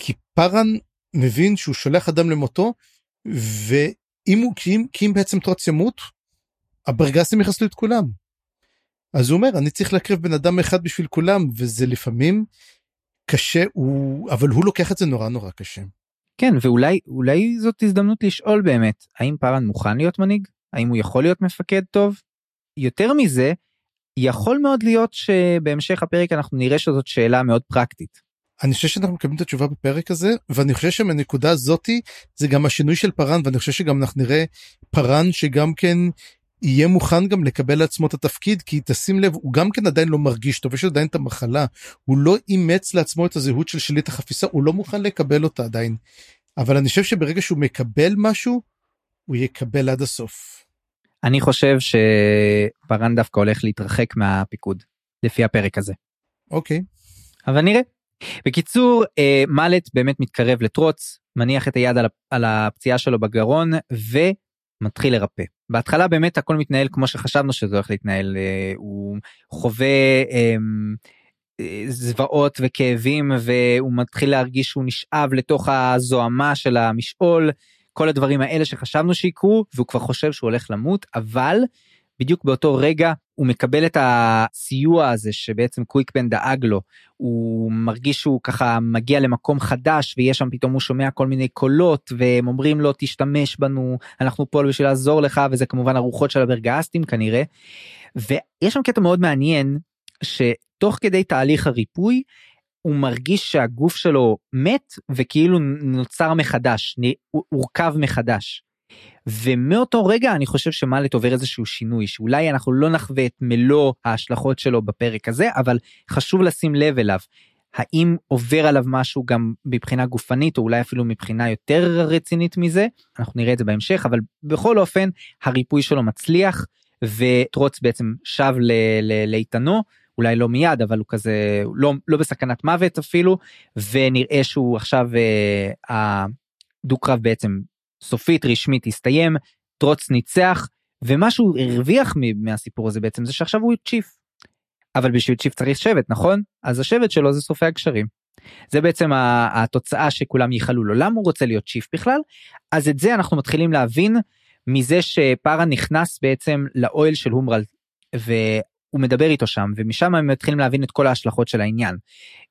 כי פארן מבין שהוא שולח אדם למותו ואם הוא כי אם, כי אם בעצם טרוץ ימות הברגסים יחסלו את כולם. אז הוא אומר אני צריך להקריב בן אדם אחד בשביל כולם וזה לפעמים קשה הוא אבל הוא לוקח את זה נורא נורא קשה. כן ואולי אולי זאת הזדמנות לשאול באמת האם פארן מוכן להיות מנהיג האם הוא יכול להיות מפקד טוב יותר מזה יכול מאוד להיות שבהמשך הפרק אנחנו נראה שזאת שאלה מאוד פרקטית אני חושב שאנחנו מקבלים את התשובה בפרק הזה ואני חושב שמנקודה זאתי זה גם השינוי של פארן ואני חושב שגם אנחנו נראה פארן שגם כן יהיה מוכן גם לקבל לעצמו את התפקיד כי תשים לב הוא גם כן עדיין לא מרגיש טוב יש עדיין את המחלה הוא לא אימץ לעצמו את הזהות של שליט החפיסה הוא לא מוכן לקבל אותה עדיין. אבל אני חושב שברגע שהוא מקבל משהו הוא יקבל עד הסוף. אני חושב שפארן דווקא הולך להתרחק מהפיקוד לפי הפרק הזה. אוקיי. אבל נראה. בקיצור אה, מלט באמת מתקרב לטרוץ מניח את היד על, על הפציעה שלו בגרון ומתחיל לרפא. בהתחלה באמת הכל מתנהל כמו שחשבנו שזה הולך להתנהל אה, הוא חווה אה, אה, זוועות וכאבים והוא מתחיל להרגיש שהוא נשאב לתוך הזוהמה של המשעול כל הדברים האלה שחשבנו שיקרו והוא כבר חושב שהוא הולך למות אבל בדיוק באותו רגע הוא מקבל את הסיוע הזה שבעצם קוויקבן דאג לו הוא מרגיש שהוא ככה מגיע למקום חדש ויש שם פתאום הוא שומע כל מיני קולות והם אומרים לו תשתמש בנו אנחנו פה בשביל לעזור לך וזה כמובן הרוחות של הברגסטים כנראה. ויש שם קטע מאוד מעניין שתוך כדי תהליך הריפוי הוא מרגיש שהגוף שלו מת וכאילו נוצר מחדש, הורכב מחדש. ומאותו רגע אני חושב שמלט עובר איזשהו שינוי שאולי אנחנו לא נחווה את מלוא ההשלכות שלו בפרק הזה אבל חשוב לשים לב אליו. האם עובר עליו משהו גם מבחינה גופנית או אולי אפילו מבחינה יותר רצינית מזה אנחנו נראה את זה בהמשך אבל בכל אופן הריפוי שלו מצליח וטרוץ בעצם שב לאיתנו אולי לא מיד אבל הוא כזה לא לא בסכנת מוות אפילו ונראה שהוא עכשיו אה, הדו קרב בעצם סופית רשמית הסתיים טרוץ ניצח ומה שהוא הרוויח מהסיפור הזה בעצם זה שעכשיו הוא צ'יף. אבל בשביל צ'יף צריך שבט נכון אז השבט שלו זה סופי הגשרים. זה בעצם התוצאה שכולם ייחלו לו למה הוא רוצה להיות צ'יף בכלל אז את זה אנחנו מתחילים להבין מזה שפארה נכנס בעצם לאוהל של הומרל והוא מדבר איתו שם ומשם הם מתחילים להבין את כל ההשלכות של העניין.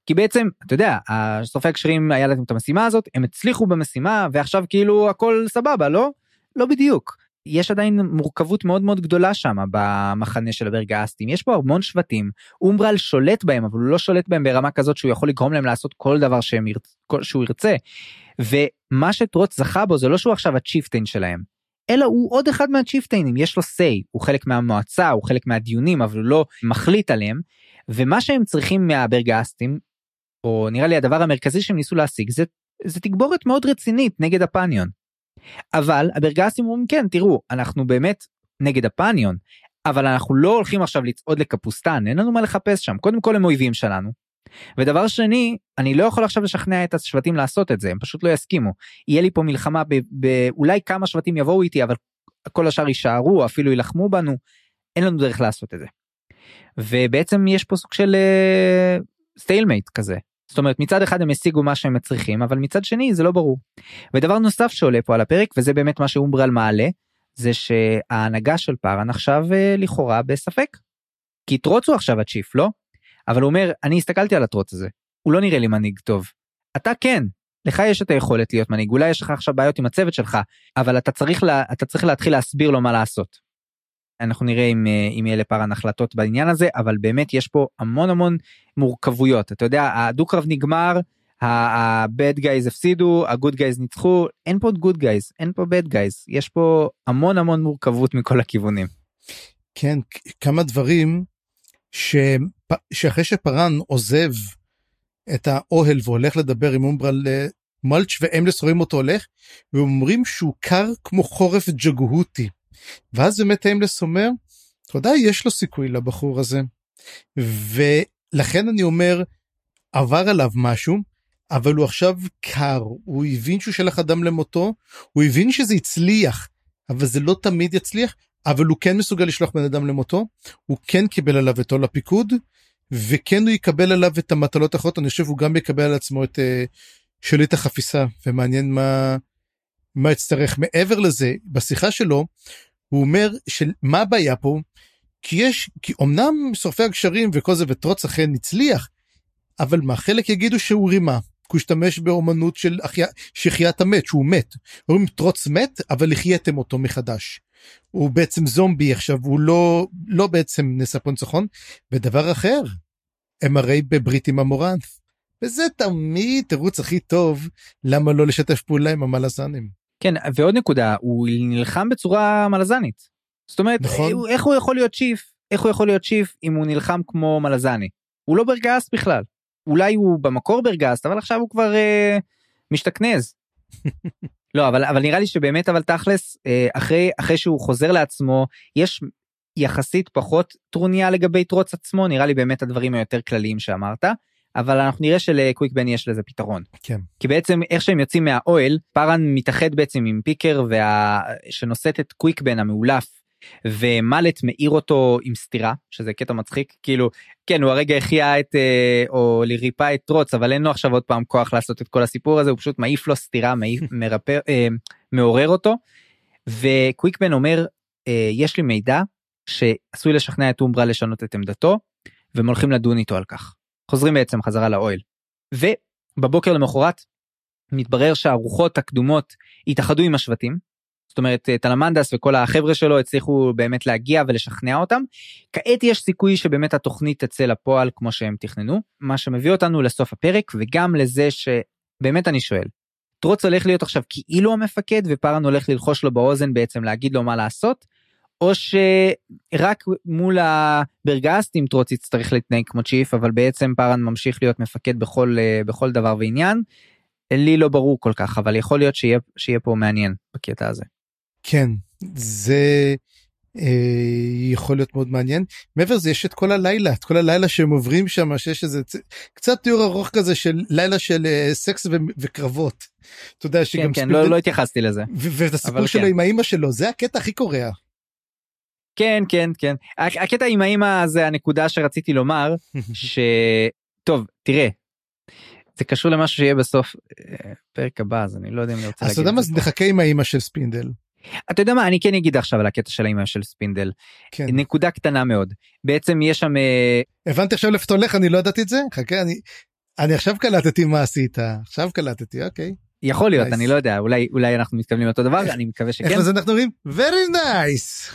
כי בעצם אתה יודע הסופי הקשרים היה להם את המשימה הזאת הם הצליחו במשימה ועכשיו כאילו הכל סבבה לא? לא בדיוק. יש עדיין מורכבות מאוד מאוד גדולה שם במחנה של הברגאסטים יש פה המון שבטים. אומברל שולט בהם אבל הוא לא שולט בהם ברמה כזאת שהוא יכול לגרום להם לעשות כל דבר שהם ירצ... שהוא ירצה. ומה שטרוץ זכה בו זה לא שהוא עכשיו הצ'יפטיין שלהם אלא הוא עוד אחד מהצ'יפטיינים יש לו say הוא חלק מהמועצה הוא חלק מהדיונים אבל הוא לא מחליט עליהם ומה שהם צריכים מהברגאסטים או נראה לי הדבר המרכזי שהם ניסו להשיג זה זה תגבורת מאוד רצינית נגד הפניון. אבל הברגסים אומרים כן תראו אנחנו באמת נגד הפניון אבל אנחנו לא הולכים עכשיו לצעוד לקפוסטן אין לנו מה לחפש שם קודם כל הם אויבים שלנו. ודבר שני אני לא יכול עכשיו לשכנע את השבטים לעשות את זה הם פשוט לא יסכימו יהיה לי פה מלחמה באולי כמה שבטים יבואו איתי אבל כל השאר יישארו אפילו יילחמו בנו אין לנו דרך לעשות את זה. ובעצם יש פה סוג של stalemate uh, כזה זאת אומרת מצד אחד הם השיגו מה שהם צריכים אבל מצד שני זה לא ברור. ודבר נוסף שעולה פה על הפרק וזה באמת מה שאומברל מעלה זה שההנהגה של פארן עכשיו uh, לכאורה בספק. כי הוא עכשיו ה chief לא? אבל הוא אומר אני הסתכלתי על הטרוץ הזה הוא לא נראה לי מנהיג טוב. אתה כן לך יש את היכולת להיות מנהיג אולי יש לך עכשיו בעיות עם הצוות שלך אבל אתה צריך לה, אתה צריך להתחיל להסביר לו מה לעשות. אנחנו נראה אם, אה, אם יהיה לפארן החלטות בעניין הזה אבל באמת יש פה המון המון מורכבויות אתה יודע הדו-קרב נגמר ה-bad guys הפסידו ה-good guys ניצחו אין פה good guys אין פה bad guys יש פה המון המון מורכבות מכל הכיוונים. כן כמה דברים. שאחרי שפארן עוזב את האוהל והולך לדבר עם אומברל מלץ' ואמלס רואים אותו הולך ואומרים שהוא קר כמו חורף ג'גהותי. ואז באמת איימלס אומר, אתה יודע, יש לו סיכוי לבחור הזה. ולכן אני אומר, עבר עליו משהו, אבל הוא עכשיו קר, הוא הבין שהוא שלח אדם למותו, הוא הבין שזה הצליח, אבל זה לא תמיד יצליח, אבל הוא כן מסוגל לשלוח בן אדם למותו, הוא כן קיבל עליו את עול הפיקוד, וכן הוא יקבל עליו את המטלות האחרות, אני חושב הוא גם יקבל על עצמו את uh, שליט החפיסה, ומעניין מה, מה יצטרך. מעבר לזה, בשיחה שלו, הוא אומר שמה הבעיה פה כי יש כי אמנם שורפי הגשרים וכל זה וטרוץ אכן הצליח אבל מה חלק יגידו שהוא רימה. הוא השתמש באומנות של שחיית המת שהוא מת. אומרים טרוץ מת אבל החייתם אותו מחדש. הוא בעצם זומבי עכשיו הוא לא לא בעצם נשא פה ניצחון. ודבר אחר הם הרי בברית עם המורנט. וזה תמיד תירוץ הכי טוב למה לא לשתף פעולה עם המלזנים. כן ועוד נקודה הוא נלחם בצורה מלזנית. זאת אומרת נכון. איך הוא יכול להיות צ'יף איך הוא יכול להיות צ'יף אם הוא נלחם כמו מלזני הוא לא ברגסט בכלל אולי הוא במקור ברגסט אבל עכשיו הוא כבר אה, משתכנז. לא אבל אבל נראה לי שבאמת אבל תכלס אה, אחרי אחרי שהוא חוזר לעצמו יש יחסית פחות טרוניה לגבי טרוץ עצמו נראה לי באמת הדברים היותר כלליים שאמרת. אבל אנחנו נראה שלקוויק בן יש לזה פתרון. כן. כי בעצם איך שהם יוצאים מהאוהל פארן מתאחד בעצם עם פיקר וה... שנושאת את קוויק בן המאולף ומלט מאיר אותו עם סטירה שזה קטע מצחיק כאילו כן הוא הרגע החיה את אה, או ריפא את טרוץ אבל אין לו עכשיו עוד פעם כוח לעשות את כל הסיפור הזה הוא פשוט מעיף לו סטירה מעיף מרפא אה, מעורר אותו. וקוויקבן אומר אה, יש לי מידע שעשוי לשכנע את אומברה לשנות את עמדתו והם הולכים לדון איתו על כך. חוזרים בעצם חזרה לאוהל. ובבוקר למחרת מתברר שהרוחות הקדומות התאחדו עם השבטים. זאת אומרת טלמנדס וכל החבר'ה שלו הצליחו באמת להגיע ולשכנע אותם. כעת יש סיכוי שבאמת התוכנית תצא לפועל כמו שהם תכננו מה שמביא אותנו לסוף הפרק וגם לזה שבאמת אני שואל. טרוץ הולך להיות עכשיו כאילו המפקד ופארן הולך ללחוש לו באוזן בעצם להגיד לו מה לעשות או שרק מול הברגסטים טרוץ יצטרך להתנהג כמו צ'יף אבל בעצם פארן ממשיך להיות מפקד בכל בכל דבר ועניין. לי לא ברור כל כך אבל יכול להיות שיהיה שיהיה פה מעניין בקטע הזה. כן זה אה, יכול להיות מאוד מעניין מעבר לזה יש את כל הלילה את כל הלילה שהם עוברים שם שיש איזה קצת תיאור ארוך כזה של לילה של אה, סקס ו- וקרבות. אתה יודע שגם כן, כן, לא, לא התייחסתי לזה. ואת הסיפור שלו כן. עם האימא שלו זה הקטע הכי קורע. כן כן כן הקטע עם האימא זה הנקודה שרציתי לומר שטוב תראה זה קשור למשהו שיהיה בסוף אה, פרק הבא אז אני לא יודע אם אני רוצה להגיד. אז אתה יודע מה זה נחכה עם האימא של ספינדל. אתה יודע מה אני כן אגיד עכשיו על הקטע של האימא של ספינדל כן. נקודה קטנה מאוד בעצם יש שם אה, הבנתי עכשיו לפתור לך אני לא ידעתי את זה חכה אני אני עכשיו קלטתי מה עשית עכשיו קלטתי אוקיי. יכול להיות nice. אני לא יודע אולי אולי אנחנו מתכוונים לאותו דבר אני מקווה שכן. איך זה אנחנו אומרים very nice.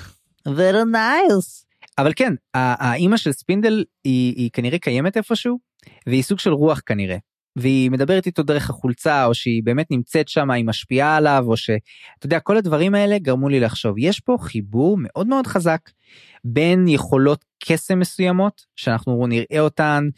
very nice. אבל כן האימא של ספינדל היא, היא כנראה קיימת איפשהו והיא סוג של רוח כנראה והיא מדברת איתו דרך החולצה או שהיא באמת נמצאת שם היא משפיעה עליו או שאתה יודע כל הדברים האלה גרמו לי לחשוב יש פה חיבור מאוד מאוד חזק בין יכולות קסם מסוימות שאנחנו נראה אותן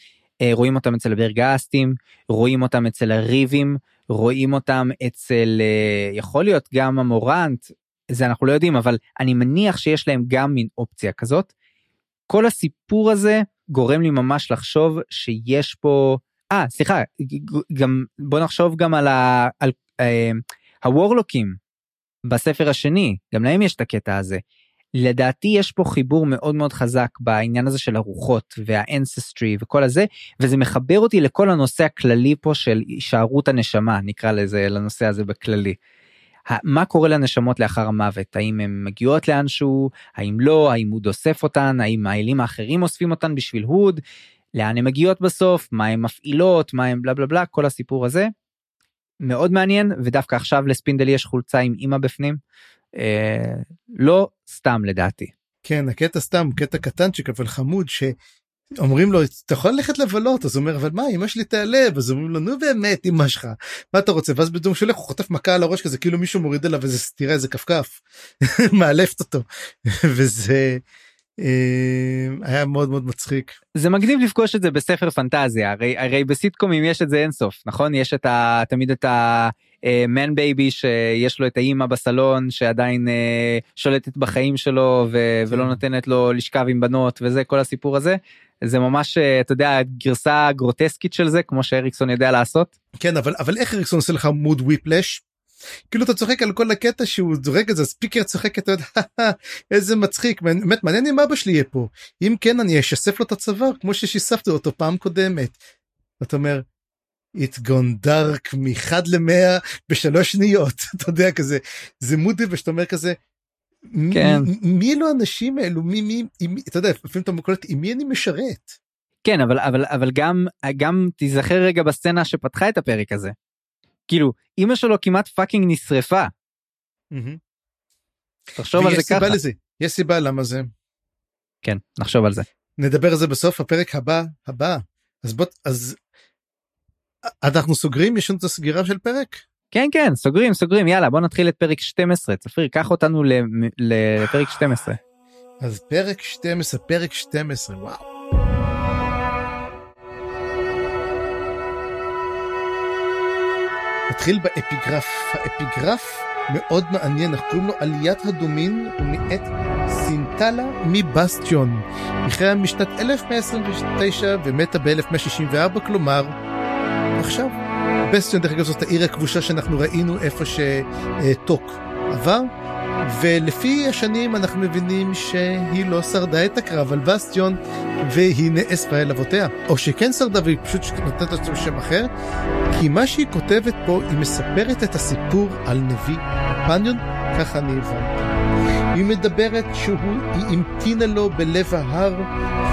אה, רואים אותם אצל הברגסטים רואים אותם אצל הריבים רואים אותם אצל אה, יכול להיות גם המורנט זה אנחנו לא יודעים אבל אני מניח שיש להם גם מין אופציה כזאת. כל הסיפור הזה גורם לי ממש לחשוב שיש פה אה סליחה גם בוא נחשוב גם על, ה, על אה, הוורלוקים בספר השני גם להם יש את הקטע הזה. לדעתי יש פה חיבור מאוד מאוד חזק בעניין הזה של הרוחות והאנססטרי וכל הזה וזה מחבר אותי לכל הנושא הכללי פה של הישארות הנשמה נקרא לזה לנושא הזה בכללי. מה קורה לנשמות לאחר המוות? האם הן מגיעות לאנשהו? האם לא? האם הוא אוסף אותן? האם האלים האחרים אוספים אותן בשביל הוד לאן הן מגיעות בסוף מה הן מפעילות מה הן בלה בלה בלה כל הסיפור הזה. מאוד מעניין ודווקא עכשיו לספינדל יש חולצה עם אימא בפנים. אה, לא סתם לדעתי. כן הקטע סתם קטע קטנצ'יק אבל חמוד שאומרים לו אתה יכול ללכת לבלות אז הוא אומר אבל מה אמא שלי תיעלב אז אומרים לו נו באמת אמא שלך מה אתה רוצה ואז בדום שולח הוא חוטף מכה על הראש כזה כאילו מישהו מוריד עליו איזה תראה איזה כפכף מאלפת אותו וזה היה מאוד מאוד מצחיק. זה מגניב לפגוש את זה בספר פנטזיה הרי הרי בסיטקומים יש את זה אינסוף נכון יש את ה... תמיד את ה man baby שיש לו את האימא בסלון שעדיין uh, שולטת בחיים שלו ו... ולא כן. נותנת לו לשכב עם בנות וזה כל הסיפור הזה זה ממש אה, אתה יודע גרסה גרוטסקית של זה כמו שאריקסון יודע לעשות. כן אבל אבל איך אריקסון עושה לך mood whiplash כאילו אתה צוחק על כל הקטע שהוא זורק את זה ספיקר צוחק אתה יודע איזה מצחיק באמת מעניין אם אבא שלי יהיה פה אם כן אני אשסף לו את הצוואר כמו ששיספתי אותו פעם קודמת. אתה אומר it got dark מ-1 ל-100 בשלוש שניות אתה יודע כזה זה moody ושאתה אומר כזה כן. מי, אלו האנשים האלו מי מי מי אתה יודע לפעמים אתה קולט עם מי אני משרת. כן אבל אבל אבל גם גם תיזכר רגע בסצנה שפתחה את הפרק הזה כאילו אמא שלו כמעט fucking נשרפה. תחשוב על זה ככה. לזה. יש סיבה למה זה. כן נחשוב על זה. נדבר על זה בסוף הפרק הבא הבא אז בוא אז אנחנו סוגרים יש לנו את הסגירה של פרק. כן כן סוגרים סוגרים יאללה בוא נתחיל את פרק 12 צפיר קח אותנו לפרק 12. אז פרק 12 פרק 12 וואו. נתחיל באפיגרף. האפיגרף מאוד מעניין, אנחנו קוראים לו עליית הדומין ומאת סינטלה מבסטיון. היא חיה משנת 1129 ומתה ב-1164, כלומר, עכשיו. בסטיון דרך אגב זאת העיר הכבושה שאנחנו ראינו איפה שטוק עבר. ולפי השנים אנחנו מבינים שהיא לא שרדה את הקרב על בסטיון והיא נאספה אל אבותיה. או שכן שרדה והיא פשוט נותנת לעצמה שם אחר, כי מה שהיא כותבת פה, היא מספרת את הסיפור על נביא הפניון, ככה אני הבנתי. היא מדברת שהוא, היא המתינה לו בלב ההר,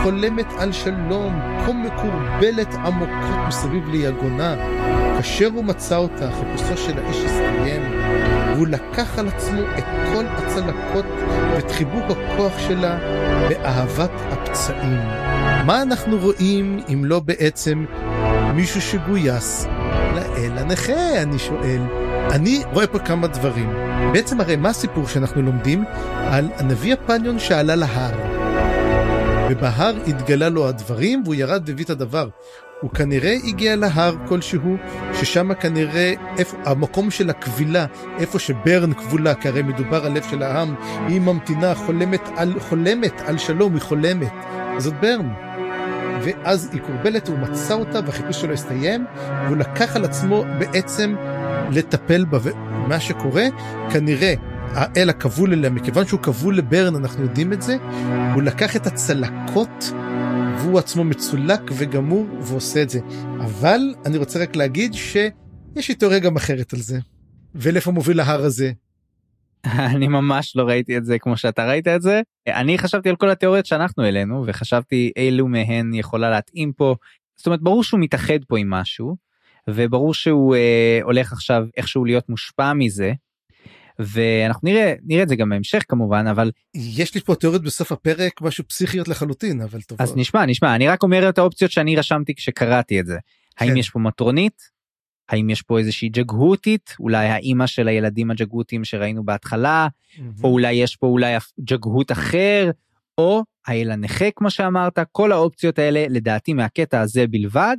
חולמת על שלום, כה מקורבלת עמוקות מסביב ליגונה. כאשר הוא מצא אותה, חיפושו של האיש הסתיים, והוא לקח על עצמו את כל הצלקות ואת חיבוק הכוח שלה באהבת הפצעים. מה אנחנו רואים אם לא בעצם מישהו שגויס לאל הנכה, אני שואל. אני רואה פה כמה דברים. בעצם הרי מה הסיפור שאנחנו לומדים? על הנביא הפניון שעלה להר. ובהר התגלה לו הדברים והוא ירד והביא את הדבר. הוא כנראה הגיע להר כלשהו, ששם כנראה איפה, המקום של הקבילה, איפה שברן כבולה, כי הרי מדובר על לב של העם, היא ממתינה, חולמת על, חולמת על שלום, היא חולמת. זאת ברן. ואז היא קורבלת, הוא מצא אותה והחיפוש שלו הסתיים, והוא לקח על עצמו בעצם לטפל בה. ומה שקורה, כנראה האל הכבול אליה, מכיוון שהוא כבול לברן, אנחנו יודעים את זה, הוא לקח את הצלקות והוא עצמו מצולק וגמור ועושה את זה. אבל אני רוצה רק להגיד שיש לי תיאוריה גם אחרת על זה. ולאיפה מוביל ההר הזה? אני ממש לא ראיתי את זה כמו שאתה ראית את זה. אני חשבתי על כל התיאוריות שאנחנו העלינו וחשבתי אילו מהן יכולה להתאים פה. זאת אומרת ברור שהוא מתאחד פה עם משהו וברור שהוא אה, הולך עכשיו איכשהו להיות מושפע מזה. ואנחנו נראה נראה את זה גם בהמשך כמובן אבל יש לי פה תיאוריות בסוף הפרק משהו פסיכיות לחלוטין אבל טוב. אז נשמע נשמע אני רק אומר את האופציות שאני רשמתי כשקראתי את זה. כן. האם יש פה מטרונית? האם יש פה איזושהי ג'גהותית אולי האימא של הילדים הג'גהותים שראינו בהתחלה mm-hmm. או אולי יש פה אולי ג'גהות אחר או האל הנכה כמו שאמרת כל האופציות האלה לדעתי מהקטע הזה בלבד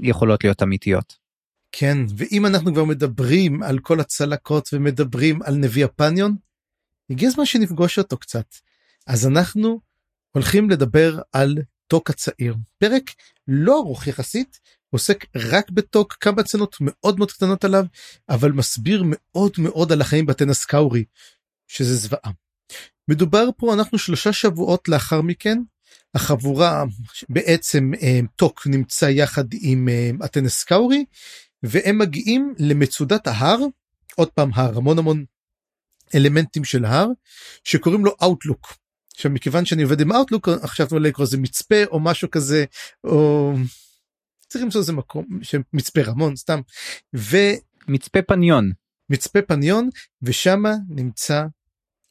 יכולות להיות אמיתיות. כן, ואם אנחנו כבר מדברים על כל הצלקות ומדברים על נביא הפניון, הגיע הזמן שנפגוש אותו קצת. אז אנחנו הולכים לדבר על טוק הצעיר. פרק לא ארוך יחסית, עוסק רק בטוק, כמה סצנות מאוד מאוד קטנות עליו, אבל מסביר מאוד מאוד על החיים בטנס קאורי, שזה זוועה. מדובר פה, אנחנו שלושה שבועות לאחר מכן, החבורה בעצם אה, טוק נמצא יחד עם אה, הטנס קאורי, והם מגיעים למצודת ההר, עוד פעם הר, המון המון אלמנטים של הר, שקוראים לו Outlook. עכשיו מכיוון שאני עובד עם Outlook עכשיו אני לקרוא לזה מצפה או משהו כזה או צריך למצוא איזה מקום שמצפה רמון סתם ומצפה פניון מצפה פניון ושמה נמצא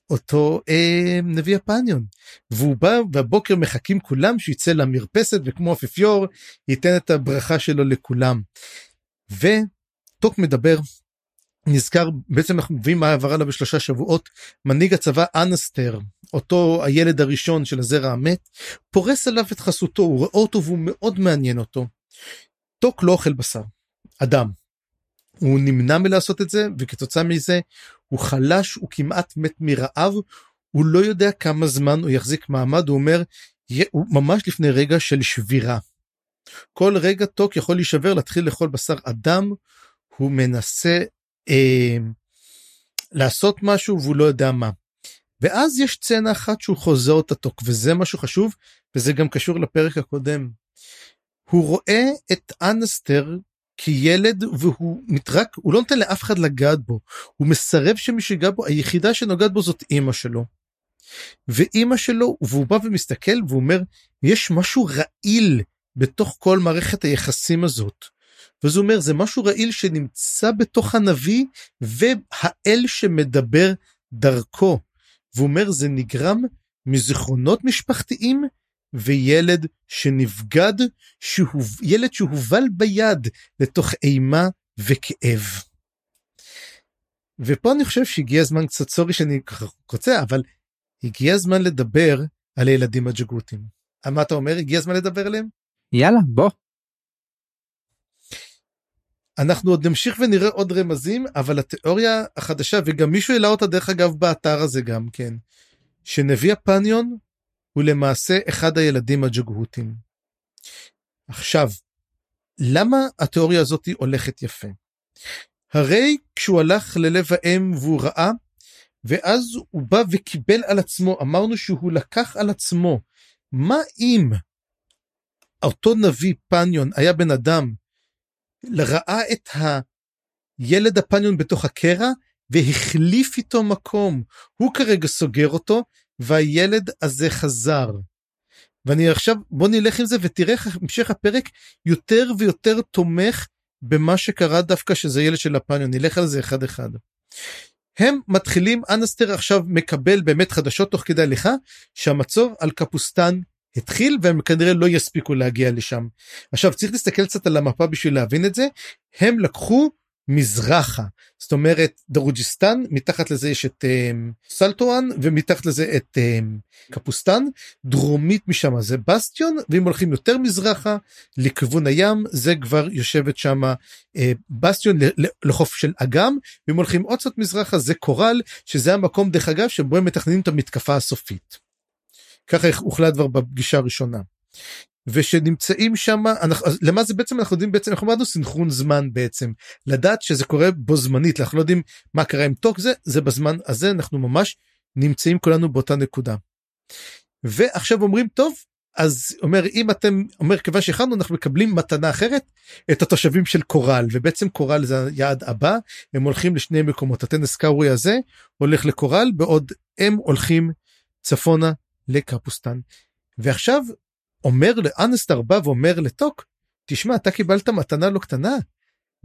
אותו אה, נביא הפניון והוא בא והבוקר מחכים כולם שיצא למרפסת וכמו אפיפיור ייתן את הברכה שלו לכולם. וטוק מדבר נזכר בעצם אנחנו מביאים מה עבר עליו בשלושה שבועות מנהיג הצבא אנסטר אותו הילד הראשון של הזרע המת פורס עליו את חסותו הוא רואה אותו והוא מאוד מעניין אותו. טוק לא אוכל בשר אדם. הוא נמנע מלעשות את זה וכתוצאה מזה הוא חלש הוא כמעט מת מרעב הוא לא יודע כמה זמן הוא יחזיק מעמד הוא אומר הוא ממש לפני רגע של שבירה. כל רגע טוק יכול להישבר להתחיל לאכול בשר אדם הוא מנסה אה, לעשות משהו והוא לא יודע מה. ואז יש צנע אחת שהוא חוזה אותה טוק וזה משהו חשוב וזה גם קשור לפרק הקודם. הוא רואה את אנסטר כילד והוא מתרק הוא לא נותן לאף אחד לגעת בו הוא מסרב שמי שיגע בו היחידה שנוגעת בו זאת אימא שלו. ואימא שלו והוא בא ומסתכל והוא אומר יש משהו רעיל בתוך כל מערכת היחסים הזאת. וזה אומר זה משהו רעיל שנמצא בתוך הנביא והאל שמדבר דרכו. והוא אומר זה נגרם מזיכרונות משפחתיים וילד שנבגד, שהוא, ילד שהובל ביד לתוך אימה וכאב. ופה אני חושב שהגיע הזמן קצת סורי שאני רוצה אבל הגיע הזמן לדבר על הילדים הג'גותים. מה אתה אומר הגיע הזמן לדבר עליהם? יאללה בוא. אנחנו עוד נמשיך ונראה עוד רמזים אבל התיאוריה החדשה וגם מישהו העלה אותה דרך אגב באתר הזה גם כן שנביא הפניון הוא למעשה אחד הילדים הג'גהותים. עכשיו למה התיאוריה הזאת הולכת יפה? הרי כשהוא הלך ללב האם והוא ראה ואז הוא בא וקיבל על עצמו, אמרנו שהוא לקח על עצמו. מה אם אותו נביא פניון היה בן אדם, ראה את הילד הפניון בתוך הקרע והחליף איתו מקום. הוא כרגע סוגר אותו והילד הזה חזר. ואני עכשיו, בוא נלך עם זה ותראה איך המשך הפרק יותר ויותר תומך במה שקרה דווקא שזה ילד של הפניון, נלך על זה אחד אחד. הם מתחילים, אנסטר עכשיו מקבל באמת חדשות תוך כדי הליכה, שהמצור על קפוסטן התחיל והם כנראה לא יספיקו להגיע לשם. עכשיו צריך להסתכל קצת על המפה בשביל להבין את זה, הם לקחו מזרחה זאת אומרת דרוג'יסטן מתחת לזה יש את um, סלטואן ומתחת לזה את um, קפוסטן דרומית משם זה בסטיון ואם הולכים יותר מזרחה לכיוון הים זה כבר יושבת שם uh, בסטיון לחוף של אגם ואם הולכים עוד קצת מזרחה זה קורל שזה המקום דרך אגב שבו הם מתכננים את המתקפה הסופית. ככה הוחלט כבר בפגישה הראשונה. ושנמצאים שם למה זה בעצם אנחנו יודעים בעצם אנחנו אמרנו סינכרון זמן בעצם לדעת שזה קורה בו זמנית אנחנו לא יודעים מה קרה עם טוק זה זה בזמן הזה אנחנו ממש נמצאים כולנו באותה נקודה. ועכשיו אומרים טוב אז אומר אם אתם אומר כיוון שהכנו אנחנו מקבלים מתנה אחרת את התושבים של קורל ובעצם קורל זה היעד הבא הם הולכים לשני מקומות הטנס קאורי הזה הולך לקורל בעוד הם הולכים צפונה לקפוסטן. ועכשיו אומר לאנסטר בא ואומר לטוק, תשמע, אתה קיבלת מתנה לא קטנה.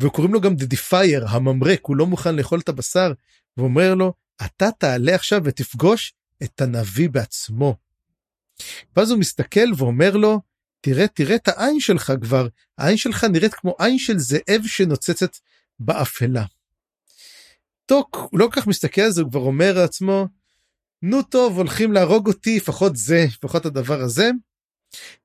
וקוראים לו גם the Defier, הממרה, הוא לא מוכן לאכול את הבשר, ואומר לו, אתה תעלה עכשיו ותפגוש את הנביא בעצמו. ואז הוא מסתכל ואומר לו, תראה, תראה את העין שלך כבר, העין שלך נראית כמו עין של זאב שנוצצת באפלה. טוק, הוא לא כל כך מסתכל על זה, הוא כבר אומר לעצמו, נו טוב, הולכים להרוג אותי, לפחות זה, לפחות הדבר הזה.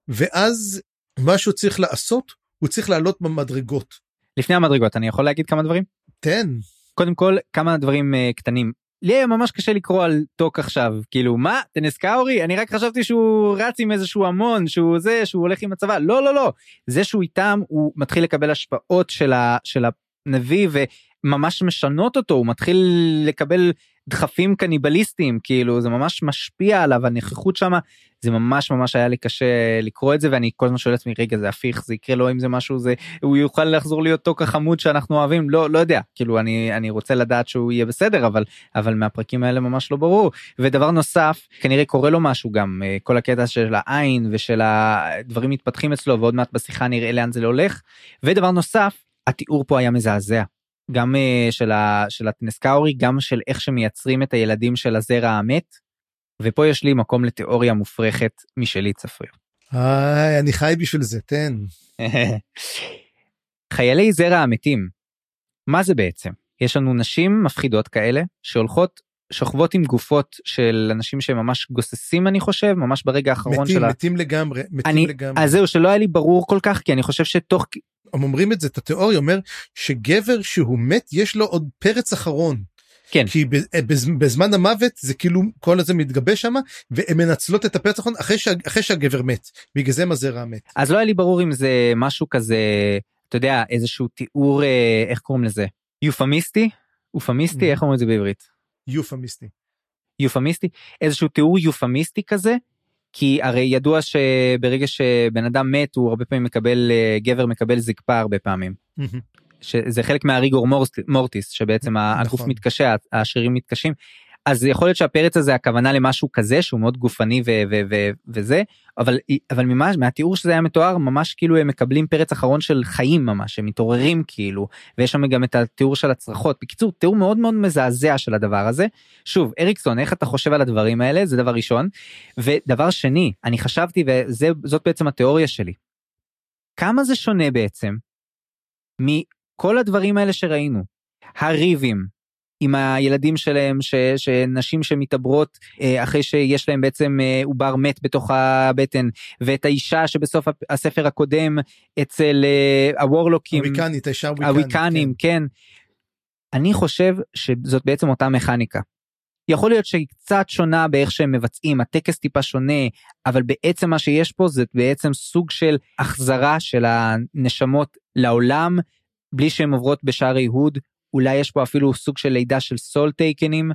ואז מה שהוא צריך לעשות הוא צריך לעלות במדרגות. לפני המדרגות אני יכול להגיד כמה דברים? תן. קודם כל כמה דברים uh, קטנים. לי היה ממש קשה לקרוא על טוק עכשיו כאילו מה טנס קאורי אני רק חשבתי שהוא רץ עם איזשהו המון שהוא זה שהוא הולך עם הצבא לא לא לא זה שהוא איתם הוא מתחיל לקבל השפעות של, ה, של הנביא וממש משנות אותו הוא מתחיל לקבל דחפים קניבליסטיים כאילו זה ממש משפיע עליו הנכחות שמה זה ממש ממש היה לי קשה לקרוא את זה ואני כל הזמן שואל לעצמי רגע זה הפיך? זה יקרה לו אם זה משהו זה הוא יוכל לחזור להיות טוק החמוד שאנחנו אוהבים? לא לא יודע. כאילו אני אני רוצה לדעת שהוא יהיה בסדר אבל אבל מהפרקים האלה ממש לא ברור. ודבר נוסף כנראה קורה לו משהו גם אה, כל הקטע של העין ושל הדברים מתפתחים אצלו ועוד מעט בשיחה נראה לאן זה הולך. ודבר נוסף התיאור פה היה מזעזע גם uh, של, ה, של הטנסקאורי, גם של איך שמייצרים את הילדים של הזרע המת, ופה יש לי מקום לתיאוריה מופרכת משלי צפריר. היי, אני חי בשביל זה, תן. חיילי זרע המתים, מה זה בעצם? יש לנו נשים מפחידות כאלה שהולכות שוכבות עם גופות של אנשים שממש גוססים אני חושב ממש ברגע האחרון מתים, של ה... מתים לגמרי מתים אני, לגמרי. אז זהו שלא היה לי ברור כל כך כי אני חושב שתוך הם אומרים את זה את התיאוריה אומר שגבר שהוא מת יש לו עוד פרץ אחרון. כן. כי אה, בזמן המוות זה כאילו כל הזה מתגבש שם והן מנצלות את הפרץ האחרון אחרי, שה, אחרי שהגבר מת בגלל זה מזרע מת. אז לא היה לי ברור אם זה משהו כזה אתה יודע איזשהו תיאור אה, איך קוראים לזה יופמיסטי אופמיסטי איך אומרים את זה בעברית. יופמיסטי. יופמיסטי איזשהו תיאור יופמיסטי כזה כי הרי ידוע שברגע שבן אדם מת הוא הרבה פעמים מקבל אה, גבר מקבל זקפה הרבה פעמים. שזה חלק מהריגור מורטיס שבעצם נכון. הגוף מתקשה השרירים מתקשים אז יכול להיות שהפרץ הזה הכוונה למשהו כזה שהוא מאוד גופני ו- ו- ו- וזה אבל אבל ממש מהתיאור שזה היה מתואר ממש כאילו הם מקבלים פרץ אחרון של חיים ממש הם מתעוררים כאילו ויש שם גם את התיאור של הצרחות. בקיצור תיאור מאוד מאוד מזעזע של הדבר הזה. שוב אריקסון איך אתה חושב על הדברים האלה? זה דבר ראשון. ודבר שני אני חשבתי וזאת בעצם התיאוריה שלי. כמה זה שונה בעצם מכל הדברים האלה שראינו? הריבים עם הילדים שלהם, ש, שנשים שמתעברות אה, אחרי שיש להם בעצם אה, עובר מת בתוך הבטן, ואת האישה שבסוף הספר הקודם אצל אה, הוורלוקים, הוויקנית, האישה הוויקנית, הוויקנים, כן. כן. אני חושב שזאת בעצם אותה מכניקה. יכול להיות שהיא קצת שונה באיך שהם מבצעים, הטקס טיפה שונה, אבל בעצם מה שיש פה זה בעצם סוג של החזרה של הנשמות לעולם, בלי שהן עוברות בשערי הוד, אולי יש פה אפילו סוג של לידה של סול טייקנים,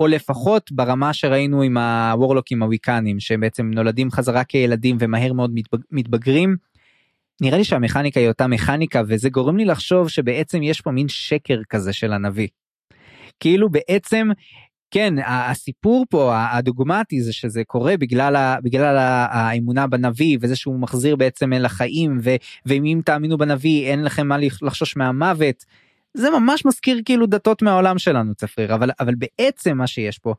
או לפחות ברמה שראינו עם הוורלוקים הוויקנים שהם בעצם נולדים חזרה כילדים ומהר מאוד מתבג... מתבגרים. נראה לי שהמכניקה היא אותה מכניקה וזה גורם לי לחשוב שבעצם יש פה מין שקר כזה של הנביא. כאילו בעצם כן הסיפור פה הדוגמטי זה שזה קורה בגלל ה, בגלל האמונה בנביא וזה שהוא מחזיר בעצם אל החיים ו, ואם תאמינו בנביא אין לכם מה לחשוש מהמוות. זה ממש מזכיר כאילו דתות מהעולם שלנו צפריר אבל אבל בעצם מה שיש פה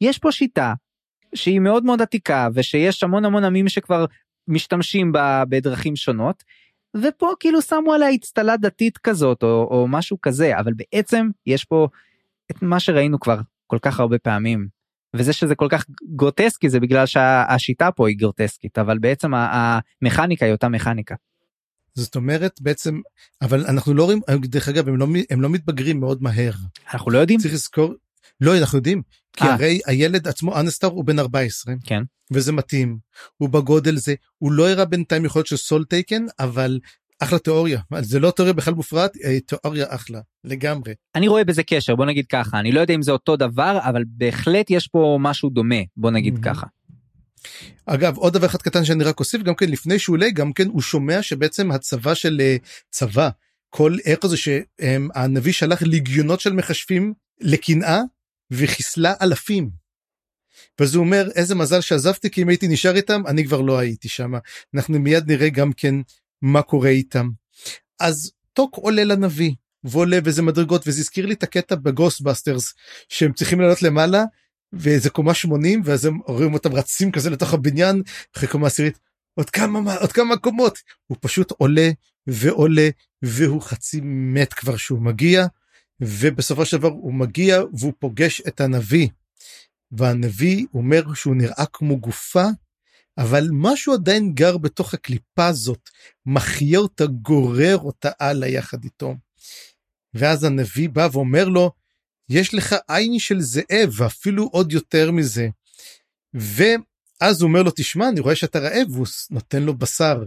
יש פה שיטה שהיא מאוד מאוד עתיקה ושיש המון המון עמים שכבר משתמשים בה בדרכים שונות. ופה כאילו שמו עליה אצטלה דתית כזאת או, או משהו כזה אבל בעצם יש פה את מה שראינו כבר כל כך הרבה פעמים. וזה שזה כל כך גרוטסקי זה בגלל שהשיטה פה היא גרוטסקית אבל בעצם המכניקה היא אותה מכניקה. זאת אומרת בעצם אבל אנחנו לא רואים דרך אגב הם לא הם לא מתבגרים מאוד מהר אנחנו לא יודעים צריך לזכור לא אנחנו יודעים כי 아. אה. הרי הילד עצמו אנסטר הוא בן 14 כן וזה מתאים הוא בגודל זה הוא לא הראה בינתיים יכולת של סול טייקן אבל אחלה תיאוריה זה לא תיאוריה בכלל מופרעת אה, תיאוריה אחלה לגמרי. אני רואה בזה קשר בוא נגיד ככה אני לא יודע אם זה אותו דבר אבל בהחלט יש פה משהו דומה בוא נגיד ככה. אגב עוד דבר אחד קטן שאני רק אוסיף גם כן לפני שהוא עולה גם כן הוא שומע שבעצם הצבא של אה, צבא כל איך זה שהנביא שלח ליגיונות של מכשפים לקנאה וחיסלה אלפים. ואז הוא אומר איזה מזל שעזבתי כי אם הייתי נשאר איתם אני כבר לא הייתי שם אנחנו מיד נראה גם כן מה קורה איתם. אז טוק עולה לנביא ועולה וזה מדרגות וזה הזכיר לי את הקטע ב Ghostbusters שהם צריכים לעלות למעלה ואיזה קומה 80 ואז הם רואים אותם רצים כזה לתוך הבניין אחרי קומה עשירית עוד כמה עוד כמה קומות הוא פשוט עולה ועולה והוא חצי מת כבר שהוא מגיע ובסופו של דבר הוא מגיע והוא פוגש את הנביא. והנביא אומר שהוא נראה כמו גופה אבל משהו עדיין גר בתוך הקליפה הזאת מחיה אותה גורר אותה הלאה יחד איתו. ואז הנביא בא ואומר לו יש לך עין של זאב ואפילו עוד יותר מזה. ואז הוא אומר לו תשמע אני רואה שאתה רעב והוא נותן לו בשר.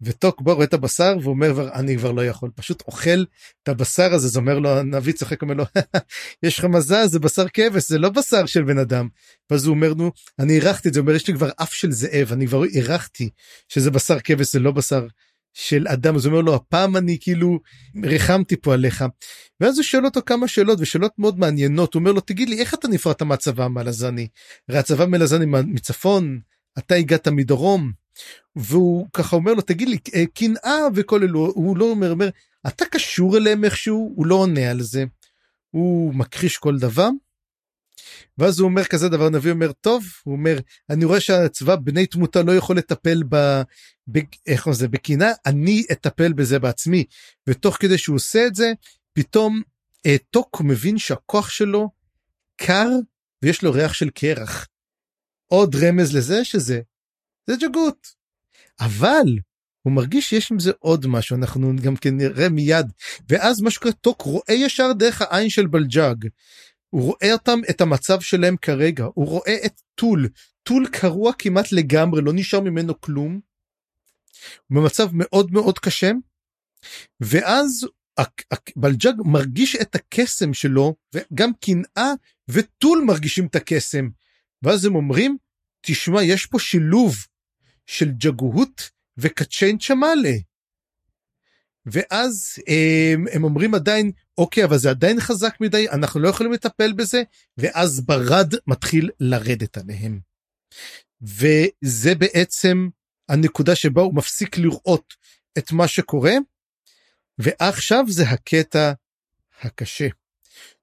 וטוק בוא רואה את הבשר ואומר אני כבר לא יכול פשוט אוכל את הבשר הזה זה אומר לו הנביא צוחק אומר לו יש לך מזל זה בשר כבש זה לא בשר של בן אדם. ואז הוא אומר נו אני אירחתי את זה אומר יש לי כבר אף של זאב אני כבר אירחתי שזה בשר כבש זה לא בשר של אדם אז הוא אומר לו הפעם אני כאילו ריחמתי פה עליך. ואז הוא שואל אותו כמה שאלות ושאלות מאוד מעניינות הוא אומר לו תגיד לי איך אתה נפרדת מהצבא מלזני. הרי הצבא מלזני מצפון אתה הגעת מדרום. והוא ככה אומר לו תגיד לי אה, קנאה וכל אלו הוא לא אומר אומר אתה קשור אליהם איכשהו הוא לא עונה על זה. הוא מכחיש כל דבר. ואז הוא אומר כזה דבר נביא אומר טוב הוא אומר אני רואה שהצבא בני תמותה לא יכול לטפל ב... ב... איך זה בקנאה אני אטפל בזה בעצמי ותוך כדי שהוא עושה את זה פתאום אה, טוק מבין שהכוח שלו קר ויש לו ריח של קרח. עוד רמז לזה שזה זה ג'גות. אבל הוא מרגיש שיש עם זה עוד משהו אנחנו גם כן נראה מיד ואז מה שקורה טוק רואה ישר דרך העין של בלג'אג. הוא רואה אותם את המצב שלהם כרגע הוא רואה את טול טול קרוע כמעט לגמרי לא נשאר ממנו כלום. במצב מאוד מאוד קשה. ואז בלג'אג מרגיש את הקסם שלו וגם קנאה וטול מרגישים את הקסם. ואז הם אומרים תשמע יש פה שילוב של ג'גהות וקצ'יין צ'מאלה. ואז הם, הם אומרים עדיין אוקיי אבל זה עדיין חזק מדי אנחנו לא יכולים לטפל בזה ואז ברד מתחיל לרדת עליהם. וזה בעצם הנקודה שבה הוא מפסיק לראות את מה שקורה ועכשיו זה הקטע הקשה.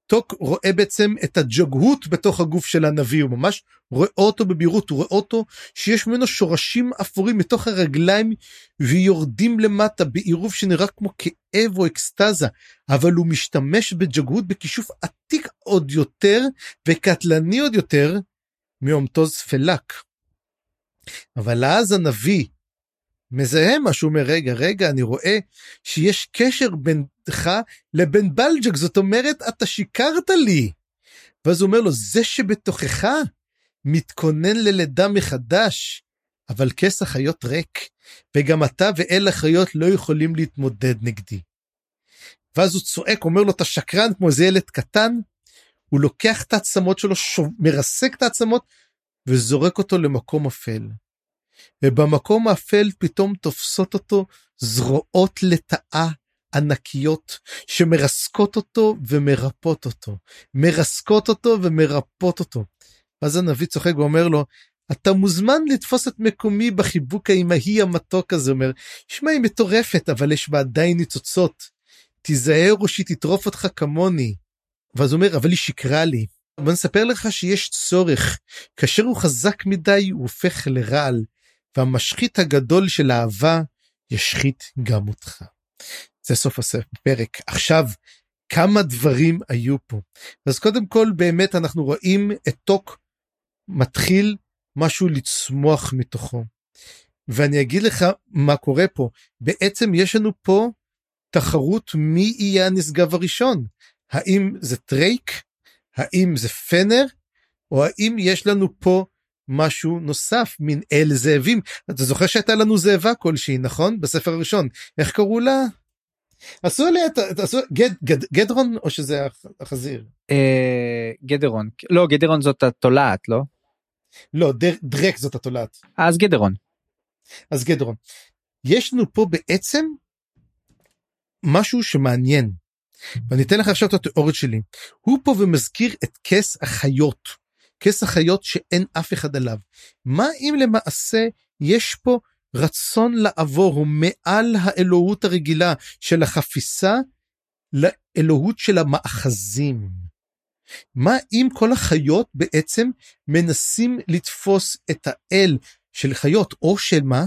טוק רואה בעצם את הג'גהות בתוך הגוף של הנביא הוא ממש רואה אותו בבהירות הוא רואה אותו שיש ממנו שורשים אפורים מתוך הרגליים ויורדים למטה בעירוב שנראה כמו כאב או אקסטזה אבל הוא משתמש בג'גהות בכישוף עתיק עוד יותר וקטלני עוד יותר מאומטוז פלק. אבל אז הנביא מזהה משהו אומר רגע רגע אני רואה שיש קשר בינך לבין בלג'ק זאת אומרת אתה שיקרת לי. ואז הוא אומר לו זה שבתוכך מתכונן ללידה מחדש אבל כס החיות ריק וגם אתה ואל החיות לא יכולים להתמודד נגדי. ואז הוא צועק אומר לו אתה שקרן כמו איזה ילד קטן הוא לוקח את העצמות שלו, שוב, מרסק את העצמות וזורק אותו למקום אפל. ובמקום האפל פתאום תופסות אותו זרועות לטאה ענקיות שמרסקות אותו ומרפות אותו, מרסקות אותו ומרפות אותו. אז הנביא צוחק ואומר לו, אתה מוזמן לתפוס את מקומי בחיבוק האמהי המתוק הזה, אומר, שמע היא מטורפת אבל יש בה עדיין ניצוצות, תיזהר או שהיא תטרוף אותך כמוני. ואז הוא אומר, אבל היא שיקרה לי. בוא נספר לך שיש צורך, כאשר הוא חזק מדי הוא הופך לרעל, והמשחית הגדול של אהבה ישחית גם אותך. זה סוף הפרק. עכשיו, כמה דברים היו פה. אז קודם כל באמת אנחנו רואים את טוק מתחיל משהו לצמוח מתוכו. ואני אגיד לך מה קורה פה. בעצם יש לנו פה תחרות מי יהיה הנשגב הראשון. האם זה טרייק? האם זה פנר? או האם יש לנו פה משהו נוסף, מין אל זאבים? אתה זוכר שהייתה לנו זאבה כלשהי, נכון? בספר הראשון. איך קראו לה? עשו עליה, עשו, גד, גד, גדרון או שזה החזיר? אה, גדרון. לא, גדרון זאת התולעת, לא? לא, דר, דרק זאת התולעת. אז גדרון. אז גדרון. יש לנו פה בעצם משהו שמעניין. ואני אתן לך עכשיו את התיאוריות שלי. הוא פה ומזכיר את כס החיות. כס החיות שאין אף אחד עליו. מה אם למעשה יש פה רצון לעבור הוא מעל האלוהות הרגילה של החפיסה לאלוהות של המאחזים. מה אם כל החיות בעצם מנסים לתפוס את האל של חיות או של מה?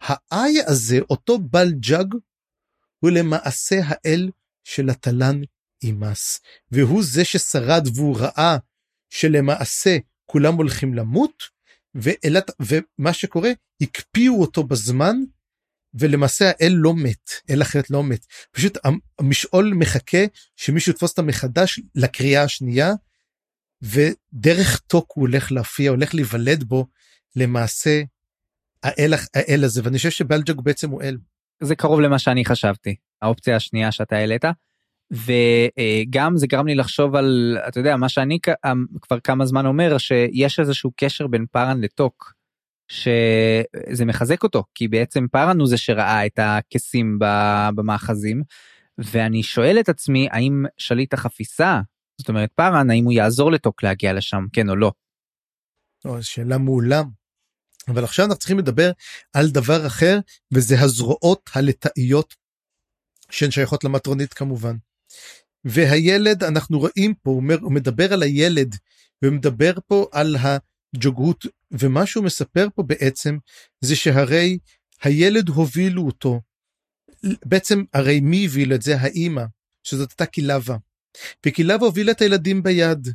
האי הזה, אותו בלג'אג, הוא למעשה האל של התלן אימס, והוא זה ששרד והוא ראה שלמעשה כולם הולכים למות, ואלת, ומה שקורה, הקפיאו אותו בזמן, ולמעשה האל לא מת, אל אחרת לא מת. פשוט המשעול מחכה שמישהו יתפוס אותה מחדש לקריאה השנייה, ודרך טוק הוא הולך להופיע, הולך להיוולד בו למעשה האל, האל הזה, ואני חושב שבלג'וג בעצם הוא אל. זה קרוב למה שאני חשבתי, האופציה השנייה שאתה העלית. וגם זה גרם לי לחשוב על, אתה יודע, מה שאני כבר כמה זמן אומר, שיש איזשהו קשר בין פארן לטוק, שזה מחזק אותו, כי בעצם פארן הוא זה שראה את הכסים במאחזים, ואני שואל את עצמי, האם שליט החפיסה, זאת אומרת פארן, האם הוא יעזור לטוק להגיע לשם, כן או לא? או, שאלה מעולה. אבל עכשיו אנחנו צריכים לדבר על דבר אחר, וזה הזרועות הלטאיות שהן שייכות למטרונית כמובן. והילד אנחנו רואים פה הוא, אומר, הוא מדבר על הילד ומדבר פה על הג'וגהות ומה שהוא מספר פה בעצם זה שהרי הילד הובילו אותו. בעצם הרי מי הוביל את זה האימא שזאת הייתה קילבה. וקילבה הובילה את הילדים ביד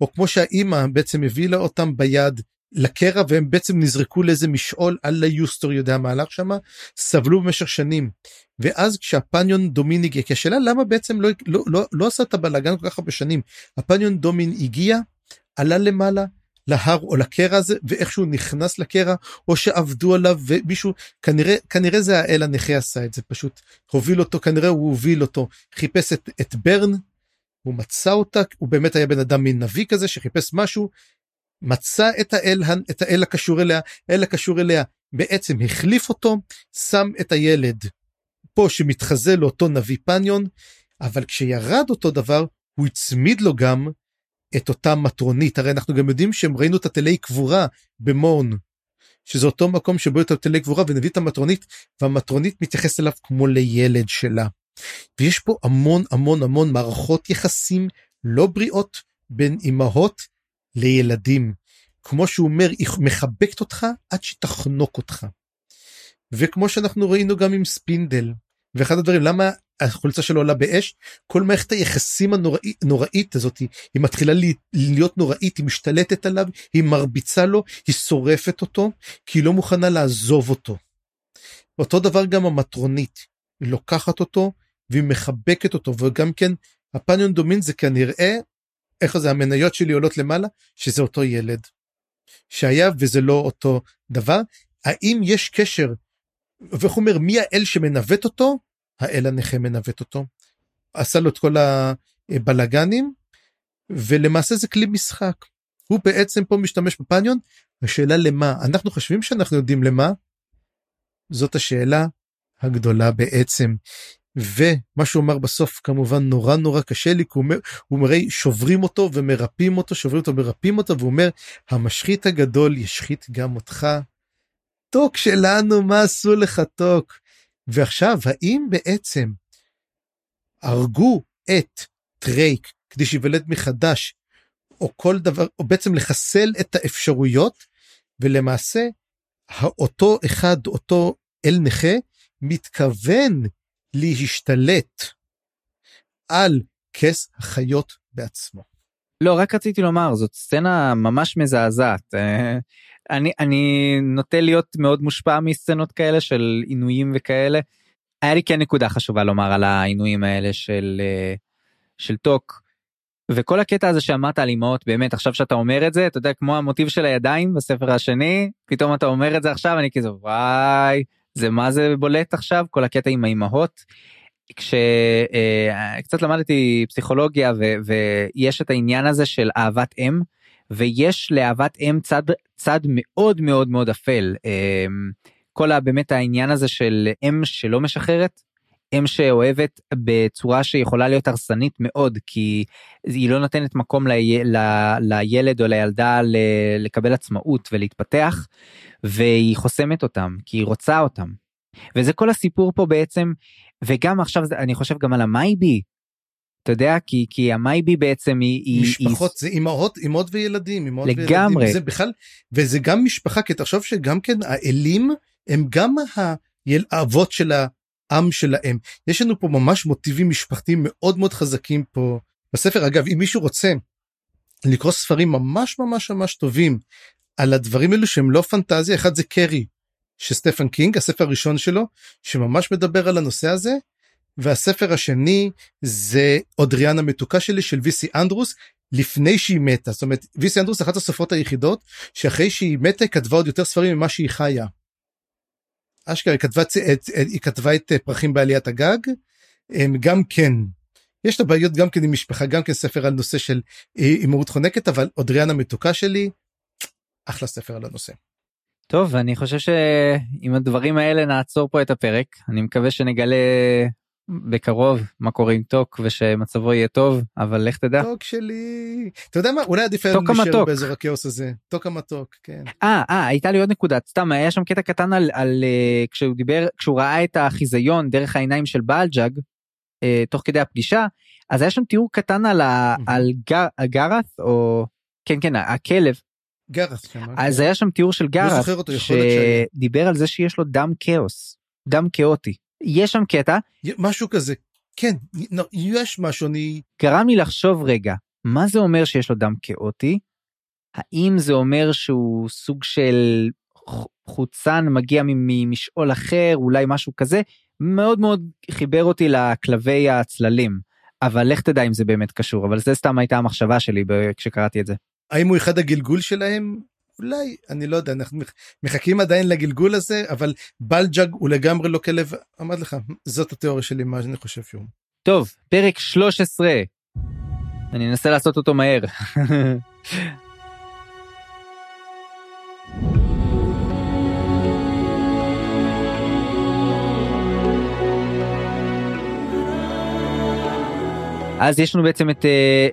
או כמו שהאימא בעצם הבילה אותם ביד לקרע והם בעצם נזרקו לאיזה משעול על ליוסטור יודע מה הלך שמה סבלו במשך שנים. ואז כשהפניון דומין הגיע כי השאלה למה בעצם לא לא לא לא עשה את הבלאגן כל כך הרבה שנים הפניון דומין הגיע עלה למעלה להר או לקרע הזה ואיכשהו נכנס לקרע או שעבדו עליו ומישהו כנראה כנראה זה האל הנכה עשה את זה פשוט הוביל אותו כנראה הוא הוביל אותו חיפש את, את ברן הוא מצא אותה הוא באמת היה בן אדם מין נביא כזה שחיפש משהו מצא את האל, את האל הקשור אליה, אל הקשור אליה בעצם החליף אותו, שם את הילד פה שמתחזה לאותו נביא פניון, אבל כשירד אותו דבר, הוא הצמיד לו גם את אותה מטרונית. הרי אנחנו גם יודעים שהם ראינו את התלי קבורה במון, שזה אותו מקום שבו את התלי קבורה ונביא את המטרונית, והמטרונית מתייחס אליו כמו לילד שלה. ויש פה המון המון המון מערכות יחסים לא בריאות בין אמהות לילדים. כמו שהוא אומר, היא מחבקת אותך עד שתחנוק אותך. וכמו שאנחנו ראינו גם עם ספינדל, ואחד הדברים, למה החולצה שלו עולה באש? כל מערכת היחסים הנוראית הנוראי, הזאת, היא מתחילה להיות נוראית, היא משתלטת עליו, היא מרביצה לו, היא שורפת אותו, כי היא לא מוכנה לעזוב אותו. אותו דבר גם המטרונית, היא לוקחת אותו והיא מחבקת אותו, וגם כן הפניון דומין זה כנראה איך זה המניות שלי עולות למעלה שזה אותו ילד שהיה וזה לא אותו דבר. האם יש קשר ואיך אומר מי האל שמנווט אותו? האל הנכה מנווט אותו. עשה לו את כל הבלגנים ולמעשה זה כלי משחק. הוא בעצם פה משתמש בפניון, השאלה למה, אנחנו חושבים שאנחנו יודעים למה, זאת השאלה הגדולה בעצם. ומה שהוא אמר בסוף כמובן נורא נורא קשה לי, כי הוא אומר, הוא אומר שוברים אותו ומרפאים אותו, שוברים אותו ומרפאים אותו, והוא אומר, המשחית הגדול ישחית גם אותך. טוק שלנו, מה עשו לך טוק? ועכשיו, האם בעצם הרגו את טרייק כדי שיוולד מחדש, או כל דבר, או בעצם לחסל את האפשרויות, ולמעשה, אותו אחד, אותו אל נכה, מתכוון להשתלט על כס החיות בעצמו. לא, רק רציתי לומר, זאת סצנה ממש מזעזעת. אה, אני, אני נוטה להיות מאוד מושפע מסצנות כאלה של עינויים וכאלה. היה לי כן נקודה חשובה לומר על העינויים האלה של, אה, של טוק. וכל הקטע הזה שאמרת על אמהות באמת עכשיו שאתה אומר את זה אתה יודע כמו המוטיב של הידיים בספר השני פתאום אתה אומר את זה עכשיו אני כזה וואי זה מה זה בולט עכשיו כל הקטע עם האימהות. כשקצת אה, למדתי פסיכולוגיה ו, ויש את העניין הזה של אהבת אם ויש לאהבת אם צד צד מאוד מאוד מאוד אפל אה, כל באמת העניין הזה של אם שלא משחררת אם שאוהבת בצורה שיכולה להיות הרסנית מאוד כי היא לא נותנת מקום לי, ל, לילד או לילדה ל, לקבל עצמאות ולהתפתח והיא חוסמת אותם כי היא רוצה אותם. וזה כל הסיפור פה בעצם וגם עכשיו אני חושב גם על המייבי. אתה יודע כי כי המייבי בעצם היא משפחות היא... זה אימהות אימהות וילדים אימהות לגמרי וילדים, זה בכלל וזה גם משפחה כי תחשוב שגם כן האלים הם גם האבות של העם שלהם. יש לנו פה ממש מוטיבים משפחתיים מאוד מאוד חזקים פה בספר. אגב אם מישהו רוצה לקרוא ספרים ממש ממש ממש טובים על הדברים האלו שהם לא פנטזיה אחד זה קרי של סטפן קינג הספר הראשון שלו שממש מדבר על הנושא הזה. והספר השני זה אודריאן המתוקה שלי של ויסי אנדרוס לפני שהיא מתה. זאת אומרת ויסי אנדרוס אחת הסופרות היחידות שאחרי שהיא מתה כתבה עוד יותר ספרים ממה שהיא חיה. אשכרה היא כתבה, את, היא כתבה את פרחים בעליית הגג גם כן יש לה בעיות גם כן עם משפחה גם כן ספר על נושא של הימורות חונקת אבל אודריאן המתוקה שלי אחלה ספר על הנושא. טוב אני חושב שעם הדברים האלה נעצור פה את הפרק אני מקווה שנגלה בקרוב מה קורה עם טוק ושמצבו יהיה טוב אבל לך תדע. טוק שלי אתה יודע מה אולי עדיף היום להישאר באזור הכאוס הזה טוק המתוק כן. אה אה הייתה לי עוד נקודה סתם היה שם קטע קטן על, על אה, כשהוא דיבר כשהוא ראה את החיזיון דרך העיניים של בלג'אג אה, תוך כדי הפגישה אז היה שם תיאור קטן על, ה, על גר, גרת או כן כן הכלב גרס. אז היה שם תיאור של לא שדיבר על זה שיש לו דם כאוס, דם כאוטי. יש שם קטע. משהו כזה, כן, יש משהו, אני... גרם לי לחשוב רגע, מה זה אומר שיש לו דם כאוטי? האם זה אומר שהוא סוג של חוצן מגיע ממשעול אחר, אולי משהו כזה? מאוד מאוד חיבר אותי לכלבי הצללים. אבל לך תדע אם זה באמת קשור, אבל זה סתם הייתה המחשבה שלי כשקראתי את זה. האם הוא אחד הגלגול שלהם? אולי, אני לא יודע, אנחנו מחכים עדיין לגלגול הזה, אבל בלג'אג הוא לגמרי לא כלב, אמרתי לך, זאת התיאוריה שלי, מה אני חושב שהוא. טוב, פרק 13. אני אנסה לעשות אותו מהר. אז יש לנו בעצם את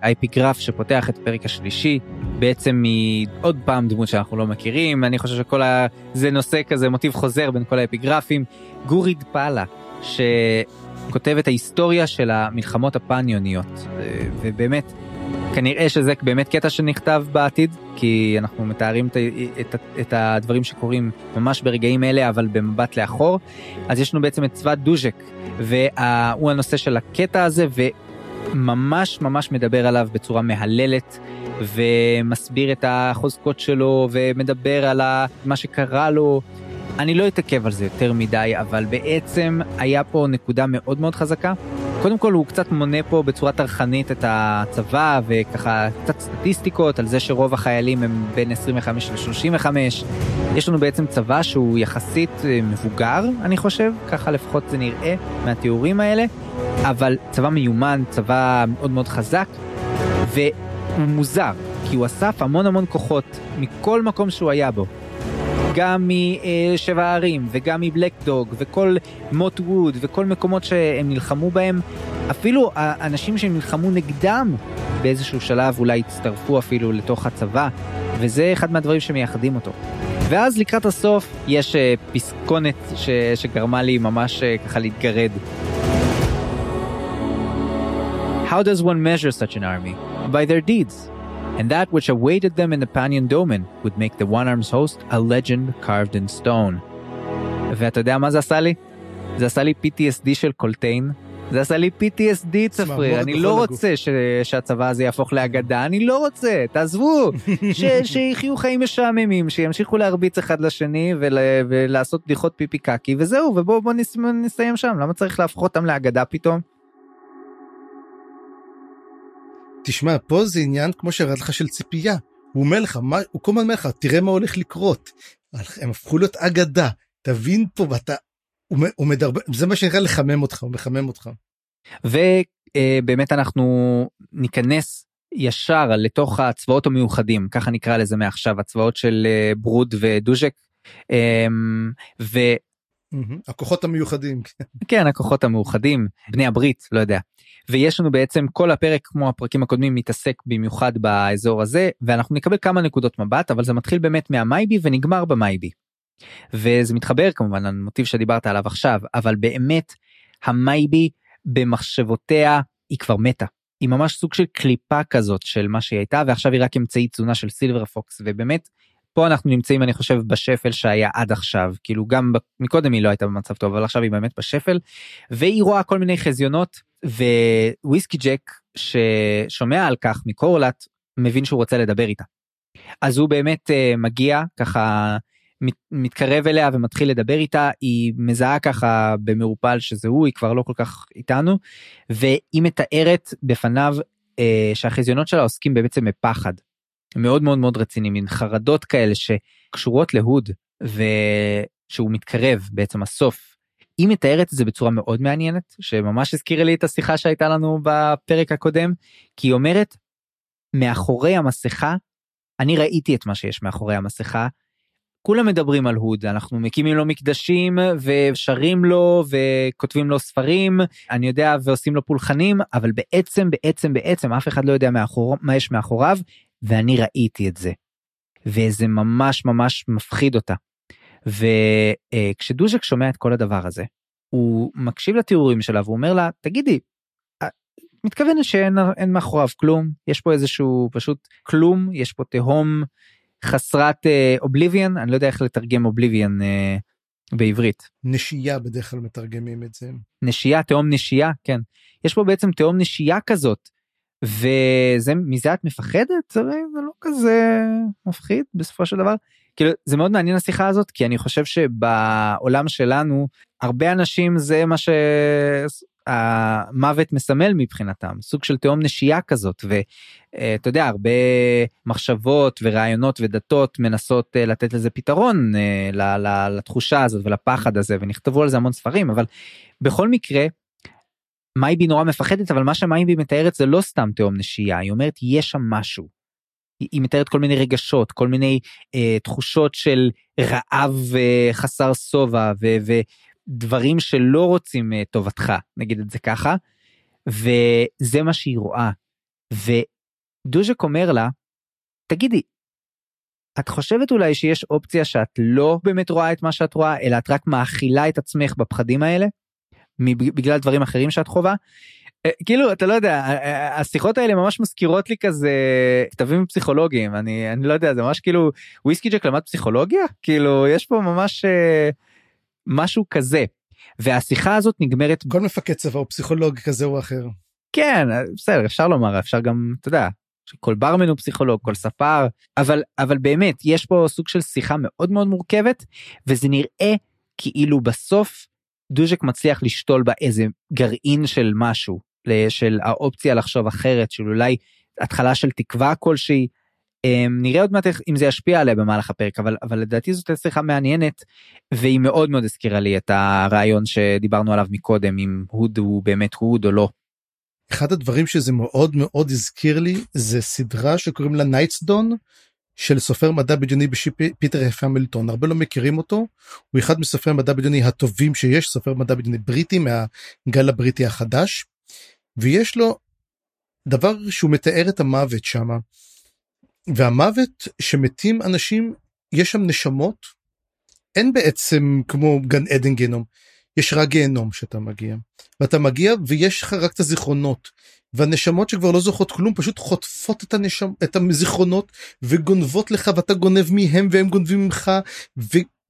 האפיגרף שפותח את הפרק השלישי, בעצם מעוד פעם דמות שאנחנו לא מכירים, אני חושב שכל ה... זה נושא כזה, מוטיב חוזר בין כל האפיגרפים. גוריד פאלה, שכותב את ההיסטוריה של המלחמות הפניוניות, ובאמת, כנראה שזה באמת קטע שנכתב בעתיד, כי אנחנו מתארים את, את, את הדברים שקורים ממש ברגעים אלה, אבל במבט לאחור. אז יש לנו בעצם את צבא דוז'ק, והוא הנושא של הקטע הזה, ממש ממש מדבר עליו בצורה מהללת ומסביר את החוזקות שלו ומדבר על מה שקרה לו. אני לא אתעכב על זה יותר מדי, אבל בעצם היה פה נקודה מאוד מאוד חזקה. קודם כל הוא קצת מונה פה בצורה טרחנית את הצבא וככה קצת סטטיסטיקות על זה שרוב החיילים הם בין 25 ל-35. יש לנו בעצם צבא שהוא יחסית אה, מבוגר, אני חושב, ככה לפחות זה נראה מהתיאורים האלה, אבל צבא מיומן, צבא מאוד מאוד חזק, הוא מוזר, כי הוא אסף המון המון כוחות מכל מקום שהוא היה בו. גם משבע הערים וגם מבלק דוג וכל מוט ווד וכל מקומות שהם נלחמו בהם. אפילו האנשים שהם נלחמו נגדם באיזשהו שלב אולי הצטרפו אפילו לתוך הצבא, וזה אחד מהדברים שמייחדים אותו. ואז לקראת הסוף יש אה, פסקונת ש... שגרמה לי ממש אה, ככה להתגרד. How does one measure such an army? By their deeds. And that which awaited them in the Panion Domain would make the One Arms host a legend carved in stone. ואתה יודע מה זה עשה לי? זה עשה לי PTSD של קולטיין. זה עשה לי PTSD צפריר, אני לא רוצה ש... שהצבא הזה יהפוך לאגדה, אני לא רוצה, תעזבו, ש... שיחיו חיים משעממים, שימשיכו להרביץ אחד לשני ול... ולעשות בדיחות פיפי קקי וזהו, ובואו נס... נסיים שם, למה צריך להפוך אותם לאגדה פתאום? תשמע, פה זה עניין כמו שהראה לך של ציפייה. הוא אומר לך, מה, הוא כל הזמן אומר לך, תראה מה הולך לקרות. הם הפכו להיות אגדה, תבין פה, ואתה, הוא, הוא מדרבן, זה מה שנקרא לחמם אותך, הוא מחמם אותך. ובאמת אנחנו ניכנס ישר לתוך הצבאות המיוחדים, ככה נקרא לזה מעכשיו, הצבאות של אה, ברוד ודוז'ק. אמ, ו... הכוחות המיוחדים. כן, הכוחות המאוחדים, בני הברית, לא יודע. ויש לנו בעצם כל הפרק כמו הפרקים הקודמים מתעסק במיוחד באזור הזה ואנחנו נקבל כמה נקודות מבט אבל זה מתחיל באמת מהמייבי ונגמר במייבי. וזה מתחבר כמובן למוטיב שדיברת עליו עכשיו אבל באמת המייבי במחשבותיה היא כבר מתה. היא ממש סוג של קליפה כזאת של מה שהיא הייתה ועכשיו היא רק אמצעי תזונה של סילבר פוקס ובאמת פה אנחנו נמצאים אני חושב בשפל שהיה עד עכשיו כאילו גם מקודם היא לא הייתה במצב טוב אבל עכשיו היא באמת בשפל והיא רואה כל מיני חזיונות וויסקי ג'ק ששומע על כך מקורלט מבין שהוא רוצה לדבר איתה. אז הוא באמת uh, מגיע ככה מת, מתקרב אליה ומתחיל לדבר איתה היא מזהה ככה במעורפל שזה הוא היא כבר לא כל כך איתנו והיא מתארת בפניו uh, שהחזיונות שלה עוסקים בעצם בפחד. מאוד מאוד מאוד רציני מין חרדות כאלה שקשורות להוד ושהוא מתקרב בעצם הסוף היא מתארת את זה בצורה מאוד מעניינת שממש הזכירה לי את השיחה שהייתה לנו בפרק הקודם כי היא אומרת מאחורי המסכה אני ראיתי את מה שיש מאחורי המסכה. כולם מדברים על הוד אנחנו מקימים לו מקדשים ושרים לו וכותבים לו ספרים אני יודע ועושים לו פולחנים אבל בעצם בעצם בעצם אף אחד לא יודע מאחור, מה יש מאחוריו ואני ראיתי את זה. וזה ממש ממש מפחיד אותה. וכשדוז'ק שומע את כל הדבר הזה הוא מקשיב לתיאורים שלה והוא אומר לה תגידי מתכוון שאין מאחוריו כלום? יש פה איזשהו פשוט כלום? יש פה תהום חסרת אובליביאן? uh, אני לא יודע איך לתרגם אובליביאן uh, בעברית. נשייה בדרך כלל מתרגמים את זה. נשייה תהום נשייה כן. יש פה בעצם תהום נשייה כזאת וזה מזה את מפחדת? זה לא כזה מפחיד בסופו של דבר כאילו זה מאוד מעניין השיחה הזאת כי אני חושב שבעולם שלנו הרבה אנשים זה מה שהמוות מסמל מבחינתם סוג של תהום נשייה כזאת ואתה יודע הרבה מחשבות ורעיונות ודתות מנסות אה, לתת לזה פתרון אה, לתחושה הזאת ולפחד הזה ונכתבו על זה המון ספרים אבל בכל מקרה. מייבי נורא מפחדת אבל מה שמייבי מתארת זה לא סתם תהום נשייה היא אומרת יש שם משהו היא מתארת כל מיני רגשות כל מיני אה, תחושות של רעב אה, חסר שובע ודברים שלא רוצים אה, טובתך נגיד את זה ככה וזה מה שהיא רואה. ודוז'ק אומר לה תגידי את חושבת אולי שיש אופציה שאת לא באמת רואה את מה שאת רואה אלא את רק מאכילה את עצמך בפחדים האלה בגלל דברים אחרים שאת חווה כאילו אתה לא יודע אה, אה, השיחות האלה ממש מזכירות לי כזה כתבים פסיכולוגיים אני אני לא יודע זה ממש כאילו וויסקי ג'ק למד פסיכולוגיה? כאילו יש פה ממש משהו כזה. והשיחה הזאת נגמרת כל מפקד צבא הוא פסיכולוג כזה או אחר. כן בסדר אפשר לומר אפשר גם אתה יודע כל ברמן הוא פסיכולוג כל ספר אבל אבל באמת יש פה סוג של שיחה מאוד מאוד מורכבת וזה נראה כאילו בסוף דוז'ק מצליח לשתול בה איזה גרעין של משהו של האופציה לחשוב אחרת של אולי התחלה של תקווה כלשהי. אמ, נראה עוד מעט אם זה ישפיע עליה במהלך הפרק אבל אבל לדעתי זאת שיחה מעניינת והיא מאוד מאוד הזכירה לי את הרעיון שדיברנו עליו מקודם אם הוד הוא באמת הוד או לא. אחד הדברים שזה מאוד מאוד הזכיר לי זה סדרה שקוראים לה Night's Dawn של סופר מדע בדיוני בשם פיטר F המילטון הרבה לא מכירים אותו הוא אחד מסופרי מדע בדיוני הטובים שיש סופר מדע בדיוני בריטי מהגל הבריטי החדש ויש לו דבר שהוא מתאר את המוות שמה. והמוות שמתים אנשים יש שם נשמות. אין בעצם כמו גן עדן גיהנום יש רק גיהנום שאתה מגיע. ואתה מגיע ויש לך רק את הזיכרונות. והנשמות שכבר לא זוכרות כלום פשוט חוטפות את הנשם את הזיכרונות וגונבות לך ואתה גונב מהם והם גונבים ממך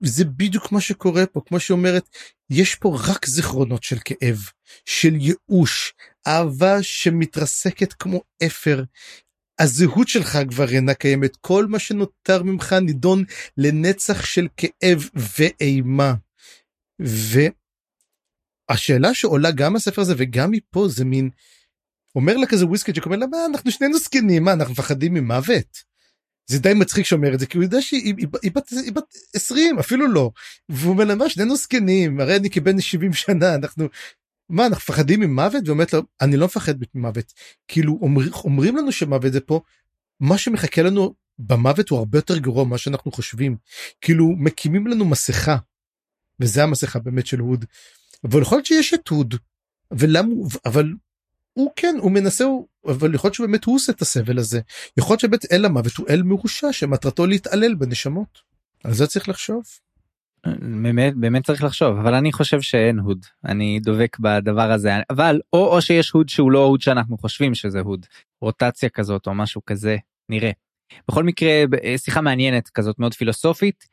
וזה בדיוק מה שקורה פה כמו שאומרת יש פה רק זיכרונות של כאב של ייאוש אהבה שמתרסקת כמו אפר הזהות שלך כבר אינה קיימת כל מה שנותר ממך נידון לנצח של כאב ואימה. והשאלה שעולה גם מהספר הזה וגם מפה זה מין אומר לה כזה וויסקי שאומר לה מה אנחנו שנינו זקנים מה אנחנו מפחדים ממוות. זה די מצחיק שאומר את זה כי הוא יודע שהיא היא, היא, בת, בת 20 אפילו לא. והוא אומר לה שנינו זקנים הרי אני כבן 70 שנה אנחנו מה אנחנו מפחדים ממוות? ואומרת לו אני לא מפחד ממוות. כאילו אומר, אומרים לנו שמוות זה פה מה שמחכה לנו במוות הוא הרבה יותר גרוע ממה שאנחנו חושבים. כאילו מקימים לנו מסכה וזה המסכה באמת של הוד. אבל יכול להיות שיש את הוד ולמה אבל הוא כן הוא מנסה הוא אבל יכול להיות שבאמת הוא עושה את הסבל הזה. יכול להיות שבאמת אל המוות הוא אל מרושע שמטרתו להתעלל בנשמות. על זה צריך לחשוב. באמת באמת צריך לחשוב אבל אני חושב שאין הוד. אני דובק בדבר הזה. אבל או או שיש הוד שהוא לא הוד שאנחנו חושבים שזה הוד. רוטציה כזאת או משהו כזה נראה. בכל מקרה שיחה מעניינת כזאת מאוד פילוסופית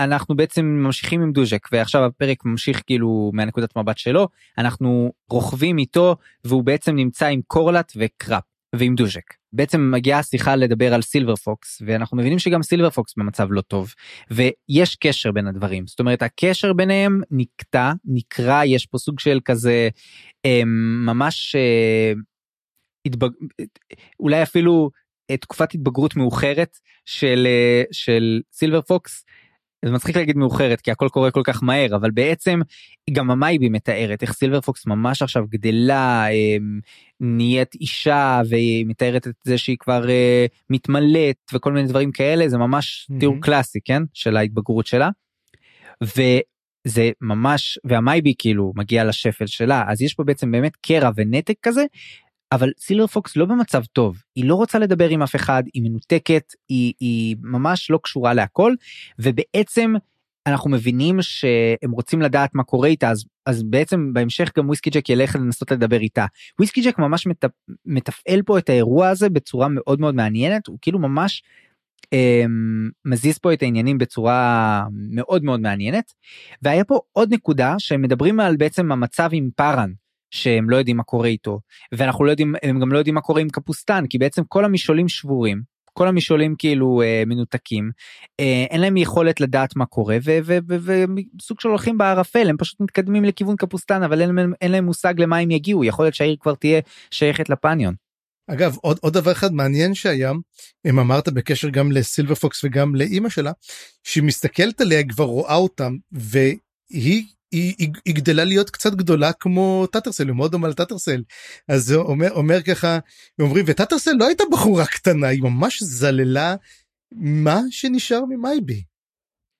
ואנחנו בעצם ממשיכים עם דוז'ק ועכשיו הפרק ממשיך כאילו מהנקודת מבט שלו אנחנו רוכבים איתו והוא בעצם נמצא עם קורלט וקראפ ועם דוז'ק. בעצם מגיעה השיחה לדבר על סילבר פוקס ואנחנו מבינים שגם סילבר פוקס במצב לא טוב ויש קשר בין הדברים זאת אומרת הקשר ביניהם נקטע נקרע יש פה סוג של כזה אה, ממש אה, התבג... אולי אפילו אה, תקופת התבגרות מאוחרת של אה, של סילבר פוקס זה מצחיק להגיד מאוחרת כי הכל קורה כל כך מהר אבל בעצם גם המייבי מתארת איך סילבר פוקס ממש עכשיו גדלה אמ, נהיית אישה והיא מתארת את זה שהיא כבר אה, מתמלאת וכל מיני דברים כאלה זה ממש mm-hmm. תיאור קלאסי כן של ההתבגרות שלה. וזה ממש והמייבי כאילו מגיע לשפל שלה אז יש פה בעצם באמת קרע ונתק כזה אבל סילבר פוקס לא במצב טוב. היא לא רוצה לדבר עם אף אחד היא מנותקת היא, היא ממש לא קשורה להכל ובעצם אנחנו מבינים שהם רוצים לדעת מה קורה איתה אז אז בעצם בהמשך גם וויסקי ג'ק ילך לנסות לדבר איתה. וויסקי ג'ק ממש מת, מתפעל פה את האירוע הזה בצורה מאוד מאוד מעניינת הוא כאילו ממש אה, מזיז פה את העניינים בצורה מאוד מאוד מעניינת. והיה פה עוד נקודה שהם מדברים על בעצם המצב עם פארן שהם לא יודעים מה קורה איתו ואנחנו לא יודעים הם גם לא יודעים מה קורה עם קפוסטן כי בעצם כל המשעולים שבורים כל המשעולים כאילו אה, מנותקים אה, אין להם יכולת לדעת מה קורה וסוג של הולכים בערפל הם פשוט מתקדמים לכיוון קפוסטן אבל אין, אין להם מושג למה הם יגיעו יכול להיות שהעיר כבר תהיה שייכת לפניון. אגב עוד עוד דבר אחד מעניין שהיה אם אמרת בקשר גם לסילבר פוקס וגם לאימא שלה שהיא מסתכלת עליה כבר רואה אותם והיא היא, גדלה להיות קצת גדולה כמו טאטרסל, היא מאוד דומה לטאטרסל. אז זה אומר, אומר ככה, אומרים, וטאטרסל לא הייתה בחורה קטנה, היא ממש זללה מה שנשאר ממייבי.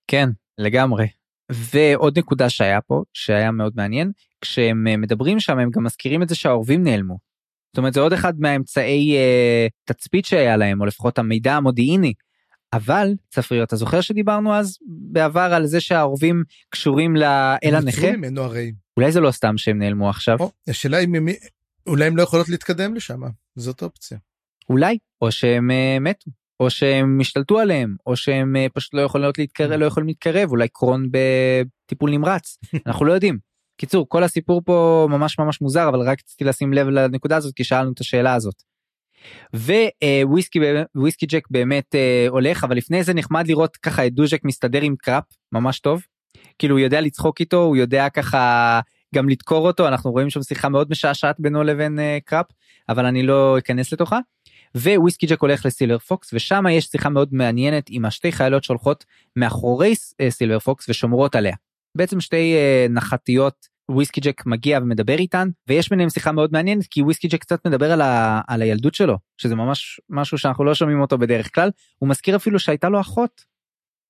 כן, לגמרי. ועוד נקודה שהיה פה, שהיה מאוד מעניין, כשהם אה, מדברים שם הם גם מזכירים את זה שהעורבים נעלמו. זאת אומרת זה עוד אחד מהאמצעי אה, תצפית שהיה להם, או לפחות המידע המודיעיני אבל צפריר אתה זוכר שדיברנו אז בעבר על זה שהעורבים קשורים לאל הנכה? אולי זה לא סתם שהם נעלמו עכשיו. או, השאלה אם אולי הם לא יכולות להתקדם לשם זאת אופציה. אולי או שהם uh, מתו או שהם השתלטו עליהם או שהם uh, פשוט לא יכולים להתקרב לא יכולים להתקרב אולי קרון בטיפול נמרץ אנחנו לא יודעים. קיצור כל הסיפור פה ממש ממש מוזר אבל רק רציתי לשים לב לנקודה הזאת כי שאלנו את השאלה הזאת. וויסקי ג'ק באמת אה, הולך אבל לפני זה נחמד לראות ככה את דוז'ק מסתדר עם קראפ ממש טוב. כאילו הוא יודע לצחוק איתו הוא יודע ככה גם לדקור אותו אנחנו רואים שם שיחה מאוד משעשעת בינו לבין אה, קראפ אבל אני לא אכנס לתוכה. וויסקי ג'ק הולך לסילבר פוקס ושם יש שיחה מאוד מעניינת עם השתי חיילות שהולכות מאחורי אה, סילבר פוקס ושומרות עליה. בעצם שתי נחתיות וויסקי ג'ק מגיע ומדבר איתן ויש ביניהם שיחה מאוד מעניינת כי וויסקי ג'ק קצת מדבר על, ה, על הילדות שלו שזה ממש משהו שאנחנו לא שומעים אותו בדרך כלל. הוא מזכיר אפילו שהייתה לו אחות.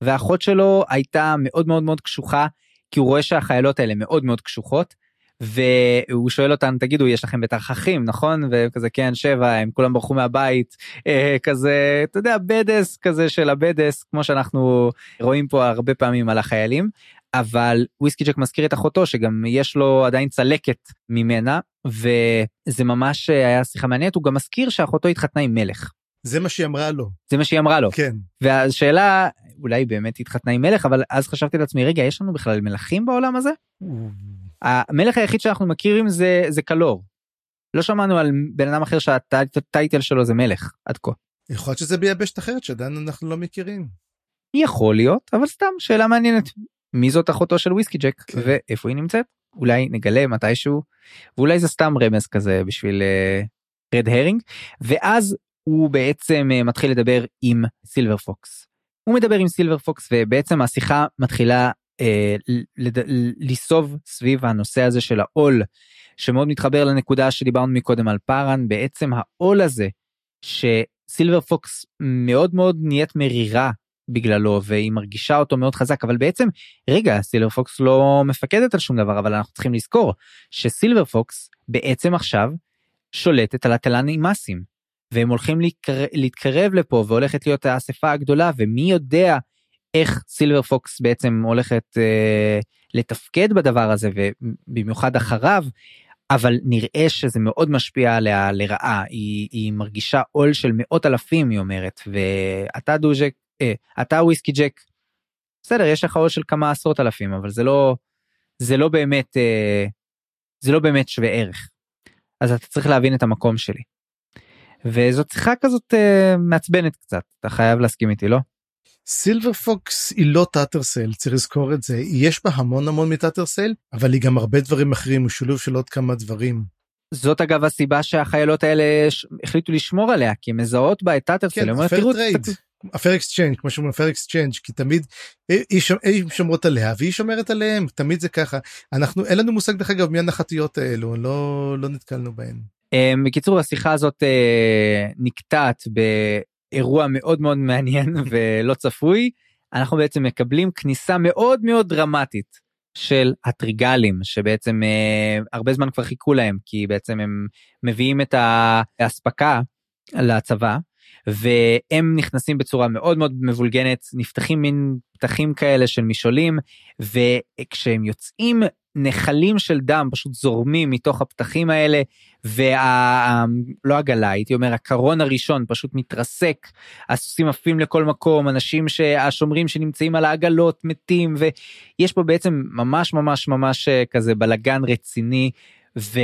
והאחות שלו הייתה מאוד מאוד מאוד קשוחה כי הוא רואה שהחיילות האלה מאוד מאוד קשוחות והוא שואל אותן תגידו יש לכם בטח אחים נכון? וכזה כן שבע הם כולם ברחו מהבית. אה, כזה אתה יודע בדס כזה של הבדס כמו שאנחנו רואים פה הרבה פעמים על החיילים אבל וויסקי ג'ק מזכיר את אחותו שגם יש לו עדיין צלקת ממנה וזה ממש היה שיחה מעניינת הוא גם מזכיר שאחותו התחתנה עם מלך. זה מה שהיא אמרה לו. זה מה שהיא אמרה לו. כן. והשאלה אולי באמת התחתנה עם מלך אבל אז חשבתי לעצמי רגע יש לנו בכלל מלכים בעולם הזה? המלך היחיד שאנחנו מכירים זה זה קלור. לא שמענו על בן אדם אחר שהטייטל שלו זה מלך עד כה. יכול להיות שזה ביבשת אחרת שעדיין אנחנו לא מכירים. יכול להיות אבל סתם שאלה מעניינת מי זאת אחותו של וויסקי ג'ק כן. ואיפה היא נמצאת אולי נגלה מתישהו ואולי זה סתם רמז כזה בשביל רד uh, הרינג ואז הוא בעצם uh, מתחיל לדבר עם סילבר פוקס. הוא מדבר עם סילבר פוקס ובעצם השיחה מתחילה uh, לסוב סביב הנושא הזה של העול שמאוד מתחבר לנקודה שדיברנו מקודם על פארן בעצם העול הזה שסילבר פוקס מאוד מאוד נהיית מרירה בגללו והיא מרגישה אותו מאוד חזק אבל בעצם רגע סילבר פוקס לא מפקדת על שום דבר אבל אנחנו צריכים לזכור שסילבר פוקס בעצם עכשיו שולטת על התלן אימאסים והם הולכים להתקרב, להתקרב לפה והולכת להיות האספה הגדולה ומי יודע איך סילבר פוקס בעצם הולכת אה, לתפקד בדבר הזה ובמיוחד אחריו אבל נראה שזה מאוד משפיע עליה לרעה. היא, היא מרגישה עול של מאות אלפים היא אומרת ואתה דוז'ק אתה וויסקי ג'ק. בסדר יש לך עוד של כמה עשרות אלפים אבל זה לא זה לא באמת אה, זה לא באמת שווה ערך. אז אתה צריך להבין את המקום שלי. וזאת שיחה כזאת אה, מעצבנת קצת אתה חייב להסכים איתי לא? סילבר פוקס היא לא טאטרסל צריך לזכור את זה יש בה המון המון מטאטרסל אבל היא גם הרבה דברים אחרים הוא שילוב של עוד כמה דברים. זאת אגב הסיבה שהחיילות האלה החליטו לשמור עליה כי מזהות בה את טאטרסל. כן. ה fair exchange כמו שאומרים ה fair exchange כי תמיד היא שומרות עליה והיא שומרת עליהם תמיד זה ככה. אנחנו אין לנו מושג דרך אגב מי הנחתיות האלו לא לא נתקלנו בהן. אמ, בקיצור השיחה הזאת אה, נקטעת באירוע מאוד מאוד מעניין ולא צפוי. אנחנו בעצם מקבלים כניסה מאוד מאוד דרמטית של הטריגלים שבעצם אה, הרבה זמן כבר חיכו להם כי בעצם הם מביאים את האספקה לצבא והם נכנסים בצורה מאוד מאוד מבולגנת נפתחים מין פתחים כאלה של משעולים וכשהם יוצאים נחלים של דם פשוט זורמים מתוך הפתחים האלה ולא עגלה הייתי אומר הקרון הראשון פשוט מתרסק הסוסים עפים לכל מקום אנשים שהשומרים שנמצאים על העגלות מתים ויש פה בעצם ממש ממש ממש אה, כזה בלגן רציני. ו...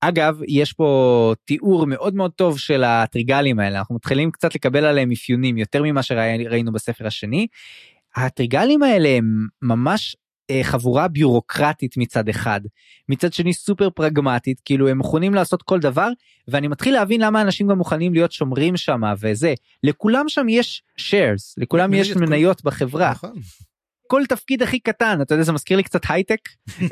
אגב יש פה תיאור מאוד מאוד טוב של הטריגלים האלה אנחנו מתחילים קצת לקבל עליהם אפיונים יותר ממה שראינו בספר השני. הטריגלים האלה הם ממש אה, חבורה ביורוקרטית מצד אחד מצד שני סופר פרגמטית כאילו הם מוכנים לעשות כל דבר ואני מתחיל להבין למה אנשים גם מוכנים להיות שומרים שם וזה לכולם שם יש shares לכולם יש מניות בחברה. נכון. כל תפקיד הכי קטן אתה יודע זה מזכיר לי קצת הייטק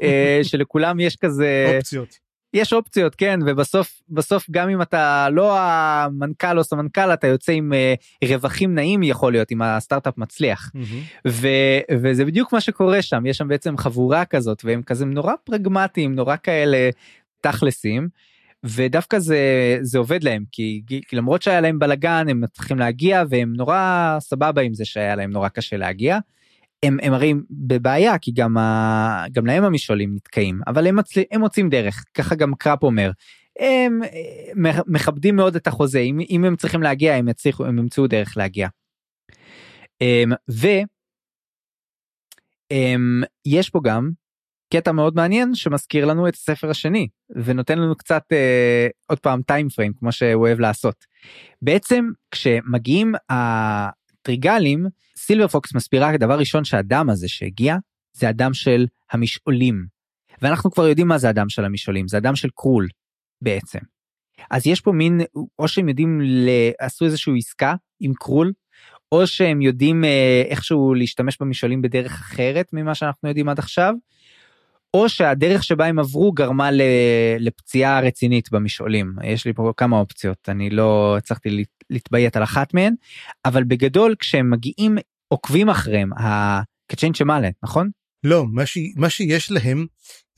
אה, שלכולם יש כזה אופציות יש אופציות כן ובסוף בסוף גם אם אתה לא המנכ"ל או סמנכ"ל אתה יוצא עם uh, רווחים נעים יכול להיות אם הסטארט-אפ מצליח mm-hmm. ו, וזה בדיוק מה שקורה שם יש שם בעצם חבורה כזאת והם כזה נורא פרגמטיים נורא כאלה תכלסים. ודווקא זה זה עובד להם כי, כי למרות שהיה להם בלאגן הם צריכים להגיע והם נורא סבבה עם זה שהיה להם נורא קשה להגיע. הם, הם הרי בבעיה כי גם, ה, גם להם המשעולים נתקעים אבל הם, מצל, הם מוצאים דרך ככה גם קראפ אומר. הם מכבדים מאוד את החוזה אם, אם הם צריכים להגיע הם יצליחו הם ימצאו דרך להגיע. אמ, ויש אמ, פה גם קטע מאוד מעניין שמזכיר לנו את הספר השני ונותן לנו קצת אה, עוד פעם טיים פריים כמו שהוא אוהב לעשות. בעצם כשמגיעים הטריגלים סילבר פוקס מסבירה דבר ראשון שהדם הזה שהגיע זה הדם של המשעולים. ואנחנו כבר יודעים מה זה הדם של המשעולים זה הדם של קרול בעצם. אז יש פה מין או שהם יודעים עשו איזושהי עסקה עם קרול או שהם יודעים אה, איכשהו להשתמש במשעולים בדרך אחרת ממה שאנחנו יודעים עד עכשיו. או שהדרך שבה הם עברו גרמה לפציעה רצינית במשעולים. יש לי פה כמה אופציות, אני לא הצלחתי להתביית על אחת מהן, אבל בגדול כשהם מגיעים עוקבים אחריהם, הקצ'יין שמאלה, נכון? לא, מה, ש... מה שיש להם,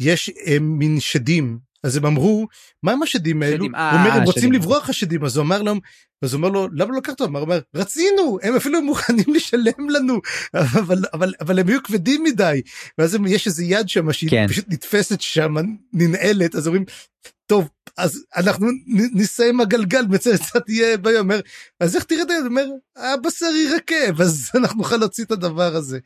יש הם, מין שדים אז הם אמרו מה הם השדים האלו? הוא אה, אומר הם רוצים לברוח השדים אז הוא אמר להם אז הוא אומר לו למה לא לקחת? הוא אומר רצינו הם אפילו מוכנים לשלם לנו אבל אבל אבל הם היו כבדים מדי ואז יש איזה יד שם שהיא כן. פשוט נתפסת שם ננעלת אז אומרים טוב אז אנחנו נסיים הגלגל מצד קצת יהיה ביום אומר אז איך תראה את זה אומר הבשר ירקב אז אנחנו נוכל להוציא את הדבר הזה.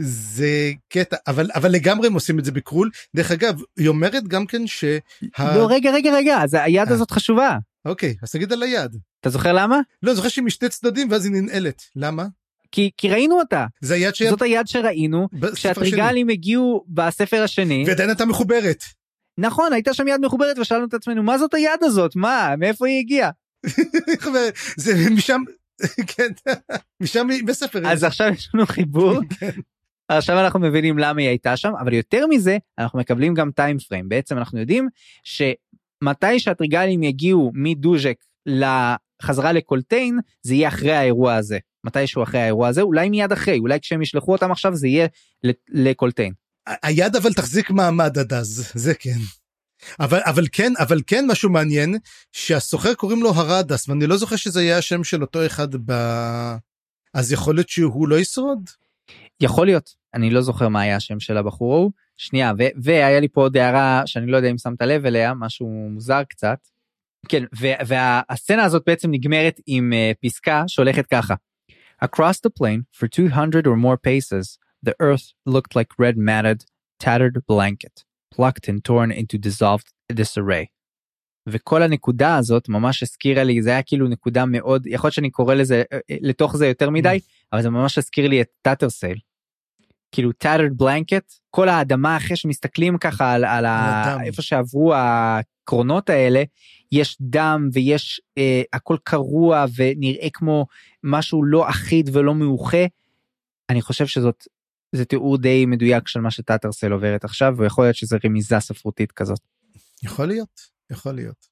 זה קטע אבל אבל לגמרי הם עושים את זה בקרול דרך אגב היא אומרת גם כן שה... לא רגע רגע רגע אז היד אה. הזאת חשובה. אוקיי אז תגיד על היד. אתה זוכר למה? לא זוכר שהיא משתי צדדים ואז היא ננעלת למה? כי, כי ראינו אותה. זה היד ש... זאת היד שראינו כשהטריגלים הגיעו בספר השני. ועדיין הייתה מחוברת. נכון הייתה שם יד מחוברת ושאלנו את עצמנו מה זאת היד הזאת מה מאיפה היא הגיעה. זה משם כן משם בספר אז עכשיו יש לנו חיבור כן. עכשיו אנחנו מבינים למה היא הייתה שם, אבל יותר מזה, אנחנו מקבלים גם טיים פריים. בעצם אנחנו יודעים שמתי שהטריגלים יגיעו מדוז'ק לחזרה לקולטיין, זה יהיה אחרי האירוע הזה. מתישהו אחרי האירוע הזה, אולי מיד אחרי, אולי כשהם ישלחו אותם עכשיו זה יהיה לקולטיין. היד אבל תחזיק מעמד עד אז, זה כן. אבל אבל כן אבל כן משהו מעניין שהסוחר קוראים לו הרדס ואני לא זוכר שזה יהיה השם של אותו אחד ב... אז יכול להיות שהוא לא ישרוד. יכול להיות אני לא זוכר מה היה השם של הבחור ההוא שנייה ו- והיה לי פה עוד הערה שאני לא יודע אם שמת לב אליה משהו מוזר קצת. כן והסצנה הזאת בעצם נגמרת עם uh, פסקה שהולכת ככה. Across the plain for 200 or more paces the earth looked like red matted tattered blanket plucked and torn into dissolved disarray. וכל הנקודה הזאת ממש הזכירה לי זה היה כאילו נקודה מאוד יכול להיות שאני קורא לזה אה, אה, לתוך זה יותר מדי אבל זה ממש הזכיר לי את טאטרסייל. כאילו tattered blanket כל האדמה אחרי שמסתכלים ככה על, על ה... איפה שעברו הקרונות האלה יש דם ויש אה, הכל קרוע ונראה כמו משהו לא אחיד ולא מאוחה. אני חושב שזאת זה תיאור די מדויק של מה שטאטרסל עוברת עכשיו ויכול להיות שזה רמיזה ספרותית כזאת. יכול להיות יכול להיות.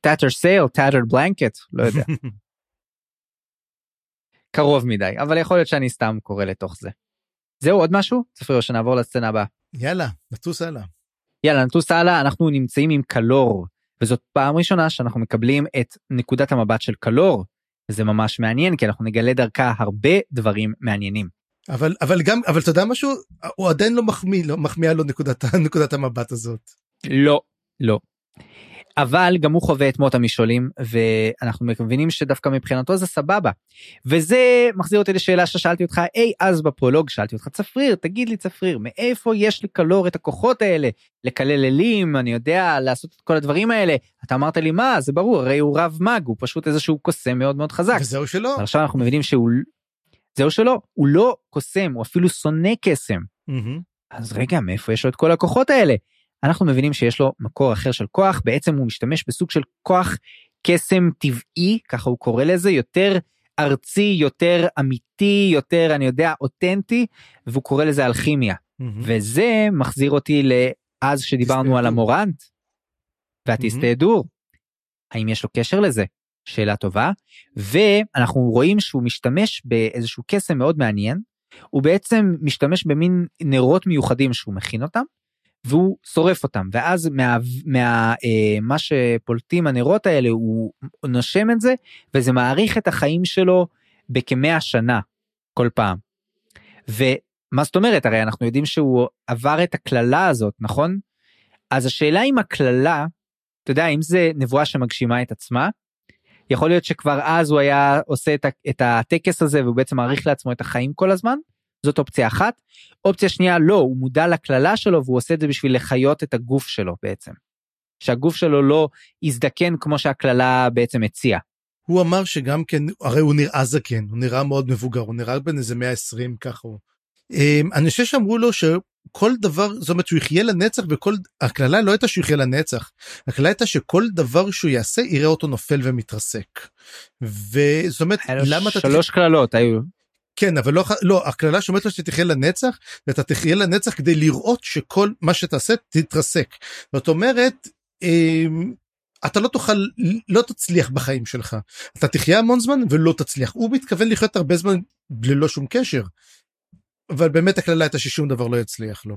טאטרסייל tattered blanket לא יודע. קרוב מדי אבל יכול להיות שאני סתם קורא לתוך זה. זהו עוד משהו? צפרי או שנעבור לסצנה הבאה. יאללה נטוס הלאה. יאללה נטוס הלאה אנחנו נמצאים עם קלור וזאת פעם ראשונה שאנחנו מקבלים את נקודת המבט של קלור. זה ממש מעניין כי אנחנו נגלה דרכה הרבה דברים מעניינים. אבל אבל גם אבל אתה יודע משהו הוא עדיין לא מחמיא לא מחמיאה לו נקודת נקודת המבט הזאת. לא לא אבל גם הוא חווה את מות המשעולים ואנחנו מבינים שדווקא מבחינתו זה סבבה. וזה מחזיר אותי לשאלה ששאלתי אותך אי אז בפרולוג שאלתי אותך צפריר תגיד לי צפריר מאיפה יש לקלור את הכוחות האלה לקלל אלים אני יודע לעשות את כל הדברים האלה אתה אמרת לי מה זה ברור הרי הוא רב מאג הוא פשוט איזשהו קוסם מאוד מאוד חזק. וזהו שלא. עכשיו אנחנו מבינים שהוא זהו שלא הוא לא קוסם הוא אפילו שונא קסם. Mm-hmm. אז רגע מאיפה יש לו את כל הכוחות האלה אנחנו מבינים שיש לו מקור אחר של כוח, בעצם הוא משתמש בסוג של כוח קסם טבעי, ככה הוא קורא לזה, יותר ארצי, יותר אמיתי, יותר, אני יודע, אותנטי, והוא קורא לזה אלכימיה. Mm-hmm. וזה מחזיר אותי לאז שדיברנו על המורנט והטיסטדור. Mm-hmm. האם יש לו קשר לזה? שאלה טובה. ואנחנו רואים שהוא משתמש באיזשהו קסם מאוד מעניין. הוא בעצם משתמש במין נרות מיוחדים שהוא מכין אותם, והוא שורף אותם ואז מה, מה אה, מה שפולטים הנרות האלה הוא נושם את זה וזה מעריך את החיים שלו בכמאה שנה כל פעם. ומה זאת אומרת הרי אנחנו יודעים שהוא עבר את הקללה הזאת נכון? אז השאלה אם הקללה אתה יודע אם זה נבואה שמגשימה את עצמה יכול להיות שכבר אז הוא היה עושה את, את הטקס הזה והוא בעצם מעריך לעצמו את החיים כל הזמן זאת אופציה אחת. אופציה שנייה לא הוא מודע לקללה שלו והוא עושה את זה בשביל לחיות את הגוף שלו בעצם. שהגוף שלו לא יזדקן כמו שהקללה בעצם הציעה. הוא אמר שגם כן הרי הוא נראה זקן הוא נראה מאוד מבוגר הוא נראה בין איזה 120 ככה הוא. אמ, אני חושב שאמרו לו שכל דבר זאת אומרת שהוא יחיה לנצח וכל הקללה לא הייתה שהוא יחיה לנצח הקללה הייתה שכל דבר שהוא יעשה יראה אותו נופל ומתרסק. וזאת אומרת למה אתה שלוש קללות היו כן אבל לא לא הקללה שאומרת לו שתחיה לנצח ואתה תחיה לנצח כדי לראות שכל מה שתעשה תתרסק. זאת אומרת אמ, אתה לא תוכל לא תצליח בחיים שלך אתה תחיה המון זמן ולא תצליח הוא מתכוון לחיות הרבה זמן ללא שום קשר. אבל באמת הקללה הייתה ששום דבר לא יצליח לו.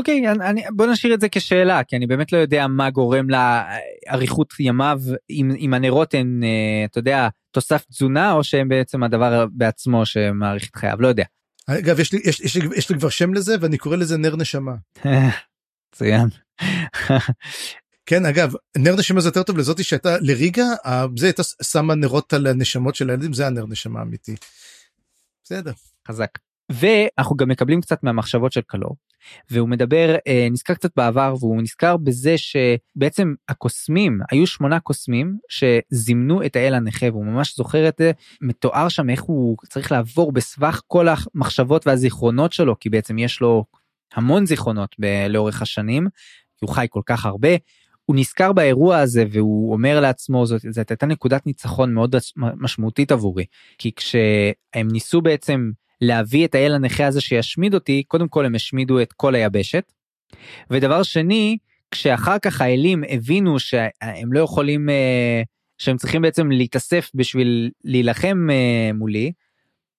אוקיי okay, אני, בוא נשאיר את זה כשאלה כי אני באמת לא יודע מה גורם לאריכות ימיו אם, אם הנרות הן אה, אתה יודע תוסף תזונה או שהם בעצם הדבר בעצמו שמאריך את חייו לא יודע. אגב יש לי יש, יש, יש לי כבר שם לזה ואני קורא לזה נר נשמה. מצוין. כן אגב נר נשמה זה יותר טוב לזאתי שהייתה לריגה זה הייתה שמה נרות על הנשמות של הילדים זה הנר נשמה אמיתי. בסדר. חזק. ואנחנו גם מקבלים קצת מהמחשבות של קלור והוא מדבר אה, נזכר קצת בעבר והוא נזכר בזה שבעצם הקוסמים היו שמונה קוסמים שזימנו את האל הנכה והוא ממש זוכר את זה מתואר שם איך הוא צריך לעבור בסבך כל המחשבות והזיכרונות שלו כי בעצם יש לו המון זיכרונות ב- לאורך השנים הוא חי כל כך הרבה. הוא נזכר באירוע הזה והוא אומר לעצמו זאת, זאת הייתה נקודת ניצחון מאוד משמעותית עבורי כי כשהם ניסו בעצם להביא את האל הנכה הזה שישמיד אותי, קודם כל הם השמידו את כל היבשת. ודבר שני, כשאחר כך האלים הבינו שהם לא יכולים, אה, שהם צריכים בעצם להתאסף בשביל להילחם אה, מולי,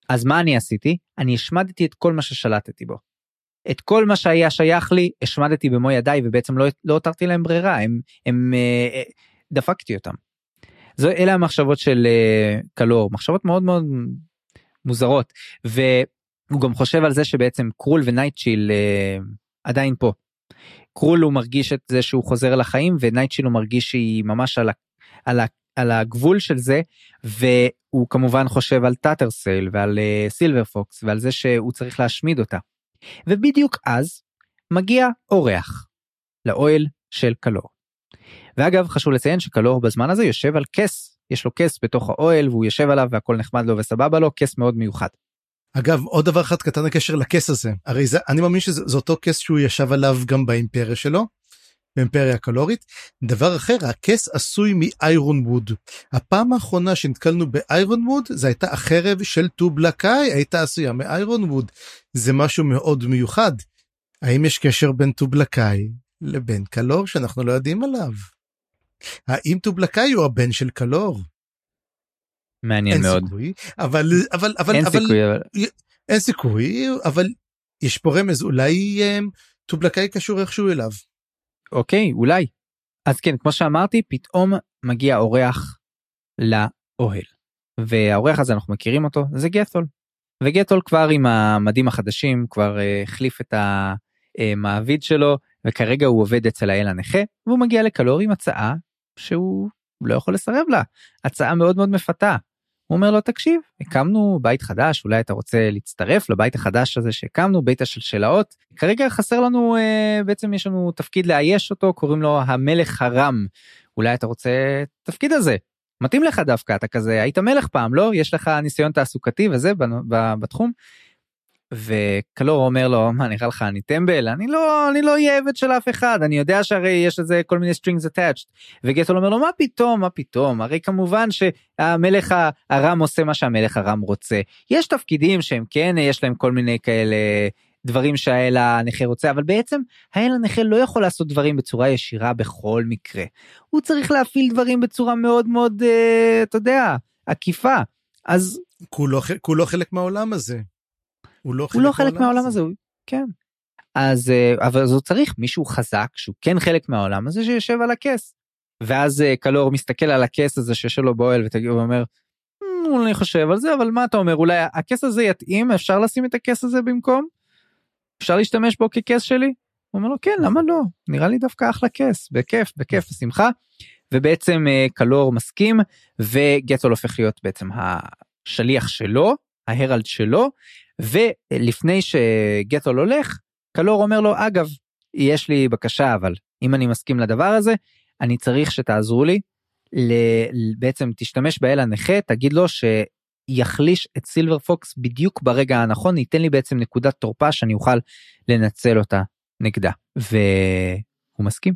אז מה אני עשיתי? אני השמדתי את כל מה ששלטתי בו. את כל מה שהיה שייך לי השמדתי במו ידיי ובעצם לא, לא הותרתי להם ברירה הם הם אה, דפקתי אותם. זו אלה המחשבות של קלור מחשבות מאוד מאוד מוזרות והוא גם חושב על זה שבעצם קרול ונייטשיל אה, עדיין פה. קרול הוא מרגיש את זה שהוא חוזר לחיים ונייטשיל הוא מרגיש שהיא ממש על, ה, על, ה, על הגבול של זה והוא כמובן חושב על טאטרסייל ועל אה, סילבר פוקס ועל זה שהוא צריך להשמיד אותה. ובדיוק אז מגיע אורח לאוהל של קלור. ואגב חשוב לציין שקלור בזמן הזה יושב על כס יש לו כס בתוך האוהל והוא יושב עליו והכל נחמד לו וסבבה לו כס מאוד מיוחד. אגב עוד דבר אחד קטן הקשר לכס הזה הרי זה אני מאמין שזה אותו כס שהוא ישב עליו גם באימפריה שלו. באימפריה הקלורית. דבר אחר הכס עשוי מאיירון ווד. הפעם האחרונה שנתקלנו באיירון ווד זה הייתה החרב של טובלקאי הייתה עשויה מאיירון ווד. זה משהו מאוד מיוחד. האם יש קשר בין טובלקאי לבין קלור שאנחנו לא יודעים עליו? האם טובלקאי הוא הבן של קלור? מעניין מאוד. סיכוי, אבל אבל אבל אין אבל סיכוי אבל אין סיכוי אבל יש פה רמז אולי um, טובלקאי קשור איכשהו אליו. אוקיי אולי. אז כן כמו שאמרתי פתאום מגיע אורח לאוהל והאורח הזה אנחנו מכירים אותו זה גתול. וגתול כבר עם המדים החדשים כבר uh, החליף את המעביד שלו וכרגע הוא עובד אצל האל הנכה והוא מגיע לקלור עם הצעה שהוא לא יכול לסרב לה. הצעה מאוד מאוד מפתה. הוא אומר לו תקשיב הקמנו בית חדש אולי אתה רוצה להצטרף לבית החדש הזה שהקמנו בית השלשלאות? כרגע חסר לנו אה, בעצם יש לנו תפקיד לאייש אותו קוראים לו המלך הרם. אולי אתה רוצה תפקיד הזה? מתאים לך דווקא אתה כזה היית מלך פעם לא? יש לך ניסיון תעסוקתי וזה בתחום וקלור אומר לו מה נראה לך אני טמבל? אני לא אני לא אהיה עבד של אף אחד אני יודע שהרי יש לזה כל מיני strings attached. וגטול אומר לו מה פתאום מה פתאום? הרי כמובן שהמלך הרם עושה מה שהמלך הרם רוצה. יש תפקידים שהם כן יש להם כל מיני כאלה דברים שהאל הנכה רוצה אבל בעצם האל הנכה לא יכול לעשות דברים בצורה ישירה בכל מקרה. הוא צריך להפעיל דברים בצורה מאוד מאוד uh, אתה יודע עקיפה. אז כולו, כולו חלק מהעולם הזה. הוא לא חלק, הוא לא חלק מהעולם הזה, הוא... כן. אז אה, אבל אז הוא צריך מישהו חזק שהוא כן חלק מהעולם הזה שיושב על הכס. ואז אה, קלור מסתכל על הכס הזה שיושב לו באוהל ואומר אמ, אני חושב על זה אבל מה אתה אומר אולי הכס הזה יתאים אפשר לשים את הכס הזה במקום? אפשר להשתמש בו ככס שלי? הוא אומר לו כן למה לא נראה לי דווקא אחלה כס בכיף בכיף בשמחה ובעצם אה, קלור מסכים וגטול הופך להיות בעצם השליח שלו ההרלד שלו ולפני שגטול הולך, קלור אומר לו, אגב, יש לי בקשה, אבל אם אני מסכים לדבר הזה, אני צריך שתעזרו לי, בעצם תשתמש באל הנכה, תגיד לו שיחליש את סילבר פוקס בדיוק ברגע הנכון, ייתן לי בעצם נקודת תורפה שאני אוכל לנצל אותה נגדה. והוא מסכים.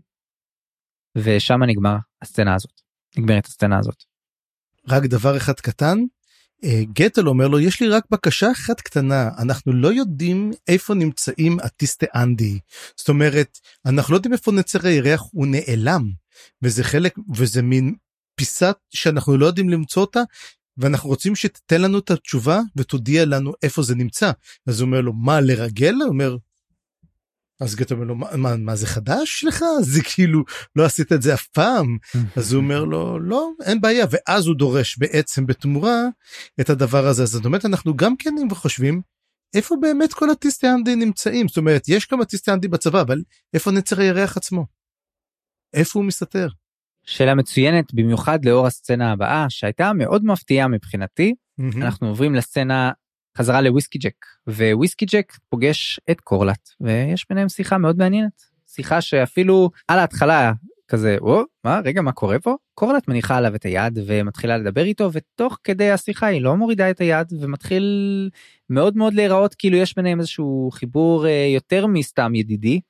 ושם נגמר הסצנה הזאת. נגמרת הסצנה הזאת. רק דבר אחד קטן, גטל אומר לו יש לי רק בקשה אחת קטנה אנחנו לא יודעים איפה נמצאים הטיסטה אנדי זאת אומרת אנחנו לא יודעים איפה נצר הירח הוא נעלם וזה חלק וזה מין פיסה שאנחנו לא יודעים למצוא אותה ואנחנו רוצים שתתן לנו את התשובה ותודיע לנו איפה זה נמצא אז הוא אומר לו מה לרגל הוא אומר. אז גטו אומר לו מה, מה, זה חדש לך זה כאילו לא עשית את זה אף פעם אז הוא אומר לו לא אין בעיה ואז הוא דורש בעצם בתמורה את הדבר הזה אז זאת אומרת אנחנו גם כן חושבים איפה באמת כל הטיסטי אנדי נמצאים זאת אומרת יש כמה טיסטי אנדי בצבא אבל איפה נצר הירח עצמו. איפה הוא מסתתר. שאלה מצוינת במיוחד לאור הסצנה הבאה שהייתה מאוד מפתיעה מבחינתי. אנחנו עוברים לסצנה חזרה לוויסקי ג'ק וויסקי ג'ק פוגש את קורלט ויש ביניהם שיחה מאוד מעניינת. שיחה שאפילו על ההתחלה כזה או מה רגע מה קורה פה? קורלט מניחה עליו את היד ומתחילה לדבר איתו ותוך כדי השיחה היא לא מורידה את היד ומתחיל מאוד מאוד להיראות כאילו יש ביניהם איזשהו חיבור אה, יותר מסתם ידידי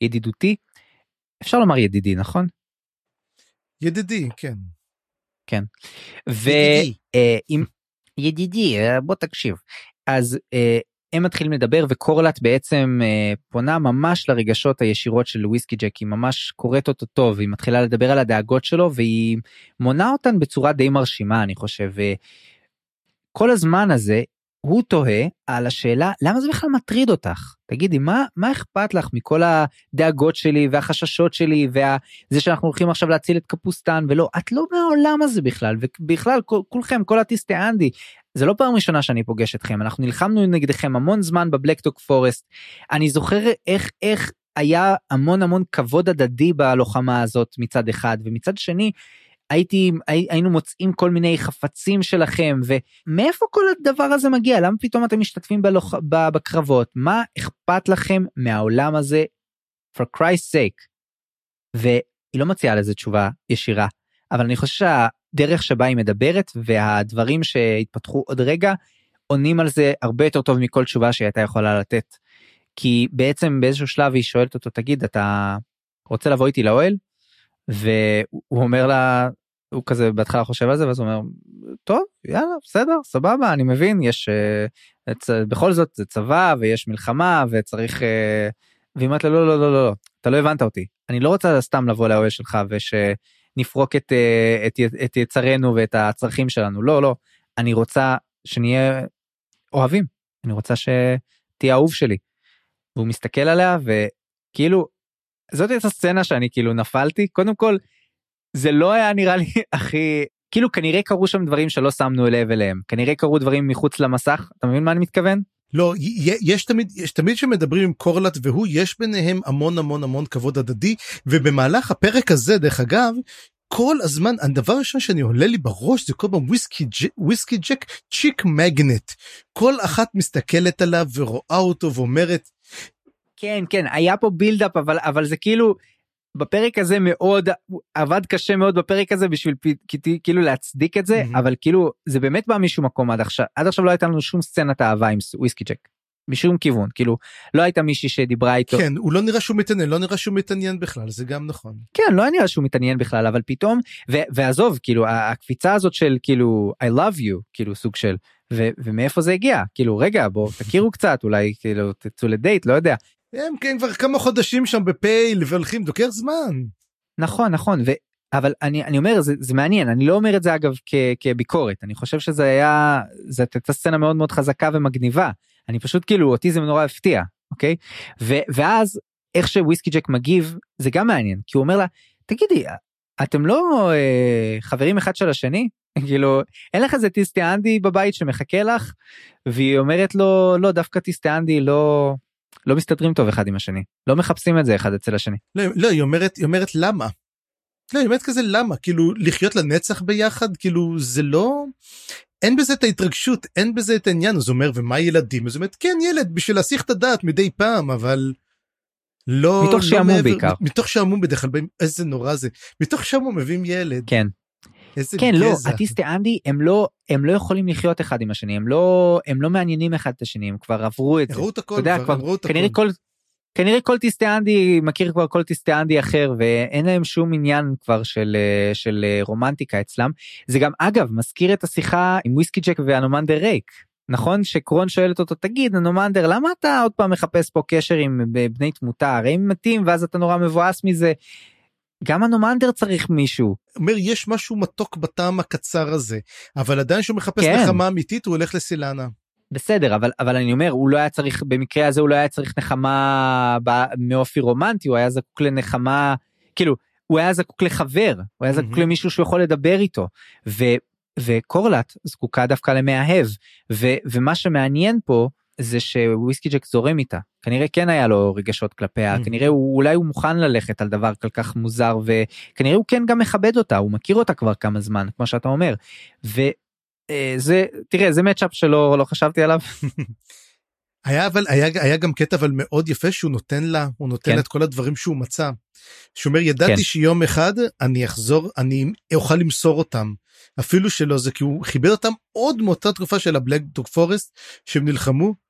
ידידותי. אפשר לומר ידידי נכון? ידידי כן. ואם ידידי אה, בוא תקשיב אז אה, הם מתחילים לדבר וקורלט בעצם אה, פונה ממש לרגשות הישירות של וויסקי ג'ק היא ממש קוראת אותו טוב היא מתחילה לדבר על הדאגות שלו והיא מונה אותן בצורה די מרשימה אני חושב. כל הזמן הזה הוא תוהה על השאלה למה זה בכלל מטריד אותך? תגידי מה מה אכפת לך מכל הדאגות שלי והחששות שלי וזה שאנחנו הולכים עכשיו להציל את קפוסטן ולא את לא מהעולם הזה בכלל ובכלל כל, כולכם כל הטיסטי אנדי. זה לא פעם ראשונה שאני פוגש אתכם אנחנו נלחמנו נגדכם המון זמן בבלקטוק פורסט. אני זוכר איך איך היה המון המון כבוד הדדי בלוחמה הזאת מצד אחד ומצד שני הייתי הי, היינו מוצאים כל מיני חפצים שלכם ומאיפה כל הדבר הזה מגיע למה פתאום אתם משתתפים בלוח, ב, בקרבות מה אכפת לכם מהעולם הזה for Christ's sake. והיא לא מציעה לזה תשובה ישירה אבל אני חושב שהדרך שבה היא מדברת והדברים שהתפתחו עוד רגע עונים על זה הרבה יותר טוב מכל תשובה שהיא הייתה יכולה לתת. כי בעצם באיזשהו שלב היא שואלת אותו תגיד אתה רוצה לבוא איתי לאוהל? והוא אומר לה הוא כזה בהתחלה חושב על זה ואז הוא אומר טוב יאללה בסדר סבבה אני מבין יש צ... בכל זאת זה צבא ויש מלחמה וצריך uh, והיא אומרת לו לא לא לא לא לא אתה לא הבנת אותי. אני לא רוצה סתם לבוא לאוהל שלך ושנפרוק את, uh, את, את יצרנו ואת הצרכים שלנו. לא לא אני רוצה שנהיה אוהבים. אני רוצה שתהיה אהוב שלי. והוא מסתכל עליה וכאילו זאת הייתה סצנה שאני כאילו נפלתי. קודם כל זה לא היה נראה לי הכי כאילו כנראה קרו שם דברים שלא שמנו לב אליהם. כנראה קרו דברים מחוץ למסך. אתה מבין מה אני מתכוון? לא יש תמיד יש תמיד שמדברים עם קורלט והוא יש ביניהם המון המון המון כבוד הדדי. ובמהלך הפרק הזה דרך אגב כל הזמן הדבר הראשון שאני עולה לי בראש זה כל פעם וויסקי ג'ק וויסקי ג'ק chick magnet. כל אחת מסתכלת עליו ורואה אותו ואומרת כן כן היה פה build-up אבל אבל זה כאילו בפרק הזה מאוד עבד קשה מאוד בפרק הזה בשביל כאילו להצדיק את זה מהמם. אבל כאילו זה באמת בא משום מקום עד עכשיו עד עכשיו לא הייתה לנו שום סצנת אהבה עם וויסקי ג'ק. משום כיוון כאילו לא הייתה מישהי שדיברה איתו כן הוא לא נראה שהוא מתעניין לא נראה שהוא מתעניין בכלל זה גם נכון. כן לא נראה שהוא מתעניין בכלל אבל פתאום ו- ועזוב כאילו הקפיצה הזאת של כאילו I love you כאילו סוג של ו- ומאיפה זה הגיע כאילו רגע בוא תכירו קצת אולי כאילו תצאו לדייט לא יודע הם כן כבר כמה חודשים שם בפייל והולכים דוקר זמן. נכון נכון ו... אבל אני אני אומר זה, זה מעניין אני לא אומר את זה אגב כ, כביקורת אני חושב שזה היה זאת הייתה סצנה מאוד מאוד חזקה ומגניבה אני פשוט כאילו אותי זה נורא הפתיע אוקיי? ו, ואז איך שוויסקי ג'ק מגיב זה גם מעניין כי הוא אומר לה תגידי אתם לא אה, חברים אחד של השני? כאילו אין לך איזה טיסטי אנדי בבית שמחכה לך? והיא אומרת לו לא דווקא טיסטי אנדי לא לא מסתדרים טוב אחד עם השני לא מחפשים את זה אחד אצל השני. לא, לא היא אומרת היא אומרת למה. לא, היא אומרת כזה למה כאילו לחיות לנצח ביחד כאילו זה לא אין בזה את ההתרגשות אין בזה את העניין אז הוא אומר ומה ילדים אז היא אומרת כן ילד בשביל להסיח את הדעת מדי פעם אבל. לא מתוך לא שעמום בעיקר. מתוך שעמום בדרך כלל איזה נורא זה מתוך שעמום מביאים ילד כן איזה כן לא גזע. הטיסטי אנדי הם לא הם לא יכולים לחיות אחד עם השני הם לא הם לא מעניינים אחד את השני הם כבר עברו את זה. הראו את הכל יודע, כבר אמרו את כנראה הכל. כל כנראה כל טיסטיאנדי מכיר כבר כל טיסטיאנדי אחר ואין להם שום עניין כבר של, אה, של אה, רומנטיקה אצלם. זה גם אגב מזכיר את השיחה עם וויסקי ג'ק ואנומנדר ריק. נכון שקרון שואלת אותו תגיד אנומנדר למה אתה עוד פעם מחפש פה קשר עם בני תמותה הרי הם מתים ואז אתה נורא מבואס מזה. גם הנומנדר צריך מישהו. אומר יש משהו מתוק בטעם הקצר הזה אבל עדיין שהוא מחפש כן. נחמה אמיתית הוא הולך לסילנה. בסדר אבל אבל אני אומר הוא לא היה צריך במקרה הזה הוא לא היה צריך נחמה מאופי רומנטי הוא היה זקוק לנחמה כאילו הוא היה זקוק לחבר הוא היה זקוק מהמם. למישהו שהוא יכול לדבר איתו ו, וקורלט זקוקה דווקא למאהב ו, ומה שמעניין פה זה שוויסקי ג'ק זורם איתה כנראה כן היה לו רגשות כלפיה מהמם. כנראה הוא אולי הוא מוכן ללכת על דבר כל כך מוזר וכנראה הוא כן גם מכבד אותה הוא מכיר אותה כבר כמה זמן כמו שאתה אומר. וזה תראה זה מצ'אפ שלא לא חשבתי עליו היה אבל היה, היה גם קטע אבל מאוד יפה שהוא נותן לה הוא נותן כן. את כל הדברים שהוא מצא. שהוא אומר ידעתי כן. שיום אחד אני אחזור אני אוכל למסור אותם אפילו שלא זה כי הוא חיבר אותם עוד מאותה תקופה של הבלק דוג פורסט שהם נלחמו.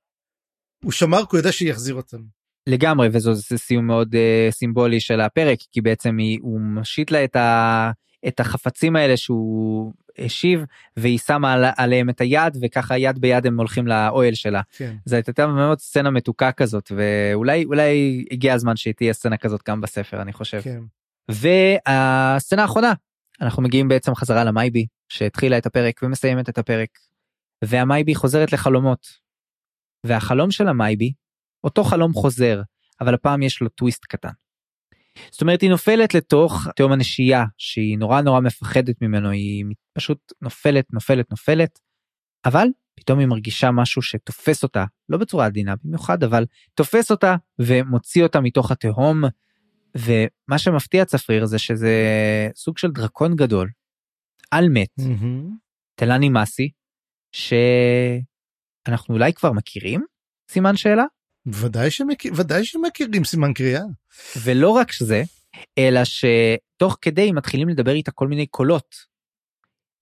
הוא שמר כי הוא ידע שיחזיר אותם. לגמרי וזה זה סיום מאוד uh, סימבולי של הפרק כי בעצם היא, הוא מושיט לה את, ה, את החפצים האלה שהוא השיב והיא שמה על, עליהם את היד וככה יד ביד הם הולכים לאוהל שלה כן. זו הייתה מאוד סצנה מתוקה כזאת ואולי אולי הגיע הזמן שתהיה סצנה כזאת גם בספר אני חושב. כן. והסצנה האחרונה אנחנו מגיעים בעצם חזרה למייבי שהתחילה את הפרק ומסיימת את הפרק והמייבי חוזרת לחלומות. והחלום של המייבי אותו חלום חוזר אבל הפעם יש לו טוויסט קטן. זאת אומרת היא נופלת לתוך תהום הנשייה שהיא נורא נורא מפחדת ממנו היא פשוט נופלת נופלת נופלת אבל פתאום היא מרגישה משהו שתופס אותה לא בצורה עדינה במיוחד אבל תופס אותה ומוציא אותה מתוך התהום. ומה שמפתיע צפריר זה שזה סוג של דרקון גדול על מת מהמם. תלני מסי שאנחנו אולי כבר מכירים סימן שאלה ודאי שמכיר ודאי שמכירים סימן קריאה. ולא רק זה אלא שתוך כדי מתחילים לדבר איתה כל מיני קולות.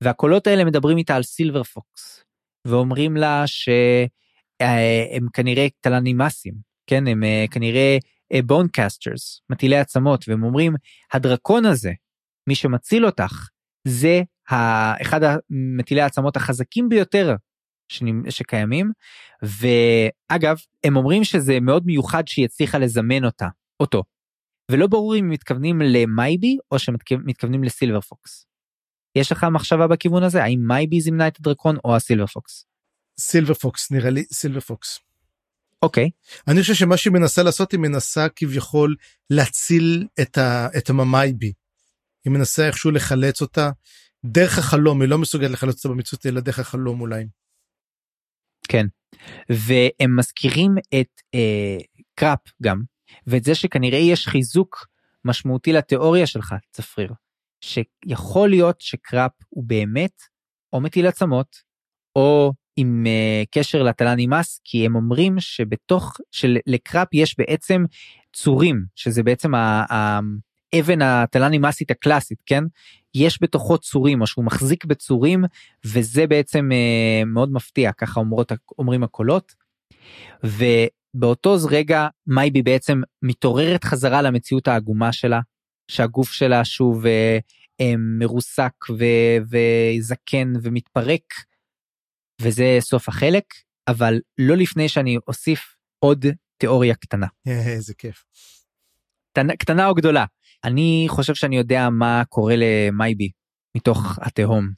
והקולות האלה מדברים איתה על סילבר פוקס ואומרים לה שהם כנראה תלנימסים כן הם אה, כנראה בון קסטרס מטילי עצמות והם אומרים הדרקון הזה מי שמציל אותך זה אחד המטילי העצמות החזקים ביותר שקיימים ואגב הם אומרים שזה מאוד מיוחד שהיא הצליחה לזמן אותה אותו ולא ברור אם מתכוונים למייבי או שמתכוונים לסילבר פוקס. יש לך מחשבה בכיוון הזה האם מייבי זימנה את הדרקון או הסילבר פוקס. סילבר פוקס נראה לי סילבר פוקס. אוקיי אני חושב שמה שהיא מנסה לעשות היא מנסה כביכול להציל את, ה, את הממייבי. היא מנסה איכשהו לחלץ אותה דרך החלום היא לא מסוגלת לחלץ אותה במציאות אלא דרך החלום אולי. כן. והם מזכירים את אה, קראפ גם ואת זה שכנראה יש חיזוק משמעותי לתיאוריה שלך צפריר שיכול להיות שקראפ הוא באמת או מטיל עצמות או עם uh, קשר לתלן נמאס כי הם אומרים שבתוך שלקראפ יש בעצם צורים שזה בעצם האבן התלן נמאסית הקלאסית כן יש בתוכו צורים או שהוא מחזיק בצורים וזה בעצם uh, מאוד מפתיע ככה אומרות אומרים הקולות. ובאותו רגע מייבי בעצם מתעוררת חזרה למציאות העגומה שלה שהגוף שלה שוב uh, uh, מרוסק ו- וזקן ומתפרק. וזה סוף החלק אבל לא לפני שאני אוסיף עוד תיאוריה קטנה. איזה כיף. קטנה, קטנה או גדולה אני חושב שאני יודע מה קורה למייבי מתוך התהום.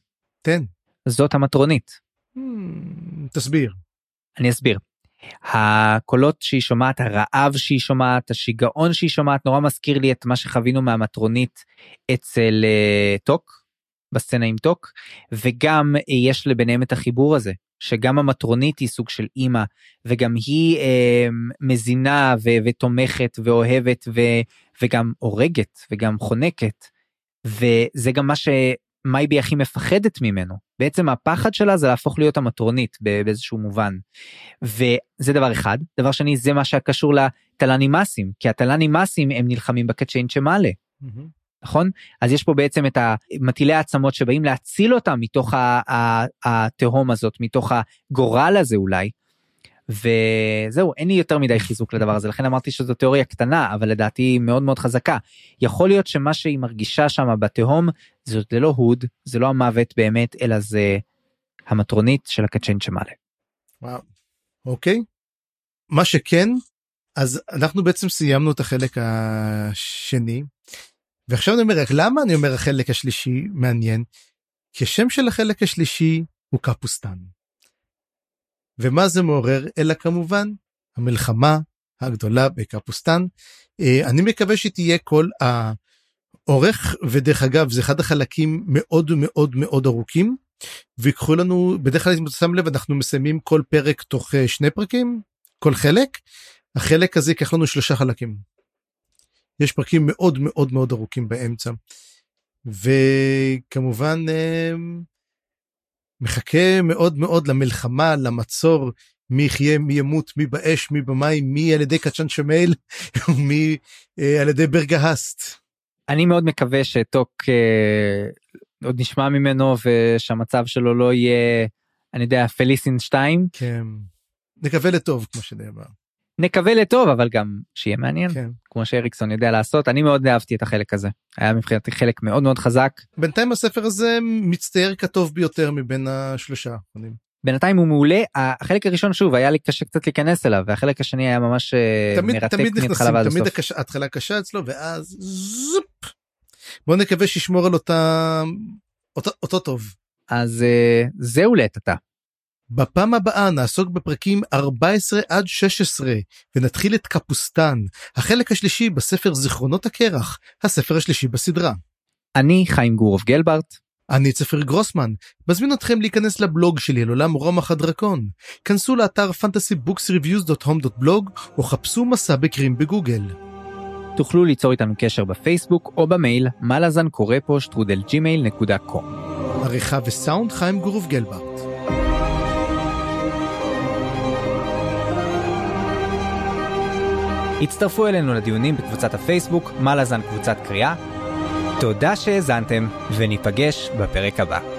תן. זאת המטרונית. Hmm, תסביר. אני אסביר. הקולות שהיא שומעת הרעב שהיא שומעת השיגעון שהיא שומעת נורא מזכיר לי את מה שחווינו מהמטרונית אצל uh, טוק בסצנה עם טוק וגם יש לביניהם את החיבור הזה שגם המטרונית היא סוג של אימא וגם היא uh, מזינה ו- ותומכת ואוהבת ו- וגם הורגת וגם חונקת וזה גם מה שמייבי הכי מפחדת ממנו בעצם הפחד שלה זה להפוך להיות המטרונית באיזשהו מובן. וזה דבר אחד דבר שני זה מה שקשור לתלנימאסים כי התלנימאסים הם נלחמים בקצ'יין שמעלה. נכון אז יש פה בעצם את המטילי העצמות שבאים להציל אותם מתוך התהום הזאת מתוך הגורל הזה אולי. וזהו אין לי יותר מדי חיזוק לדבר הזה לכן אמרתי שזו תיאוריה קטנה אבל לדעתי היא מאוד מאוד חזקה יכול להיות שמה שהיא מרגישה שם בתהום זאת לא הוד זה לא המוות באמת אלא זה המטרונית של הקצ'יין שמעלה. וואו. אוקיי. מה שכן אז אנחנו בעצם סיימנו את החלק השני ועכשיו אני אומר למה אני אומר החלק השלישי מעניין כי השם של החלק השלישי הוא קפוסטן. ומה זה מעורר אלא כמובן המלחמה הגדולה בקפוסטן. אה, אני מקווה שתהיה כל האורך ודרך אגב זה אחד החלקים מאוד מאוד מאוד ארוכים ויקחו לנו בדרך כלל אם אתה שם לב אנחנו מסיימים כל פרק תוך אה, שני פרקים כל חלק החלק הזה ייקח לנו שלושה חלקים. יש פרקים מאוד מאוד מאוד ארוכים באמצע. וכמובן אה, מחכה מאוד מאוד למלחמה, למצור, מי יחיה, מי ימות, מי באש, מי במים, מי על ידי קצ'ן שמייל, ומי אה, על ידי ברגהסט. אני מאוד מקווה שטוק אה, עוד נשמע ממנו ושהמצב שלו לא יהיה, אני יודע, פליסין 2. כן, נקווה לטוב כמו שנאמר. נקווה לטוב אבל גם שיהיה מעניין כן. כמו שאריקסון יודע לעשות אני מאוד אהבתי את החלק הזה היה מבחינתי חלק מאוד מאוד חזק בינתיים הספר הזה מצטייר כטוב ביותר מבין השלושה האחרונים. בינתיים הוא מעולה החלק הראשון שוב היה לי קשה קצת להיכנס אליו והחלק השני היה ממש אה, תמיד מרתק תמיד נכנסים תמיד. הקש- ההתחלה קשה אצלו ואז זופ. בוא נקווה שישמור על אותה אותו, אותו טוב. אז אה, זהו לעת עתה. בפעם הבאה נעסוק בפרקים 14 עד 16 ונתחיל את קפוסטן, החלק השלישי בספר זיכרונות הקרח, הספר השלישי בסדרה. אני חיים גורוב גלברט אני צפיר גרוסמן, מזמין אתכם להיכנס לבלוג שלי על עולם רומח הדרקון. כנסו לאתר fantasybooksreviews.home.blog או חפשו מסע בקרין בגוגל. תוכלו ליצור איתנו קשר בפייסבוק או במייל מלאזן קורא פה שטרודל ג'ימייל נקודה קום. עריכה וסאונד חיים גורוב גלברט. הצטרפו אלינו לדיונים בקבוצת הפייסבוק מלאזן קבוצת קריאה. תודה שהאזנתם וניפגש בפרק הבא.